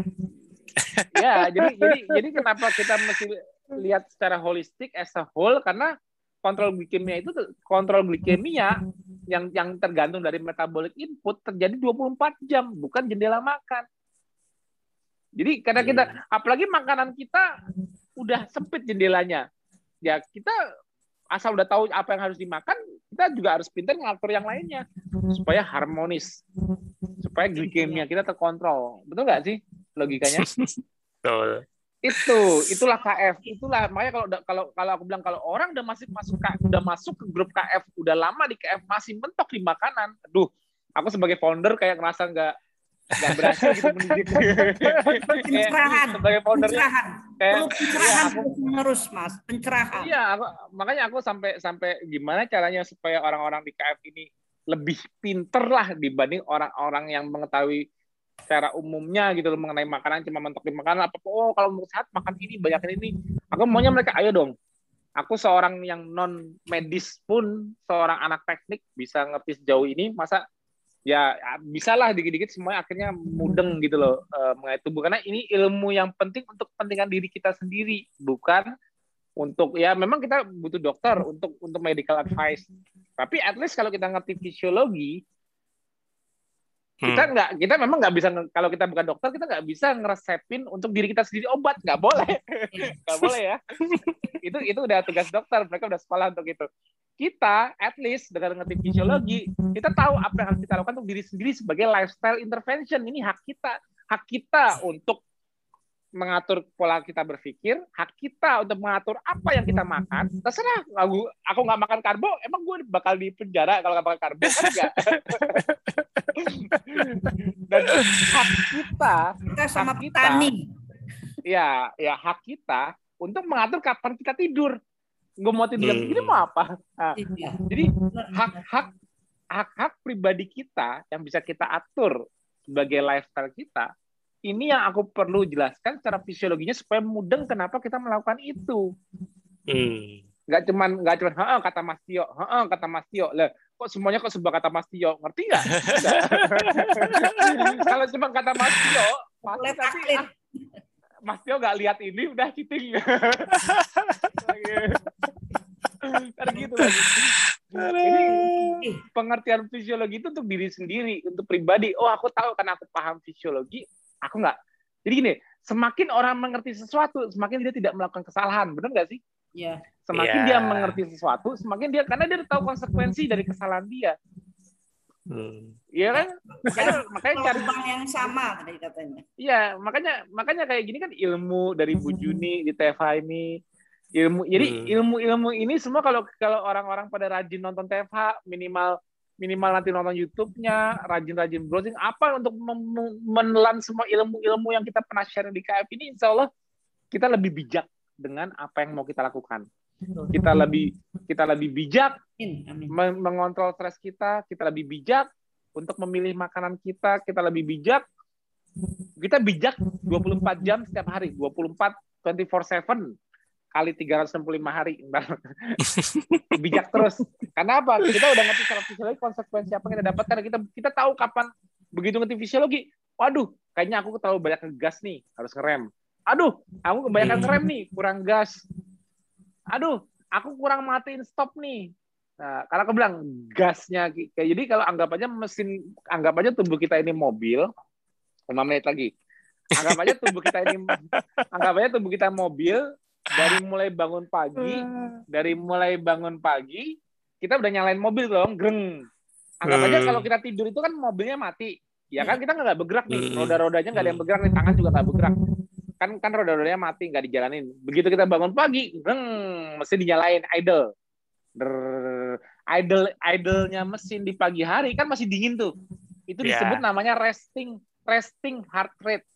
ya, jadi jadi jadi kenapa kita mesti lihat secara holistik as a whole karena kontrol glikemia itu kontrol glikemia yang yang tergantung dari metabolic input terjadi 24 jam bukan jendela makan. Jadi karena kita iya. apalagi makanan kita udah sempit jendelanya. Ya kita asal udah tahu apa yang harus dimakan, kita juga harus pintar ngatur yang lainnya supaya harmonis. Supaya glikemia kita terkontrol. Betul nggak sih logikanya? Betul itu itulah KF itulah makanya kalau kalau kalau aku bilang kalau orang udah masih masuk udah masuk ke grup KF udah lama di KF masih mentok di makanan aduh aku sebagai founder kayak ngerasa nggak nggak berhasil gitu mendidik pencerahan sebagai founder pencerahan. kayak pencerahan ya, aku, terus mas. Pencerahan. Iya aku, makanya aku sampai sampai gimana caranya supaya orang-orang di KF ini lebih pinter lah dibanding orang-orang yang mengetahui secara umumnya gitu loh mengenai makanan cuma mentok di makanan apa oh kalau mau sehat makan ini banyak ini aku maunya mereka ayo dong. Aku seorang yang non medis pun seorang anak teknik bisa ngerti sejauh ini masa ya, ya bisalah dikit-dikit semuanya akhirnya mudeng gitu loh uh, mengenai tubuh. Karena ini ilmu yang penting untuk kepentingan diri kita sendiri bukan untuk ya memang kita butuh dokter untuk untuk medical advice. Tapi at least kalau kita ngerti fisiologi kita hmm. nggak kita memang nggak bisa kalau kita bukan dokter kita nggak bisa ngeresepin untuk diri kita sendiri obat. Nggak boleh. Nggak boleh ya. Itu itu udah tugas dokter. Mereka udah sekolah untuk itu. Kita at least dengan ngerti fisiologi kita tahu apa yang harus kita lakukan untuk diri sendiri sebagai lifestyle intervention. Ini hak kita. Hak kita untuk mengatur pola kita berpikir, hak kita untuk mengatur apa yang kita makan. Terserah, aku aku nggak makan karbo, emang gue bakal di penjara kalau nggak makan karbo kan enggak? Dan hak kita, kita sama hak kita, petani. Ya, ya hak kita untuk mengatur kapan kita tidur. Gue mau tidur hmm. ini mau apa? Nah, iya. Jadi hak-hak hak-hak pribadi kita yang bisa kita atur sebagai lifestyle kita ini yang aku perlu jelaskan secara fisiologinya supaya mudeng kenapa kita melakukan itu. Hmm. Gak cuman nggak cuman kata Mas Tio, kata Mas Tio. Lah, kok semuanya kok sebuah kata Mas Tio, ngerti nggak? Kalau cuma kata Mas Tio, pasti tapi ah, Mas Tio nggak lihat ini udah cheating. Karena gitu lagi. Ini pengertian fisiologi itu untuk diri sendiri, untuk pribadi. Oh, aku tahu karena aku paham fisiologi, Aku nggak. Jadi gini, semakin orang mengerti sesuatu, semakin dia tidak melakukan kesalahan. Benar nggak sih? Iya. Semakin yeah. dia mengerti sesuatu, semakin dia karena dia tahu konsekuensi dari kesalahan dia. Hmm. Iya kan? Makanya, makanya cari yang sama tadi katanya. Iya, makanya makanya kayak gini kan ilmu dari Bu Juni di TFH ini ilmu jadi hmm. ilmu ilmu ini semua kalau kalau orang-orang pada rajin nonton TFH minimal minimal nanti nonton YouTube-nya, rajin-rajin browsing, apa untuk menelan semua ilmu-ilmu yang kita pernah share di KF ini, insya Allah kita lebih bijak dengan apa yang mau kita lakukan. Kita lebih kita lebih bijak mengontrol stres kita, kita lebih bijak untuk memilih makanan kita, kita lebih bijak kita bijak 24 jam setiap hari, 24 24/7 kali 365 hari. Bijak terus. Karena apa? Kita udah ngerti secara fisiologi konsekuensi apa yang kita dapatkan. Kita kita tahu kapan begitu ngerti fisiologi. Waduh, kayaknya aku terlalu banyak ngegas nih, harus ngerem. Aduh, aku kebanyakan hmm. ngerem nih, kurang gas. Aduh, aku kurang matiin stop nih. Nah, karena aku bilang gasnya kayak jadi kalau anggap aja mesin anggap aja tubuh kita ini mobil 5 menit lagi. Anggap aja tubuh kita ini anggap aja tubuh kita mobil dari mulai bangun pagi, hmm. dari mulai bangun pagi, kita udah nyalain mobil dong, greng. Anggap aja hmm. kalau kita tidur itu kan mobilnya mati. Ya kan kita nggak bergerak nih, hmm. roda-rodanya nggak ada yang bergerak nih, tangan juga nggak bergerak. Kan kan roda-rodanya mati nggak dijalanin. Begitu kita bangun pagi, reng, mesin dinyalain idle. Idle idle-nya mesin di pagi hari kan masih dingin tuh. Itu Ya. disebut namanya resting resting heart rate.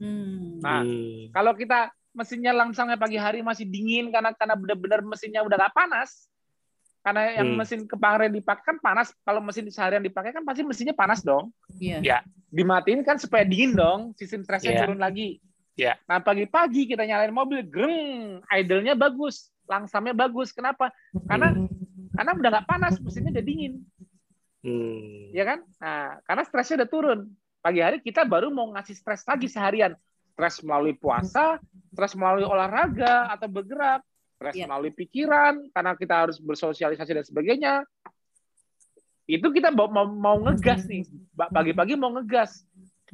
Hmm. Nah, Hmm. Kalau kita mesinnya langsungnya pagi hari masih dingin karena karena benar-benar mesinnya udah nggak panas. Karena yang Hmm. mesin kemarin dipakai kan panas. Kalau mesin seharian dipakai kan pasti mesinnya panas dong. Iya. Ya. Dimatiin kan supaya dingin dong, sistem stresnya Iya. turun lagi. Iya. Nah pagi-pagi kita nyalain mobil, greng, idle-nya bagus, langsamnya bagus. Kenapa? Karena karena udah nggak panas, mesinnya udah dingin, Hmm. ya kan? Nah, karena stresnya udah turun. Pagi hari kita baru mau ngasih stres lagi seharian. Stres melalui puasa, stres melalui olahraga atau bergerak, stres Iya. melalui pikiran karena kita harus bersosialisasi dan sebagainya. Itu kita mau mau, mau ngegas nih. Pagi-pagi mau ngegas.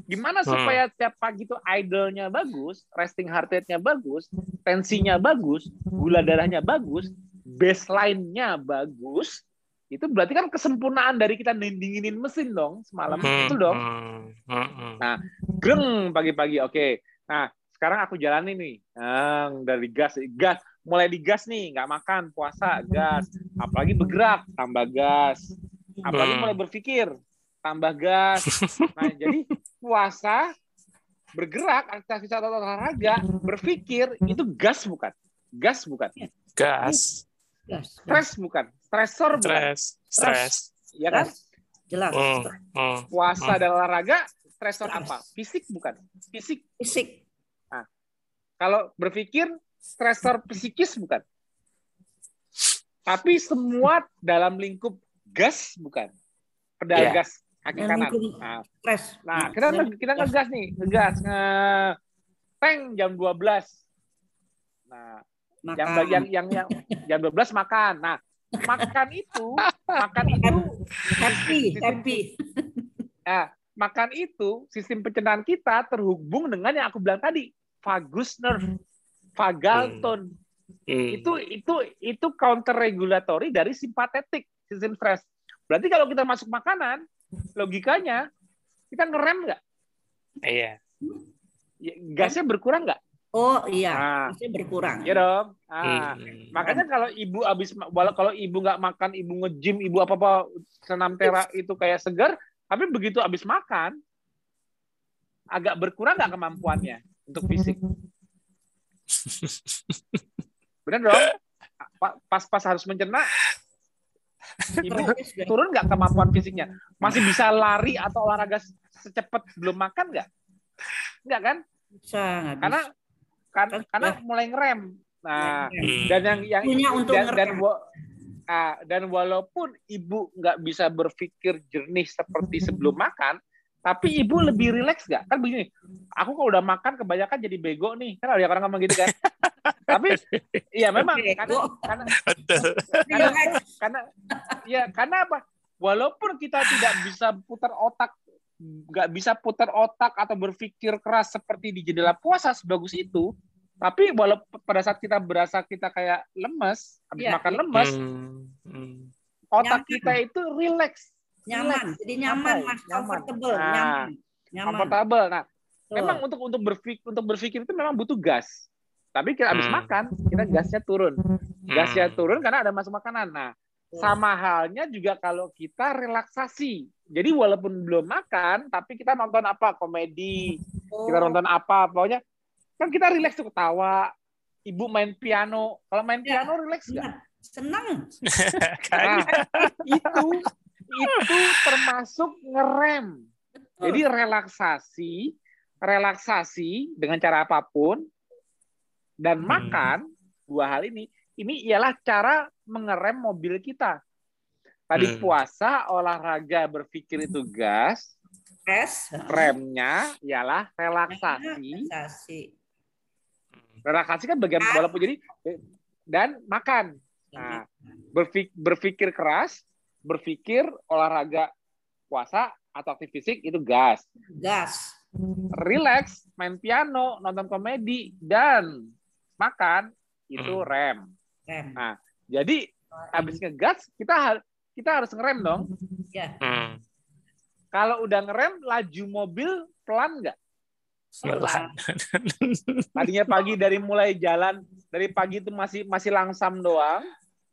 Gimana Hmm. supaya tiap pagi itu idle-nya bagus, resting heart rate-nya bagus, tensinya bagus, gula darahnya bagus, baseline-nya bagus, itu berarti kan kesempurnaan dari kita dinginin mesin dong semalam Hmm. itu dong Hmm. Hmm. Hmm. greng pagi-pagi oke nah sekarang aku jalani nih nah, dari gas gas mulai digas nih nggak makan puasa gas apalagi bergerak tambah gas apalagi Hmm. mulai berpikir tambah gas nah jadi puasa bergerak aktivitas atau olahraga berpikir itu gas bukan gas bukan Gas. Gas. stres bukan stresor bukan Stres. Stres. ya kan. Jelas. Hmm. Hmm. puasa Hmm. dan olahraga stresor Stres. apa fisik bukan fisik Fisik. Kalau berpikir stresor psikis bukan. Tapi semua dalam lingkup gas bukan. Pedal Iya. gas kaki kanan. Nah, Stres. nah, kita nge- kita ngegas nih, ngegas nge tank jam 12. Nah, yang Makan. yang yang yang jam 12 makan. Nah, makan itu, makan itu happy, happy. Nah, makan itu sistem pencernaan kita terhubung dengan yang aku bilang tadi, vagus nerve, vagal Hmm. tone. Hmm. Itu itu itu counter regulatory dari simpatetik sistem stres. Berarti kalau kita masuk makanan, logikanya kita ngerem nggak? Iya. Ya, Gasnya berkurang nggak? Oh iya, Nah, Masih berkurang. ya dong. Ah, Hmm. makanya kalau ibu habis walau kalau ibu nggak makan, ibu nge-gym, ibu apa apa senam tera itu kayak segar, tapi begitu habis makan agak berkurang nggak kemampuannya untuk fisik. Benar dong? Pa- Pas-pas harus mencerna, ibu turun nggak kemampuan fisiknya? Masih bisa lari atau olahraga secepat belum makan nggak? Nggak kan? Bisa, Karena bisa. kan, Kan karena mulai ngerem. Nah, Hmm. dan yang yang Punya untuk dan, dan, ngerem. ah, dan walaupun ibu nggak bisa berpikir jernih seperti sebelum makan, tapi ibu lebih rileks nggak? Kan begini, aku kalau udah makan kebanyakan jadi bego nih, kan ada orang ngomong gitu kan? tapi iya memang karena karena karena Relax. karena ya karena apa? Walaupun kita tidak bisa putar otak, nggak bisa putar otak atau berpikir keras seperti di jendela puasa sebagus itu, tapi walaupun pada saat kita berasa kita kayak lemes, habis Iya, makan lemes, Hmm. Hmm. otak Nyaman. kita itu relax, Nyaman, jadi nyaman, Santai, mas, nyaman. comfortable, Nah, nyaman, nyaman. comfortable. Nah, Betul. memang untuk untuk berpikir untuk berpikir itu memang butuh gas. Tapi kita habis Hmm. makan, kita gasnya turun. Gasnya Hmm. turun karena ada masuk makanan. Nah, Betul. sama halnya juga kalau kita relaksasi. Jadi walaupun belum makan, tapi kita nonton apa komedi, Oh, kita nonton apa, pokoknya kan kita rileks tuh ketawa. Ibu main piano, kalau main Ya. piano rileks nggak? senang. Kan? Nah, itu itu termasuk ngerem. Jadi relaksasi, relaksasi dengan cara apa pun dan Hmm. makan dua hal ini, ini ialah cara mengerem mobil kita. Tadi Hmm. puasa, olahraga, berpikir itu gas, Stres. remnya ialah relaksasi. Relaksasi. Relaksasi kan bagian walaupun jadi dan makan. Nah, berpikir, berpikir keras, berpikir olahraga puasa atau aktif fisik itu gas. Gas. Relax, main piano, nonton komedi dan makan itu Hmm. rem. Rem. Nah, Jadi habis ngegas kita har- kita harus ngerem dong. Ya. Hmm. Kalau udah ngerem laju mobil pelan nggak? Pelan. Tadinya pagi dari mulai jalan dari pagi itu masih masih langsam doang.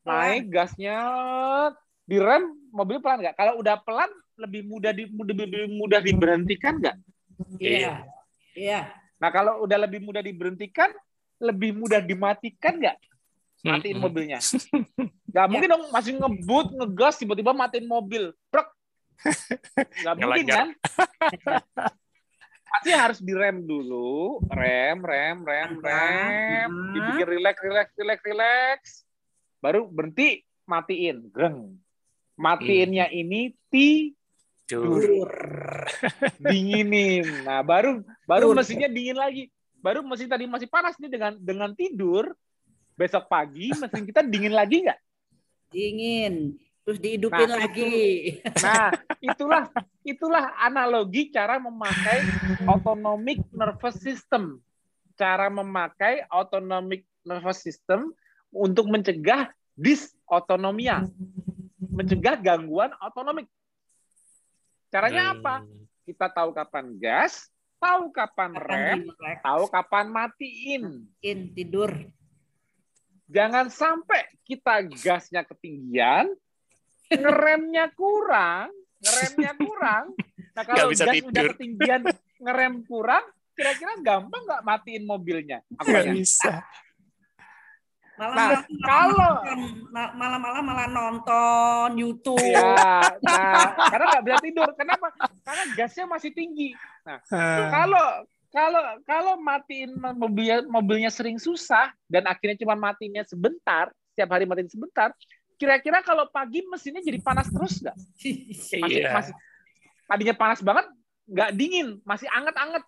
Naik gasnya direm mobil pelan nggak? Kalau udah pelan lebih mudah di mudah, lebih mudah diberhentikan nggak? Iya. Iya. Nah kalau udah lebih mudah diberhentikan, lebih mudah dimatikan nggak? Matiin Mm-mm. mobilnya. Nggak mungkin dong masih ngebut, ngegas, tiba-tiba matiin mobil. Brok. Nggak mungkin kan? Pasti harus direm dulu. Rem, rem, rem, rem. Mhm. Dibikin relax, relax, relax, relax. Baru berhenti, matiin. Greng. Matiinnya ini tidur. Dur. dinginin. Nah, baru baru Betul. mesinnya dingin lagi. Baru mesin tadi masih panas nih dengan dengan tidur. Besok pagi mesin kita dingin lagi nggak? Dingin. Terus dihidupin Nah, lagi. Nah, itulah itulah analogi cara memakai autonomic nervous system. Cara memakai autonomic nervous system untuk mencegah disautonomia, mencegah gangguan otonomik. Caranya apa? Hmm. Kita tahu kapan gas, tahu kapan rem, Kapan tahu kapan matiin. dimatiin, tidur. Jangan sampai kita gasnya ketinggian, ngeremnya kurang, ngeremnya kurang. Nah kalau bisa gas tidur. udah ketinggian, ngerem kurang, kira-kira gampang nggak matiin mobilnya? Apanya? bisa. Malah Nah, malah- kalau malah-malah malah nonton YouTube. ya, nah karena nggak bisa tidur. Kenapa? Karena gasnya masih tinggi. Ah. Kalau kalau kalau matiin mobilnya mobilnya sering susah dan akhirnya cuma matinya sebentar, setiap hari matiin sebentar, kira-kira kalau pagi mesinnya jadi panas terus nggak? Masih, Iya. masih tadinya panas banget, nggak dingin, masih anget-anget.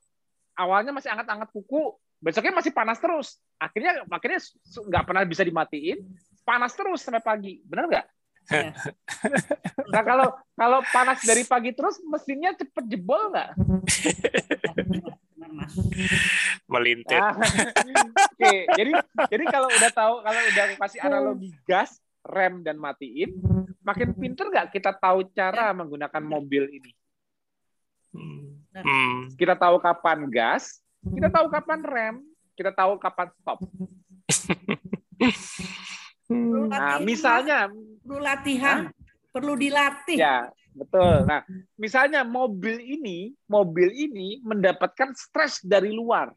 Awalnya masih anget-anget kuku, besoknya masih panas terus. Akhirnya akhirnya nggak pernah bisa dimatiin, panas terus sampai pagi. Benar nggak? Nah kalau kalau panas dari pagi terus mesinnya cepet jebol nggak? Melintir. Ah, Oke, jadi jadi kalau udah tahu kalau udah kasih analogi gas, rem dan matiin, makin pinter nggak kita tahu cara menggunakan mobil ini? Hmm. Hmm. Kita tahu kapan gas, kita tahu kapan rem, kita tahu kapan stop. Perlu Nah, misalnya, perlu latihan, perlu dilatih. ya betul. Nah, misalnya mobil ini, mobil ini mendapatkan stres dari luar.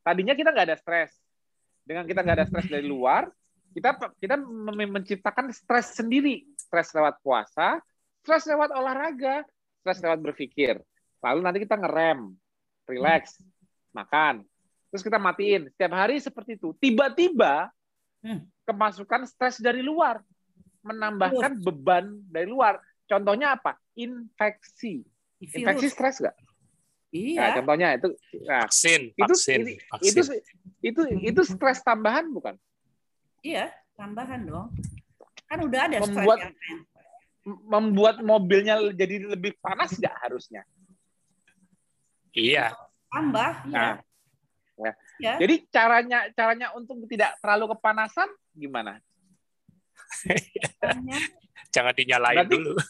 Tadinya kita nggak ada stres. Dengan kita nggak ada stres dari luar, kita kita menciptakan stres sendiri. Stres lewat puasa, stres lewat olahraga, stres lewat berpikir. Lalu nanti kita ngerem, relax, makan. Terus kita matiin. Setiap hari seperti itu. Tiba-tiba Hmm. kemasukan stres dari luar, menambahkan beban dari luar. Contohnya apa? Infeksi. Infeksi stres nggak? Nah, Iya. contohnya itu. Nah, Vaksin, itu vaksin, itu itu itu stres tambahan bukan? Iya, tambahan dong. Kan udah ada stres Membuat- yang lain. M- Membuat mobilnya jadi lebih panas nggak harusnya? Iya. Tambah, Nah, ya. ya. Ya. Jadi caranya caranya untuk tidak terlalu kepanasan gimana? Jangan dinyalain Berarti- dulu.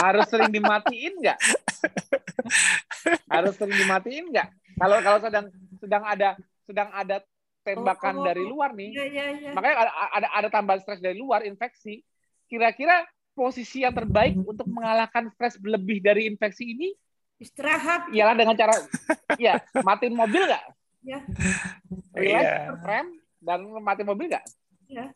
Harus sering dimatiin nggak? Harus sering dimatiin nggak? Kalau kalau sedang sedang ada sedang ada tembakan Oh, oh, dari oh. luar nih, Iya, iya, iya. makanya ada, ada ada tambahan stres dari luar infeksi. Kira-kira posisi yang terbaik untuk mengalahkan stres lebih dari infeksi ini Istirahat. ialah dengan cara ya matiin mobil nggak? Ya. Relax, Iya. rem dan matiin mobil nggak?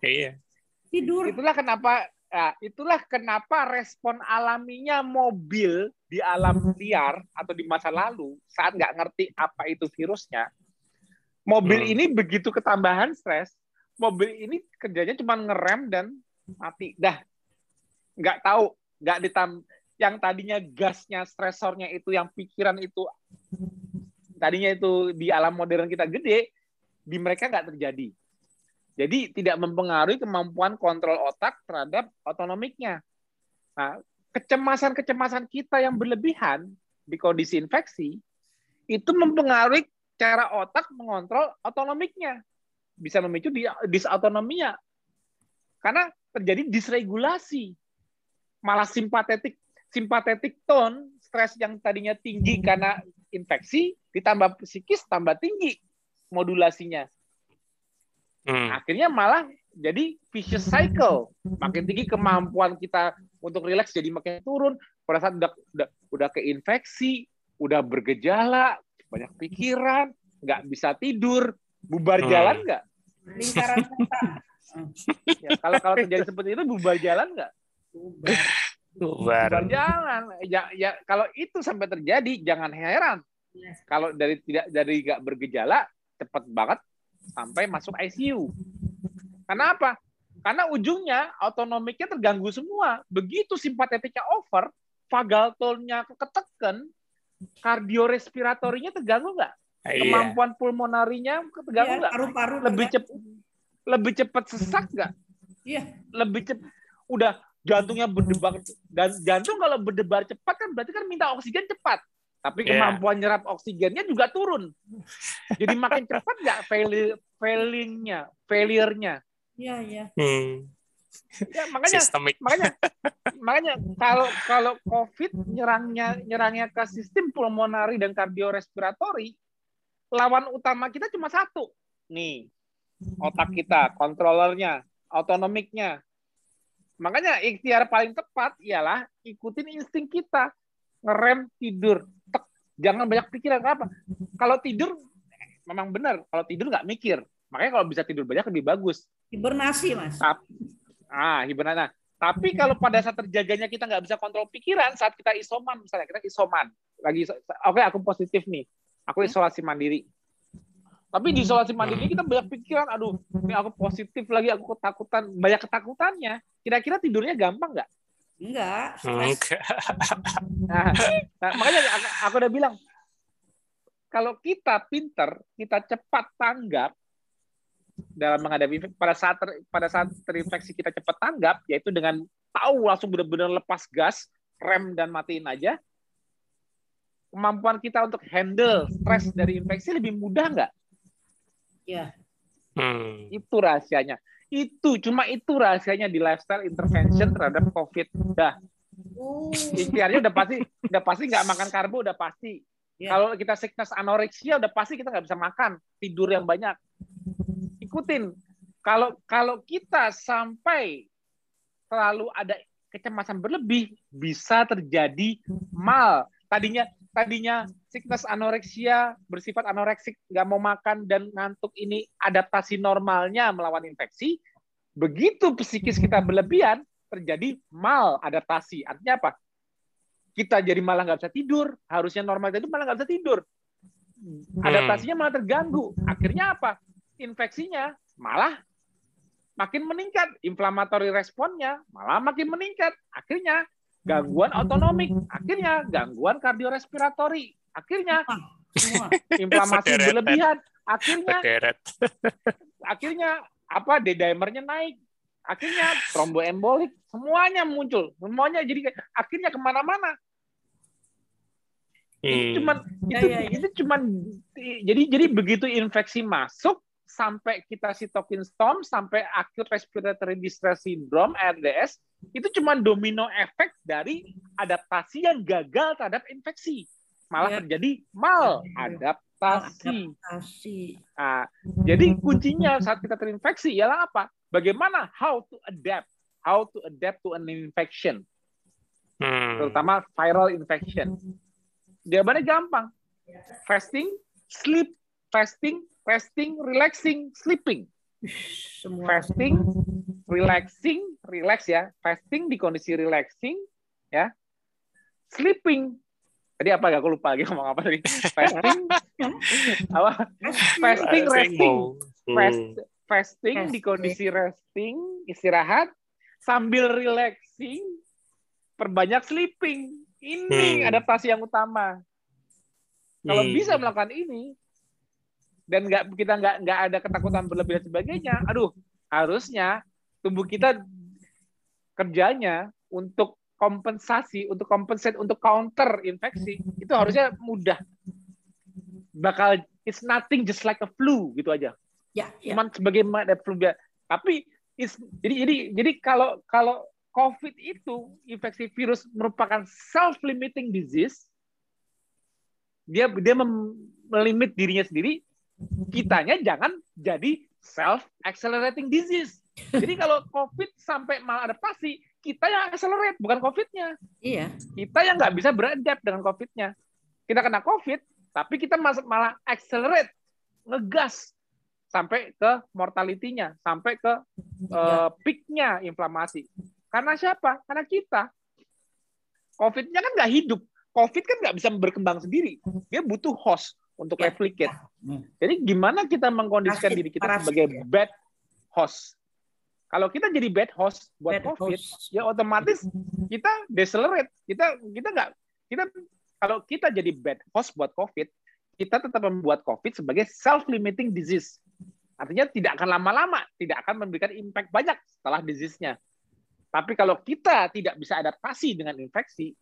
Iya. Tidur. Itulah kenapa ya, itulah kenapa respon alaminya mobil di alam liar atau di masa lalu saat nggak ngerti apa itu virusnya. Mobil Hmm. ini begitu ketambahan stres, mobil ini kerjanya cuma ngerem dan mati. Dah nggak tahu, nggak ditam yang tadinya gasnya stresornya itu yang pikiran itu tadinya itu di alam modern kita gede, di mereka nggak terjadi. Jadi tidak mempengaruhi kemampuan kontrol otak terhadap otonomiknya. Nah, kecemasan-kecemasan kita yang berlebihan di kondisi infeksi itu mempengaruhi cara otak mengontrol otonomiknya. Bisa memicu di- disautonomia. Karena terjadi disregulasi. Malah simpatetik simpatetik tone, stres yang tadinya tinggi karena infeksi, ditambah psikis tambah tinggi modulasinya. Hmm. Akhirnya malah jadi vicious cycle. Makin tinggi kemampuan kita untuk rileks jadi makin turun. Pada saat udah udah, udah keinfeksi, udah bergejala, banyak pikiran, nggak bisa tidur, bubar Hmm. jalan nggak? Lingkaran setan. Ya, kalau kalau terjadi seperti itu bubar jalan nggak? Bubar. Bubar Bubar. jalan. Ya, ya kalau itu sampai terjadi jangan heran. Kalau dari tidak dari nggak bergejala cepat banget sampai masuk ICU. Kenapa? Karena ujungnya autonomiknya terganggu semua. Begitu simpatetiknya over, vagal tone-nya ketekan, kardiorespiratorinya terganggu nggak? Iya. Kemampuan pulmonarinya terganggu Iya, nggak? paru-paru Lebih cepat lebih cepat sesak nggak? Iya. Lebih cepat udah jantungnya berdebar dan jantung kalau berdebar cepat kan berarti kan minta oksigen cepat. Tapi Iya. kemampuan nyerap oksigennya juga turun. Jadi makin cepat nggak fail- failingnya, failure-nya. Iya, iya. Hmm. Ya, makanya Sistemik. makanya makanya kalau kalau COVID nyerangnya nyerangnya ke sistem pulmonari dan kardiorespiratori, lawan utama kita cuma satu. Nih, otak kita, kontrolernya, autonomiknya. Makanya ikhtiar paling tepat ialah ikutin insting kita. Ngerem tidur. Tek. Jangan banyak pikiran. Kenapa? Kalau tidur memang benar. Kalau tidur nggak mikir. Makanya kalau bisa tidur banyak lebih bagus. Hibernasi, Mas. Ah, hibernasi. Nah, tapi kalau pada saat terjaganya kita nggak bisa kontrol pikiran saat kita isoman, misalnya kita isoman, lagi oke aku positif nih, aku isolasi mandiri. Tapi di isolasi mandiri kita banyak pikiran, aduh, ini aku positif lagi, aku ketakutan, banyak ketakutannya. Kira-kira tidurnya gampang nggak? Enggak. Enggak. Nah, nah, makanya aku, aku udah bilang, kalau kita pinter, kita cepat tanggap dalam menghadapi pada saat ter- pada saat terinfeksi kita cepat tanggap, yaitu dengan tahu langsung benar-benar lepas gas, rem dan matiin aja. Kemampuan kita untuk handle stres dari infeksi lebih mudah nggak? Ya. Hmm. Itu rahasianya. Itu cuma itu rahasianya di lifestyle intervention terhadap COVID. Dah, Uh, ikhtiarnya udah pasti udah pasti nggak makan karbo udah pasti. Ya. kalau kita sickness anoreksia udah pasti kita nggak bisa makan. Tidur yang banyak. Ikutin. Kalau kalau kita sampai terlalu ada kecemasan berlebih bisa terjadi mal. Tadinya tadinya sickness anoreksia bersifat anoreksik nggak mau makan dan ngantuk ini adaptasi normalnya melawan infeksi begitu psikis kita berlebihan terjadi mal adaptasi. Artinya apa? Kita jadi malah nggak bisa tidur. Harusnya normal itu malah nggak bisa tidur. Adaptasinya malah terganggu. Akhirnya apa? Infeksinya malah makin meningkat. Inflamatory responnya malah makin meningkat. Akhirnya gangguan otonomik. Akhirnya gangguan kardiorespiratori. Akhirnya semua. inflamasi berlebihan. Akhirnya akhirnya apa D-dimernya naik akhirnya tromboembolik semuanya muncul semuanya jadi akhirnya ke mana-mana itu Hmm. cuman Ya, itu ya, ya. itu cuman jadi jadi begitu infeksi masuk sampai kita sitokin storm sampai acute respiratory distress syndrome RDS itu cuman domino efek dari adaptasi yang gagal terhadap infeksi malah Ya. terjadi mal adaptasi Asik. Nah, jadi kuncinya saat kita terinfeksi ialah apa? Bagaimana how to adapt, how to adapt to an infection, Hmm. terutama viral infection. Jawabannya gampang. Fasting, sleep, fasting, fasting, relaxing, sleeping. Semua. Fasting, relaxing, relax ya. Fasting di kondisi relaxing, ya. Sleeping. Tadi apa gak? Aku lupa lagi ngomong apa tadi. Fasting, apa? Fasting, resting. Hmm. Fast, fasting di Fasting. kondisi resting, istirahat, sambil relaxing, perbanyak sleeping. Ini Hmm. adaptasi yang utama. Kalau Hmm. bisa melakukan ini dan nggak kita nggak nggak ada ketakutan berlebih dan sebagainya, aduh harusnya tubuh kita kerjanya untuk kompensasi, untuk kompensate, untuk counter infeksi itu harusnya mudah. Bakal it's nothing just like a flu gitu aja Ya, ya. cuman sebagai flu biasa. Tapi is- jadi jadi jadi kalau kalau COVID itu infeksi virus merupakan self limiting disease, dia dia mem- melimit dirinya sendiri, kitanya jangan jadi self accelerating disease. Jadi kalau COVID sampai maladaptasi, kita yang accelerate bukan COVID-nya. Iya. Kita yang nggak bisa beradapt dengan COVID-nya. Kita kena COVID, tapi kita malah accelerate, ngegas sampai ke mortality-nya, sampai ke uh, peak-nya inflamasi. Karena siapa? Karena kita. COVID-nya kan nggak hidup. COVID kan nggak bisa berkembang sendiri. Dia butuh host untuk ya. replicate. Jadi gimana kita mengkondisikan diri kita sebagai bad host? Kalau kita jadi bad host buat bad COVID, host. ya otomatis kita decelerate. Kita kita nggak kita kalau kita jadi bad host buat COVID, kita tetap membuat COVID sebagai self-limiting disease. Artinya tidak akan lama-lama, tidak akan memberikan impact banyak setelah disease-nya. Tapi kalau kita tidak bisa adaptasi dengan infeksi,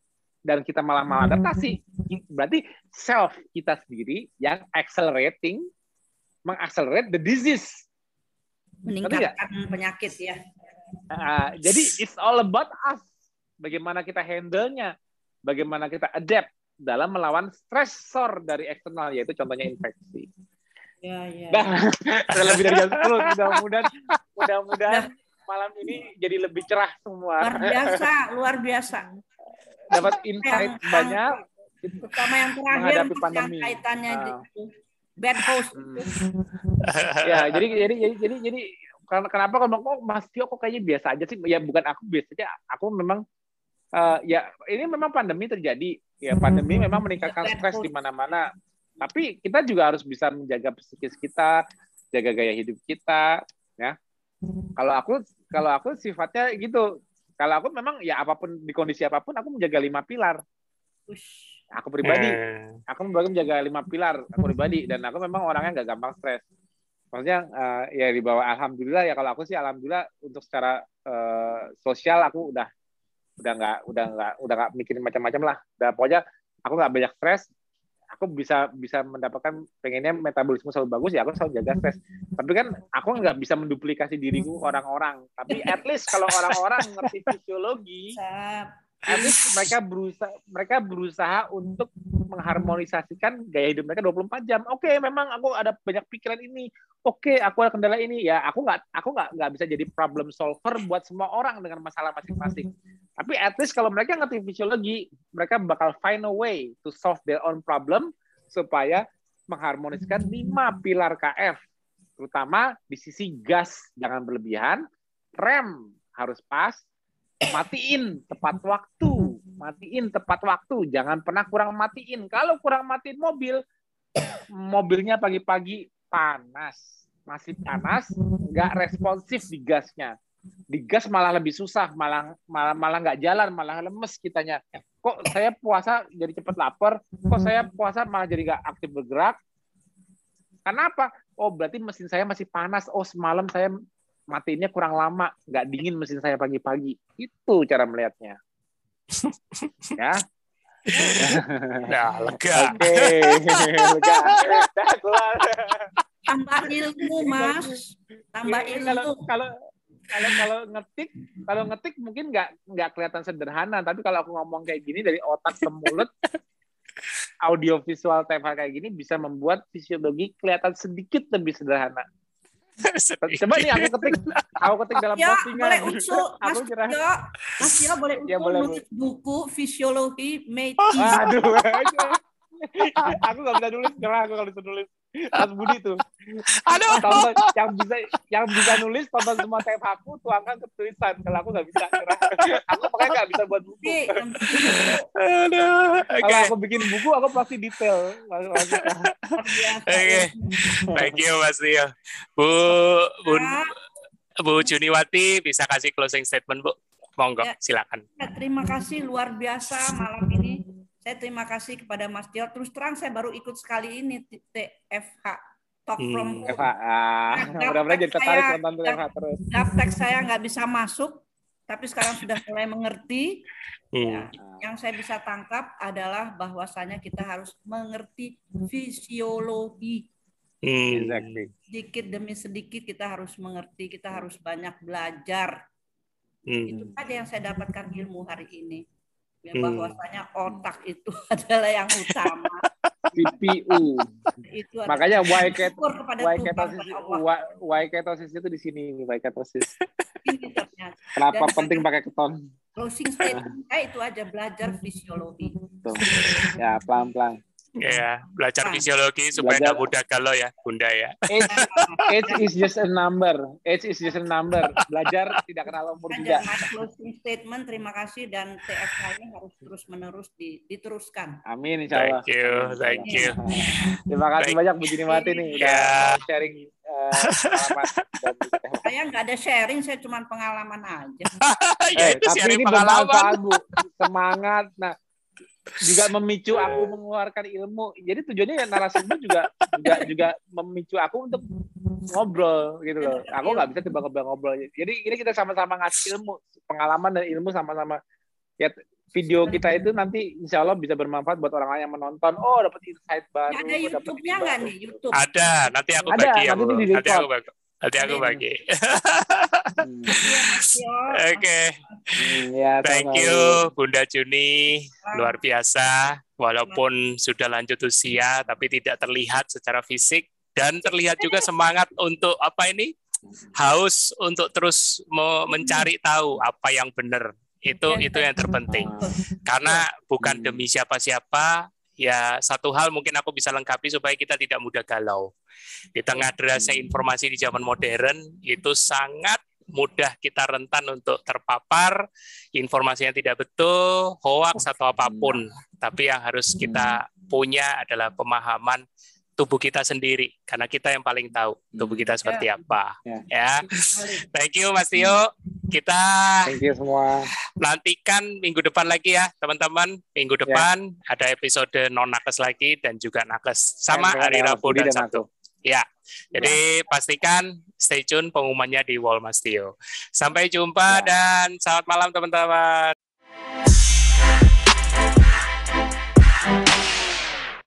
dan kita malah maladaptasi, berarti self kita sendiri yang accelerating, mengaccelerate the disease. Meningkatkan penyakit ya. Uh, jadi it's all about us. Bagaimana kita handle-nya, bagaimana kita adapt dalam melawan stressor dari eksternal, yaitu contohnya infeksi. Ya, ya. Nah, lebih dari jam 10, mudah-mudahan mudah-mudahan malam ini jadi lebih cerah semua. Luar biasa, luar biasa. Dapat insight yang, banyak. Terutama yang terakhir menghadapi pandemi. yang kaitannya uh. bad host. Hmm. ya, jadi jadi jadi jadi jadi kenapa kalau kok Mas Tio kok kayaknya biasa aja sih? Ya bukan aku biasa aja, aku memang uh, ya ini memang pandemi terjadi. Ya pandemi memang meningkatkan stres di mana-mana. Tapi kita juga harus bisa menjaga psikis kita, jaga gaya hidup kita, ya kalau aku kalau aku sifatnya gitu. Kalau aku memang ya apa pun di kondisi apa pun aku menjaga lima pilar. Aku pribadi, hmm. aku menjaga lima pilar aku pribadi dan aku memang orangnya nggak gampang stres. Maksudnya uh, ya di bawah alhamdulillah ya kalau aku sih alhamdulillah untuk secara uh, sosial aku udah udah nggak udah nggak udah nggak mikirin macam-macam lah. Udah pokoknya aku nggak banyak stres aku bisa bisa mendapatkan pengennya metabolisme selalu bagus ya aku selalu jaga stres. Tapi kan aku nggak bisa menduplikasi diriku orang-orang. Tapi at least kalau orang-orang ngerti fisiologi at least mereka berusaha mereka berusaha untuk mengharmonisasikan gaya hidup mereka 24 jam. Oke okay, memang aku ada banyak pikiran ini. Oke okay, aku ada kendala ini. Ya aku nggak aku nggak nggak bisa jadi problem solver buat semua orang dengan masalah masing-masing tapi at least kalau mereka ngerti fisiologi mereka bakal find a way to solve their own problem supaya mengharmoniskan lima pilar KF terutama di sisi gas jangan berlebihan rem harus pas matiin tepat waktu matiin tepat waktu. Jangan pernah kurang matiin. Kalau kurang matiin mobil mobilnya pagi-pagi panas. Masih panas nggak responsif di gasnya di gas malah lebih susah malah malah malah nggak jalan malah lemes kitanya kok saya puasa jadi cepat lapar kok saya puasa malah jadi nggak aktif bergerak kenapa oh berarti mesin saya masih panas oh semalam saya matiinnya kurang lama nggak dingin mesin saya pagi-pagi itu cara melihatnya ya Nah, lega. Oke, lega. Dah keluar. Tambah ilmu, Mas. Tambah ilmu. Kalau kalau kalau kalau ngetik kalau ngetik mungkin nggak nggak kelihatan sederhana tapi kalau aku ngomong kayak gini dari otak ke mulut audio visual TFH kayak gini bisa membuat fisiologi kelihatan sedikit lebih sederhana Coba nih aku ketik, aku ketik dalam ya, postingan. Boleh usul, Mas Tio, Mas Tio boleh usul ya, boleh, buku fisiologi made. Aduh, aku nggak bisa nulis, karena aku nggak bisa nulis. Mas Budi tuh. Aduh. Tonton, yang bisa yang bisa nulis tonton semua TF aku tuangkan ke tulisan. Kalau aku nggak bisa. aku makanya nggak bisa buat buku. Aduh. Okay. Kalau aku bikin buku aku pasti detail. Oke. Okay. Thank you Mas Tio. Bu Bu Bu Juniwati bisa kasih closing statement Bu. Monggo, ya, silakan. Ya, terima kasih luar biasa malam ini saya terima kasih kepada Mas Tio. Terus terang saya baru ikut sekali ini TFH Talk hmm. from Home. FH. Ah, nah, mudah-mudahan jadi tertarik nonton TFH terus. Daftar saya nggak bisa masuk, tapi sekarang sudah mulai mengerti. Hmm. Ya, yang saya bisa tangkap adalah bahwasanya kita harus mengerti fisiologi. Hmm. Exactly. Sedikit demi sedikit kita harus mengerti, kita harus banyak belajar. Hmm. Itu saja yang saya dapatkan ilmu hari ini ya, bahwasanya otak itu adalah yang utama. CPU. Itu Makanya Y ket syukur kepada Y Tuhan, ketosis kepada Allah. Y- Y ketosis itu di sini Y ketosis. Mungkin kita punya Kenapa Dan- penting pakai keton? closing statement saya itu aja belajar fisiologi. Tuh. Ya pelan-pelan. Ya, belajar Nah. fisiologi supaya tidak mudah galau ya, Bunda ya. Age, age is just a number. Age is just a number. Belajar tidak kenal umur juga. closing statement terima kasih dan TFK ini harus terus menerus diteruskan. Amin insya Allah. Thank you, thank you. Terima kasih Baik. banyak Bu Jini Mati nih udah Ya. mau sharing eh, pengalaman dan Saya nggak ada sharing, saya cuma pengalaman aja. ya Eh, itu tapi sharing ini pengalaman. bermanfaat Bu. Semangat. Nah, juga memicu aku mengeluarkan ilmu. Jadi tujuannya ya narasumber juga juga juga memicu aku untuk ngobrol gitu loh. Aku nggak bisa tiba-tiba ngobrol. Jadi ini kita sama-sama ngasih ilmu, pengalaman dan ilmu sama-sama. Ya video kita itu nanti insya Allah bisa bermanfaat buat orang lain yang menonton. Oh dapat insight baru. Ada YouTube-nya nggak nih? YouTube. Ada, nanti aku Ada, bagi ya, nanti di Nanti aku bagi. Nanti aku bagi. Hmm. Iya, Tio. Oke, Hmm, ya, thank you Bunda Juni, luar biasa. Walaupun sudah lanjut usia, tapi tidak terlihat secara fisik dan terlihat juga semangat untuk apa ini haus untuk terus me- mencari tahu apa yang benar. Itu itu yang terpenting. Karena bukan Hmm. demi siapa-siapa, ya satu hal mungkin aku bisa lengkapi supaya kita tidak mudah galau. Di tengah derasnya Hmm. informasi di zaman modern itu sangat mudah kita rentan untuk terpapar informasi yang tidak betul, hoax atau apa pun. Tapi yang harus kita punya adalah pemahaman tubuh kita sendiri karena kita yang paling tahu tubuh kita seperti apa. Ya. Ya. Thank you Mas Tio. Kita Thank you semua. nantikan minggu depan lagi ya teman-teman minggu Ya. depan ada episode non nakes lagi dan juga nakes sama Dan hari Rabu dan dan Sabtu ya jadi pastikan stay tune pengumumannya di Wall Mas Tio sampai jumpa Ya. dan selamat malam teman-teman